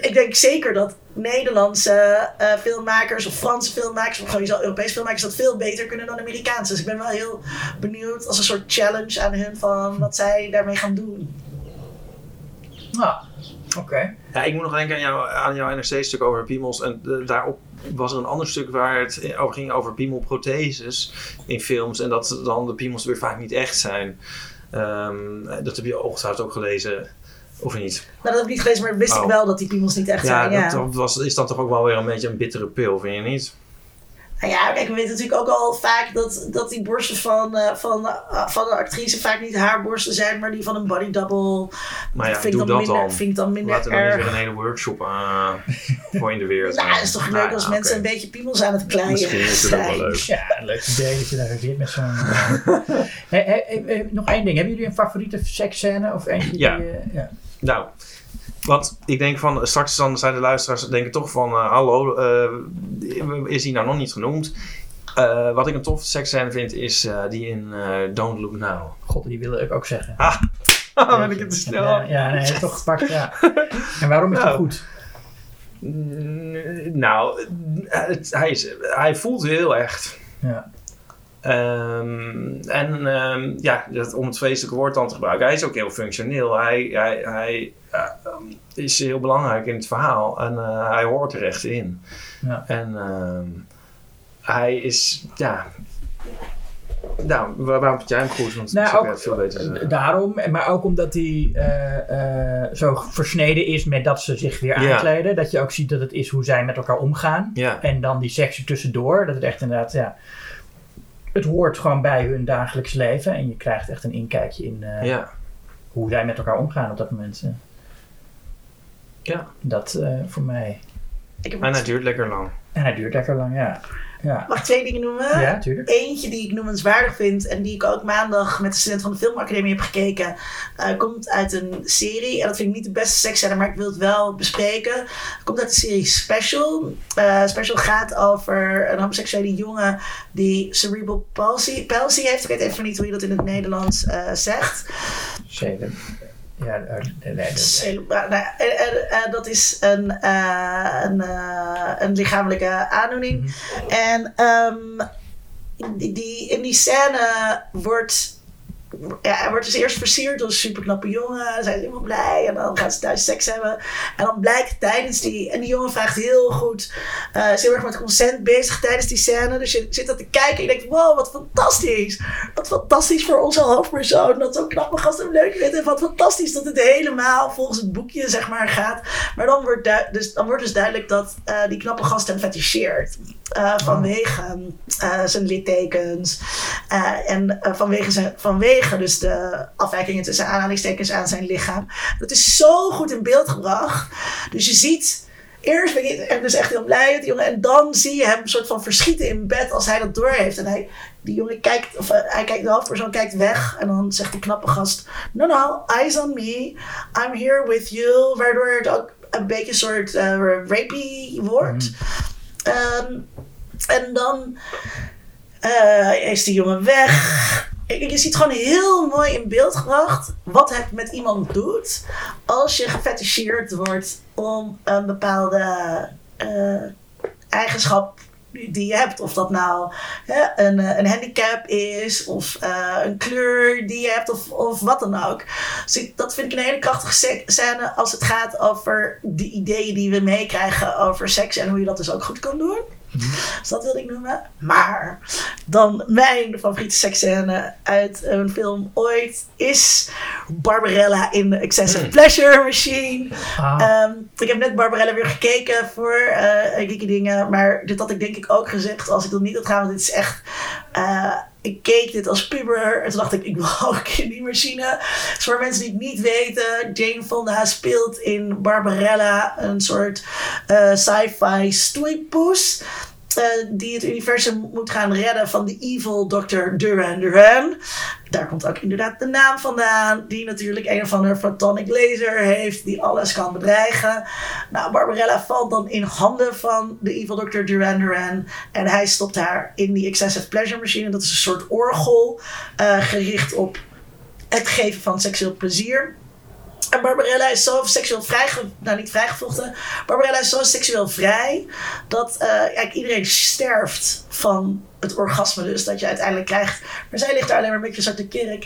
C: ik denk zeker dat Nederlandse uh, filmmakers of Franse filmmakers of sowieso Europese filmmakers dat veel beter kunnen dan Amerikaanse. Dus ik ben wel heel benieuwd als een soort challenge aan hun van wat zij daarmee gaan doen.
A: Nou, oké. Okay.
B: Ja, ik moet nog denken aan, jou, aan jouw NRC-stuk over piemels. En uh, daarop was er een ander stuk waar het over ging over piemelprotheses in films. En dat dan de piemels weer vaak niet echt zijn. Um, dat heb je ongetwijfeld ook gelezen. Of niet?
C: Nou, dat heb ik niet gelezen, maar wist ik
B: Oh.
C: wel dat die piemels niet echt
B: Ja,
C: zijn. Ja.
B: dat was, is dan toch ook wel weer een beetje een bittere pil, vind je niet?
C: Nou ja, kijk, we weten natuurlijk ook al vaak dat, dat die borsten van, eh, van, eh, van een actrice vaak niet haar borsten zijn, maar die van een body double.
B: Maar ja,
C: vind ik
B: doe
C: dan
B: dat
C: minder,
B: dan.
C: Vind ik dan minder
B: Laten we dan niet weer een hele workshop eh, voor in de wereld <laughs>
C: Nou, is toch leuk
B: Ah,
C: als mensen een beetje piemels aan het kleien
B: Misschien is het ook wel
C: zijn.
B: leuk.
A: Ja, leuk idee dat je daar zit met zo'n... <laughs> Hey, hey, hey, hey, nog één ding. Hebben jullie een favoriete seksscène? Of eentje
B: Ja.
A: die... ja.
B: Nou, want ik denk van, straks dan zijn de luisteraars denken toch van, eh, hallo, eh, is hij nou nog niet genoemd? Eh, wat ik een toffe seksscène vind, is die in Don't Look Now.
A: God, die wilde ik ook zeggen.
B: Ah, <laughs> ben ik het te snel?
A: Ja, ja nee, toch gepakt, ja. <laughs> En waarom is dat
B: Nou.
A: goed?
B: Nou, het- hij, is, hij voelt heel echt.
A: Ja.
B: Ehm, en ehm, ja, dat, om het vreselijke woord dan te gebruiken, hij is ook heel functioneel. Hij, hij, hij eh, is heel belangrijk in het verhaal en eh, hij hoort er echt in.
A: Ja.
B: En ehm, hij is, ja. Nou, waar- waarom vind jij hem goed? Want
A: Nou, ook,
B: het veel beter.
A: Daarom, maar ook omdat hij eh, zo versneden is met dat ze zich weer
B: Ja.
A: aankleden. Dat je ook ziet dat het is hoe zij met elkaar omgaan.
B: Ja,
A: En dan die seks tussendoor. Dat het echt inderdaad, ja. Het hoort gewoon bij hun dagelijks leven. En je krijgt echt een inkijkje in eh,
B: ja,
A: hoe zij met elkaar omgaan op dat moment. eh.
B: ja.
A: Dat eh, voor mij.
B: En het duurt lekker lang.
A: En hij duurt lekker lang, ja. Ja,
C: Mag ik twee dingen noemen?
A: ja tuurlijk.
C: Eentje die ik noemenswaardig vind en die ik ook maandag met de student van de Filmacademie heb gekeken, eh, komt uit een serie. En dat vind ik niet de beste seksscène, maar ik wil het wel bespreken. Komt uit de serie Special. Eh, Special gaat over een homoseksuele jongen die cerebral palsy, palsy heeft. Ik weet even niet hoe je dat in het Nederlands eh, zegt.
A: Zeker. Ja, eh, dat-
C: eh, eh, dat is een, een, een lichamelijke aandoening.
A: Mhm.
C: En ehm, die, die, in die scène wordt. Ja, hij wordt dus eerst versierd als een superknappe jongen. Dan zijn ze helemaal blij. En dan gaan ze thuis seks hebben. En dan blijkt tijdens die... En die jongen vraagt heel goed... eh is heel erg met consent bezig tijdens die scène. Dus je zit dat te kijken en je denkt... Wow, wat fantastisch. Wat fantastisch voor onze hoofdpersoon. Dat zo'n knappe gast hem leuk vindt. En wat fantastisch dat het helemaal volgens het boekje zeg maar gaat. Maar dan wordt, du- dus, dan wordt dus duidelijk dat eh, die knappe gast hem feticheert. Eh, vanwege eh, zijn littekens. eh, en vanwege, zijn, vanwege dus de afwijkingen tussen aanhalingstekens aan zijn lichaam. Dat is zo goed in beeld gebracht. Dus je ziet... Eerst ben hem dus echt heel blij met die jongen. En dan zie je hem soort van verschieten in bed als hij dat door heeft. En hij, die jongen kijkt, of hij kijkt, de hoofdpersoon kijkt weg. En dan zegt die knappe gast: No, no, eyes on me. I'm here with you. Waardoor het ook een beetje een soort eh rapey wordt. Ehm, en dan eh, is die jongen weg. Je ziet gewoon heel mooi in beeld gebracht wat het met iemand doet als je gefeticheerd wordt om een bepaalde eh, eigenschap die je hebt. Of dat nou hè, een, eh, een handicap is, of eh, een kleur die je hebt, of, of wat dan ook. Dus dat vind ik een hele krachtige scène als het gaat over de ideeën die we meekrijgen over seks en hoe je dat dus ook goed kan doen. <laughs> Dus dat wilde ik noemen. Maar dan mijn favoriete seksscène uit een film ooit is Barbarella in The Excessive Pleasure Machine.
A: Ah,
C: Ehm, ik heb net Barbarella weer gekeken voor eh geeky dingen. Maar dit had ik denk ik ook gezegd als ik dat niet had gedaan. Want dit is echt... eh, ik keek dit als puber. En toen dacht ik, ik wil ook in die machine. Dus voor mensen die het niet weten. Jane Fonda speelt in Barbarella een soort eh, sci-fi stoeipoes. eh, die het universum moet gaan redden van de evil Dr. Duran Duran. Daar komt ook inderdaad de naam vandaan. Die natuurlijk een of ander photonic laser heeft. Die alles kan bedreigen. Nou, Barbarella valt dan in handen van de evil Dr. Duran Duran. En hij stopt haar in die excessive pleasure machine. Dat is een soort orgel. eh, gericht op het geven van seksueel plezier. En Barbarella is zo seksueel vrij, nou niet vrijgevochten. Barbarella is zo seksueel vrij dat eh, eigenlijk iedereen sterft van het orgasme dus dat je uiteindelijk krijgt. Maar zij ligt daar alleen maar een beetje zo te kerk.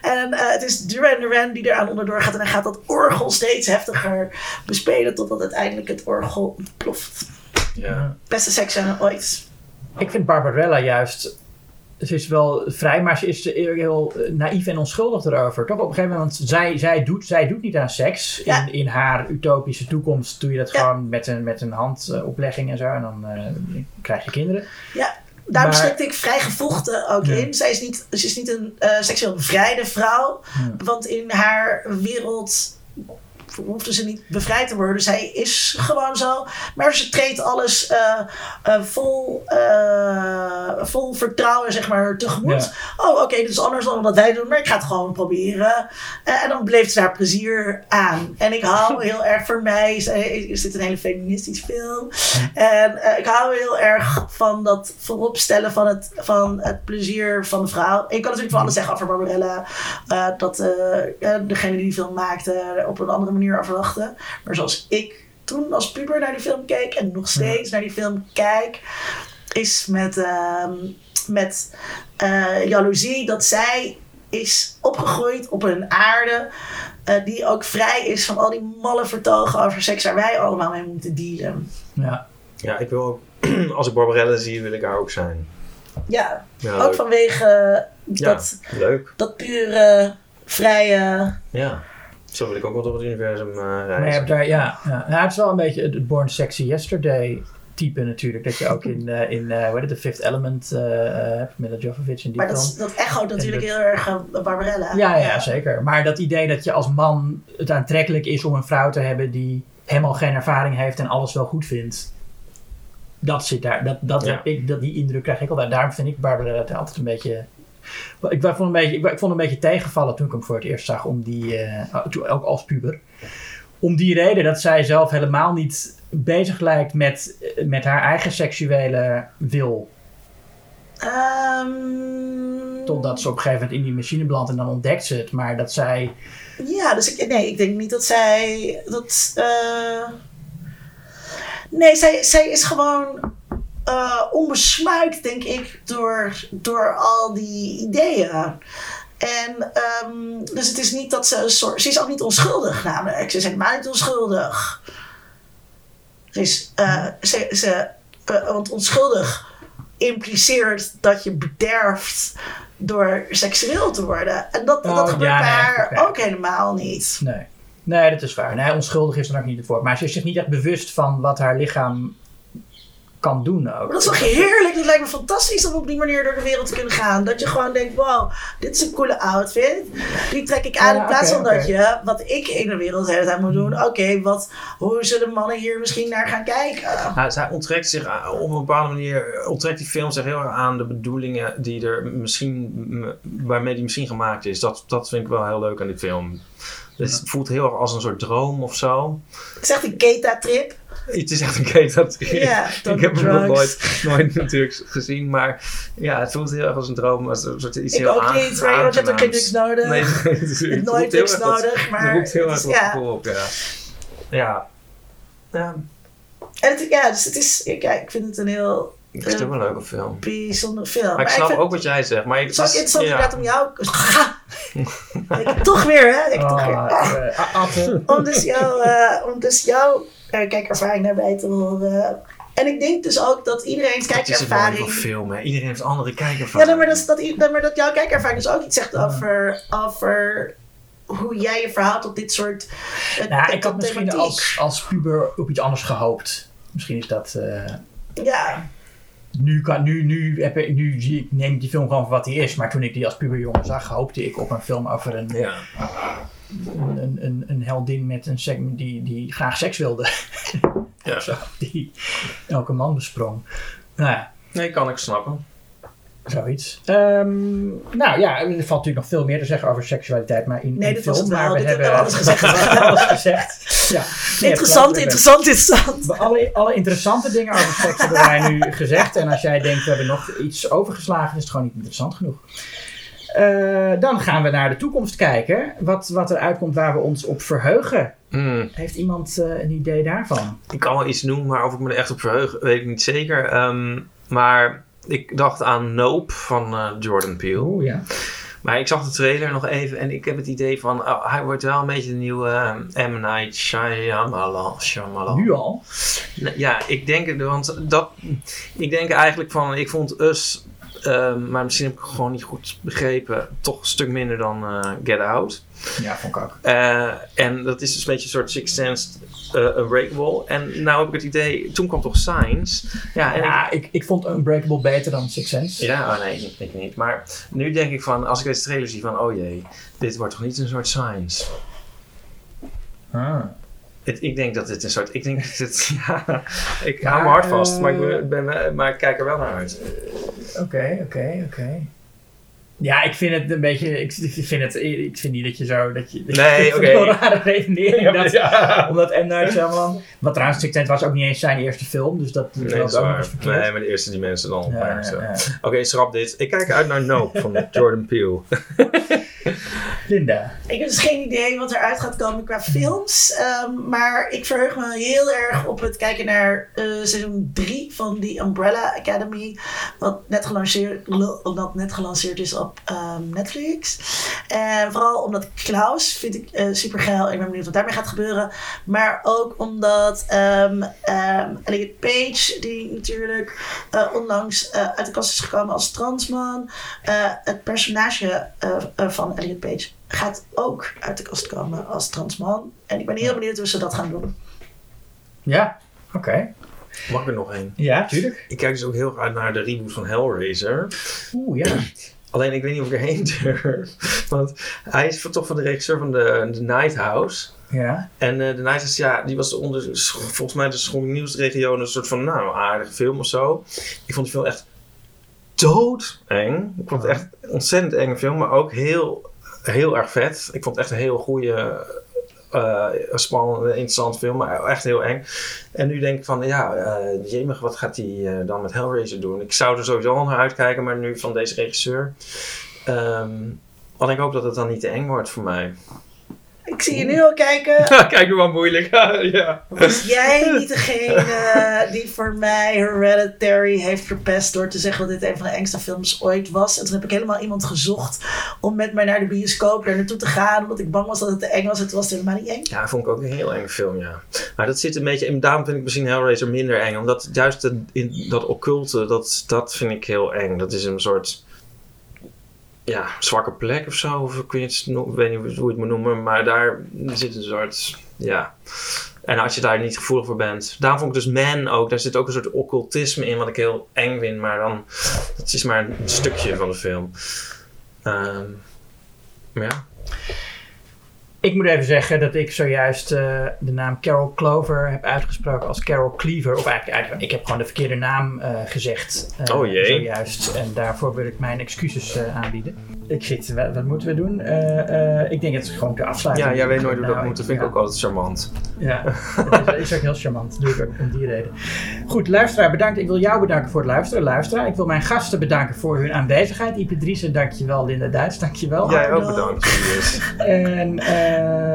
C: En eh, het is Duran Duran die eraan onderdoor gaat en hij gaat dat orgel steeds heftiger bespelen totdat uiteindelijk het orgel ontploft.
B: Ja.
C: Beste seksscène ooit.
A: ik vind Barbarella juist ze is wel vrij, maar ze is heel eh, naïef en onschuldig erover. Toch op een gegeven moment, want zij, zij, doet, zij doet niet aan seks.
C: Ja.
A: In, in haar utopische toekomst doe je dat
C: Ja.
A: gewoon met een, met een handoplegging en zo. En dan eh, krijg je kinderen.
C: Daarom
A: Maar-
C: stipte ik vrij gevochten ook
A: Ja.
C: in. Zij is niet, ze is niet een eh, seksueel bevrijde vrouw.
A: Ja.
C: Want in haar wereld hoefde ze niet bevrijd te worden. Zij is gewoon zo. Maar ze treedt alles eh, eh, vol, eh, vol vertrouwen zeg maar, tegemoet. Oh, oké, dit is anders dan wat wij doen. Maar ik ga het gewoon proberen. En dan bleef ze daar plezier aan. En ik hou <laughs> heel erg voor mij. Is, is dit een hele feministische film? En ik hou heel erg van dat vooropstellen van het, van het plezier van de vrouw. Je kan natuurlijk van alles zeggen over Barbarella. dat degene die die film maakte op een andere manier over dachten. Maar zoals ik toen als puber naar die film keek en nog steeds naar die film kijk, is met, ehm, met eh, jaloezie dat zij is opgegroeid op een aarde eh, die ook vrij is van al die malle vertogen over seks waar wij allemaal mee moeten dealen.
A: Ja.
B: Ja, ik wil ook, <clears throat> als ik Barbarella zie, wil ik haar ook zijn.
C: Ja,
B: Ja,
C: ook
B: leuk.
C: vanwege
B: Ja,
C: dat,
B: leuk.
C: dat pure, vrije.
B: Ja. Zo wil ik ook wel door het universum eh,
A: Maar je
B: reizen.
A: hebt daar, ja, ja. Nou, het is wel een beetje het Born Sexy Yesterday type natuurlijk. Dat je ook in, eh, in eh, hoe heet het, The Fifth Element eh, eh, hebt, Mila Jovovich in die
C: Maar dat, dat echo natuurlijk
A: En
C: heel erg eh, Barbarella.
A: Ja, ja, zeker. Maar dat idee dat je als man het aantrekkelijk is om een vrouw te hebben die helemaal geen ervaring heeft en alles wel goed vindt. Dat zit daar. Dat, dat
B: Ja.
A: heb ik, dat, die indruk krijg ik altijd. Daarom vind ik Barbara het altijd een beetje. Ik vond, een beetje, ik, ik vond een beetje tegenvallen toen ik hem voor het eerst zag. Om die, eh, toen, ook als puber. Om die reden dat zij zelf helemaal niet bezig lijkt met, met haar eigen seksuele wil.
C: Ehm,
A: Totdat ze op een gegeven moment in die machine belandt en dan ontdekt ze het. Maar dat zij.
C: Ja, dus ik, nee, ik denk niet dat zij. Dat, eh, nee, zij, zij is gewoon onbesmuikt, denk ik, door, door al die ideeën. En ehm, dus het is niet dat ze een soort. Ze is ook niet onschuldig, namelijk. Ze is helemaal niet onschuldig. Ze is. eh, ze, ze, eh, want onschuldig impliceert dat je bederft door seksueel te worden. En dat,
A: Oh,
C: dat gebeurt
A: ja,
C: bij
A: nee,
C: haar ook helemaal niet.
A: Nee. Nee, dat is waar. Nee, onschuldig is dan ook niet het woord. Maar ze is zich niet echt bewust van wat haar lichaam kan doen ook.
C: Maar dat is toch heerlijk? Dat lijkt me fantastisch om op die manier door de wereld te kunnen gaan. Dat je gewoon denkt, wow, dit is een coole outfit. Die trek ik aan
A: Ja,
C: in plaats van dat je, wat ik in de wereld de hele tijd moet doen. Oké, wat hoe zullen mannen hier misschien naar gaan kijken?
B: Nou, zij onttrekt zich aan- op een bepaalde manier, onttrekt die film zich heel erg aan de bedoelingen die er misschien, waarmee die misschien gemaakt is. Dat, dat vind ik wel heel leuk aan die film. Dus Het voelt heel erg als een soort droom of zo.
C: Het is echt een Keta-trip.
B: Het is echt een keten.
C: Ja, <laughs>
B: ik heb hem nog nooit, nooit natuurlijk gezien, maar ja, het voelt heel erg als een droom. Als een soort iets
C: Ik
B: heel
C: ook niet, maar want <laughs> je hebt ook geen drugs nodig.
B: Nee, het het
C: nooit
B: wat-
C: nodig,
B: Het
C: maar
B: roept heel
C: het
B: erg wat
C: ja.
B: op, ja. Ja. Ja,
C: En het, ja, dus het is, ik, ja, ik vind het een heel
B: ik vind het ook een leuke film.
C: bijzonder film.
B: Maar ik
C: Maar
B: snap
C: vind-
B: ook wat jij zegt. Maar ik,
C: Het is ook interessant
B: ja.
C: inderdaad om jou... <laughs> Ik- toch weer, hè? Ik, toch weer.
A: Ah, eh, Atte. <laughs>
C: om dus jouw, eh, om dus jouw eh, kijkervaring daarbij te horen. En ik denk dus ook dat iedereen's
B: Het is
C: kijkervaring.
B: film, hè. Iedereen heeft andere
C: Ja,
B: kijkervaring.
C: nou, maar dat, dat, maar dat jouw kijkervaring dus ook iets zegt over, over hoe jij je verhoudt tot dit soort.
A: Nou, ik had misschien als, als puber op iets anders gehoopt. Misschien is dat... eh,
C: Ja,
A: nu, kan, nu, nu, heb ik, nu zie ik, neem ik die film gewoon voor wat hij is. Maar toen ik die als puberjongen zag, hoopte ik op een film over een,
B: Ja.
A: een, een, een heldin met een sek, die, die graag seks wilde.
B: Ja. <laughs>
A: Zo, die elke man besprong. Nou ja,
B: Nee, kan ik snappen.
A: Zoiets. Ehm, nou ja, er valt natuurlijk nog veel meer te zeggen over seksualiteit, maar in
C: Nee,
A: film.
C: was het wel.
A: maar we
C: Dit
A: hebben
C: alles gezegd. <laughs>
A: alles gezegd. Ja. Nee,
C: interessant, interessant, interessant.
A: Alle, alle interessante dingen over seks hebben wij nu gezegd. En als jij denkt, we hebben nog iets overgeslagen, is het gewoon niet interessant genoeg. Eh, dan gaan we naar de toekomst kijken. Wat, wat er uitkomt waar we ons op verheugen.
B: Hmm.
A: Heeft iemand eh, een idee daarvan?
B: Ik kan wel iets noemen, maar of ik me er echt op verheug, weet ik niet zeker. Ehm, maar ik dacht aan Nope van eh, Jordan Peele.
A: Oeh ja.
B: Maar ik zag de trailer nog even en ik heb het idee van... oh, hij wordt wel een beetje de nieuwe eh, M. Night Shyamalan. Shyamalan.
A: Nu al?
B: Ja, ik denk het, want dat... Ik denk eigenlijk van... Ik vond Us Ehm, maar misschien heb ik het gewoon niet goed begrepen. Toch een stuk minder dan eh, Get Out.
A: Ja, vond ik ook.
B: Eh, en dat is dus een beetje een soort Sixth Sense uh, Unbreakable. En nou heb ik het idee, toen kwam toch Science. Ja, en
A: Ja, ik, ik vond Unbreakable beter dan Six Sense.
B: ja, oh nee, ik niet. Maar nu denk ik van, als ik deze trailer zie van, oh jee, dit wordt toch niet een soort Science?
A: Ah.
B: Het- ik denk dat dit een soort, ik denk dat het, <laughs> ja, ik
A: Ja,
B: hou mijn hart vast,
A: eh,
B: maar, ik ben, ben, maar ik kijk er wel naar uit.
A: Oké, oké, oké. Ja, ik vind het een beetje. Ik, ik vind het. Ik vind niet dat je zo. Dat je, dat
B: Nee, oké.
A: een rare redenering. dat,
B: ja.
A: Omdat M. Night Shyamalan... Wat trouwens, was ook niet eens zijn eerste film. Dus dat
B: Nee, dat is
A: ook nog verkeerd.
B: Nee, maar de eerste die mensen dan
A: ja.
B: Oké, schrap dit. Ik kijk uit naar Nope van <laughs> Jordan Peele. <laughs>
C: Ik heb dus geen idee wat eruit gaat komen qua films. ehm, maar ik verheug me heel erg op het kijken naar eh, seizoen 3 van The Umbrella Academy. Wat net gelanceerd, net gelanceerd is op ehm, Netflix. En vooral omdat Klaus vind ik super geil. Ik ben benieuwd wat daarmee gaat gebeuren. Maar ook omdat ehm Elliot Page, die natuurlijk eh, onlangs eh, uit de kast is gekomen als transman. eh, het personage eh, eh, van Elliot Page gaat ook uit de kast komen als transman. En ik ben heel benieuwd hoe ze dat gaan doen.
A: Ja, oké.
B: Mag ik er nog één?
A: Ja, tuurlijk.
B: Ik kijk dus ook heel erg uit naar de reboot van Hellraiser.
A: Oeh, ja.
B: Alleen ik weet niet of ik erheen durf. Want hij is toch van de regisseur van de, de Night House.
A: Ja.
B: En eh, de Night House, ja, die was onder, volgens mij de Schoon Nieuwsregio een soort van, nou, aardige film of zo. Ik vond die film echt doodeng. Ik vond het echt een ontzettend enge film, maar ook heel, heel erg vet. Ik vond het echt een heel goede, eh, spannende, interessante film, maar echt heel eng. En nu denk ik van, ja, eh jemig, wat gaat hij eh, dan met Hellraiser doen? Ik zou er sowieso al naar uitkijken, maar nu van deze regisseur. Ehm want ik hoop dat het dan niet te eng wordt voor mij.
C: Ik zie je nu al kijken. <laughs>
B: Kijk, nu wel moeilijk. <laughs> ja.
C: Was jij niet degene die voor mij Hereditary heeft verpest door te zeggen dat dit een van de engste films ooit was? En toen heb ik helemaal iemand gezocht om met mij naar de bioscoop daar naartoe te gaan, omdat ik bang was dat het te eng was. En toen was het helemaal niet eng.
B: Ja, vond ik ook een heel enge film, ja. Maar dat zit een beetje... En daarom vind ik misschien Hellraiser minder eng. Omdat juist de, in dat occulte, dat, dat vind ik heel eng. Dat is een soort... Ja, zwakke plek of zo. Of ik weet, niet hoe het moet noemen. Maar daar zit een soort... Ja... En als je daar niet gevoelig voor bent. Daarom vond ik dus Man ook. Daar zit ook een soort occultisme in. Wat ik heel eng vind. Maar dan... Het is maar een stukje van de film. Ehm, maar ja.
A: Ik moet even zeggen dat ik zojuist eh, de naam Carol Clover heb uitgesproken als Carol Cleaver. Of eigenlijk, eigenlijk ik heb gewoon de verkeerde naam eh, gezegd. eh,
B: Oh jee.
A: Zojuist. En daarvoor wil ik mijn excuses aanbieden. Ik zit, wat, wat moeten we doen? Ik denk dat we gewoon moeten afsluiten.
B: Ja, jij weet nooit hoe dat
A: Nou,
B: moet. Dat vind ik ook altijd charmant.
A: Ja, dat is, is ook heel charmant. Doe ik ook om die reden. Goed, luisteraar, bedankt. Ik wil jou bedanken voor het luisteren. Luisteraar, ik wil mijn gasten bedanken voor hun aanwezigheid. Ipe Driessen, dankjewel. Linda Duits, dankjewel.
B: Jij ook bedankt.
A: En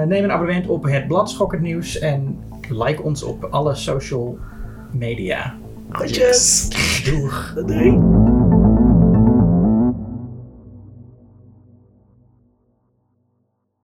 A: neem een abonnement op het blad Schokkend Nieuws. En like ons op alle social media.
C: Groetjes.
A: Doeg.
C: Doei.